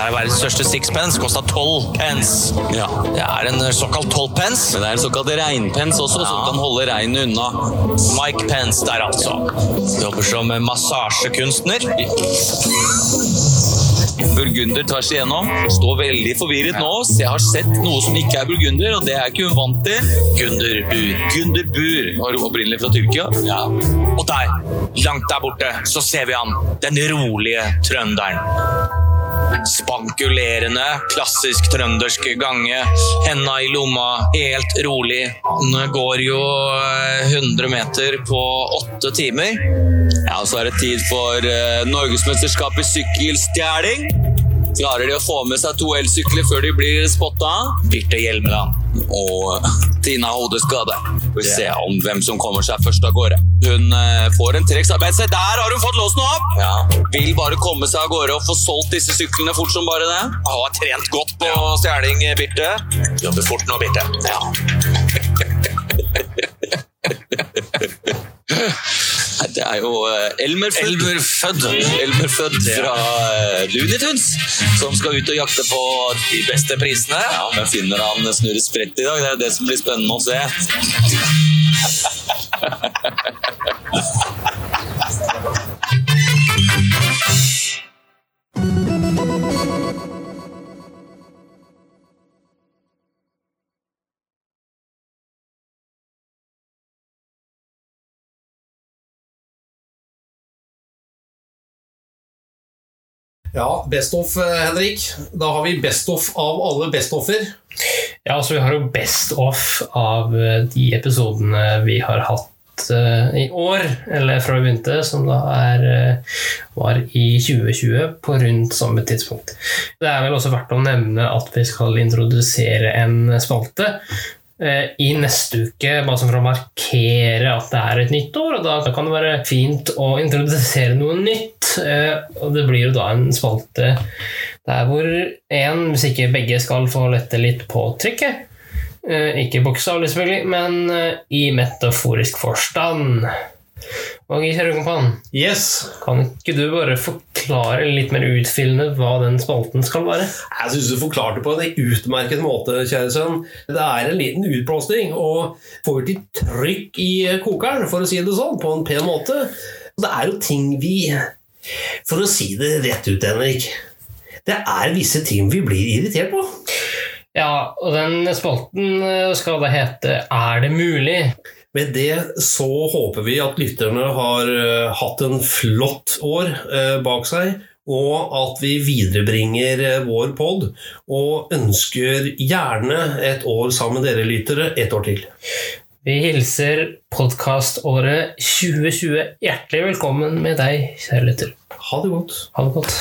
Er verdens største sixpence. Kosta 12 pence. Ja. Det er en eh, såkalt 12 pence. Men det er en såkalt regnpens også, som kan holde regnet unna. Mike Pence der, altså. Jobber som massasjekunstner. Burgunder tvers igjennom. Står veldig forvirret nå. Så jeg har sett noe som ikke er burgunder, og det er ikke hun vant til. Gunder Bur. Gunder Bur var opprinnelig fra Tyrkia. Ja. Og der, langt der borte, så ser vi han. Den rolige trønderen. Spankulerende, klassisk trøndersk gange. Henda i lomma, helt rolig. Han går jo eh, 100 meter på åtte timer. Ja, så er det tid for eh, norgesmesterskap i sykkelstjeling. Klarer de å få med seg to elsykler før de blir spotta? Birte Hjelmeland og Tina Hodeskade. Vi yeah. ser om hvem som kommer seg først av gårde. Hun eh, får en treksarbeid. Se, der har hun fått låsen opp! Ja. Vil bare komme seg av gårde og få solgt disse syklene fort som bare det. Har trent godt på stjeling, Birte. Jobber fort nå, Birte. Ja. (laughs) Det er jo Elmerfødd Elmer Fudd. Elmer fra Lunituns, som skal ut og jakte på de beste prisene. Ja, Men finner han Snurre Sprett i dag? Det er det som blir spennende å se. Ja, Best of, eh, Henrik. Da har vi Best of av alle Best offer. Ja, altså vi har jo best off av eh, de episodene vi har hatt uh, i år, eller fra vi begynte, som da er, uh, var i 2020 på rundt samme tidspunkt. Det er vel også verdt å nevne at vi skal introdusere en spalte i neste uke, bare sånn for å markere at det er et nytt år. og Da kan det være fint å introdusere noe nytt. eh, og Det blir jo da en spalte der hvor én, hvis ikke begge, skal få lette litt på trykket. Eh, ikke bokstavelig, selvfølgelig, men eh, i metaforisk forstand. Og Kjære kompan, yes. kan ikke du bare forklare litt mer utfyllende hva den spalten skal være? Jeg syns du forklarte på en utmerket måte, kjære sønn. Det er en liten utblåsning, og får vi til trykk i kokeren, for å si det sånn, på en pen måte. Det er jo ting vi For å si det rett ut, Henrik. Det er visse ting vi blir irritert på. Ja, og den spalten skal da hete Er det mulig? Med det så håper vi at lytterne har eh, hatt en flott år eh, bak seg, og at vi viderebringer eh, vår pod, og ønsker gjerne et år sammen med dere lyttere et år til. Vi hilser podkaståret 2020 hjertelig velkommen med deg, kjære lytter. Ha det godt. Ha det godt.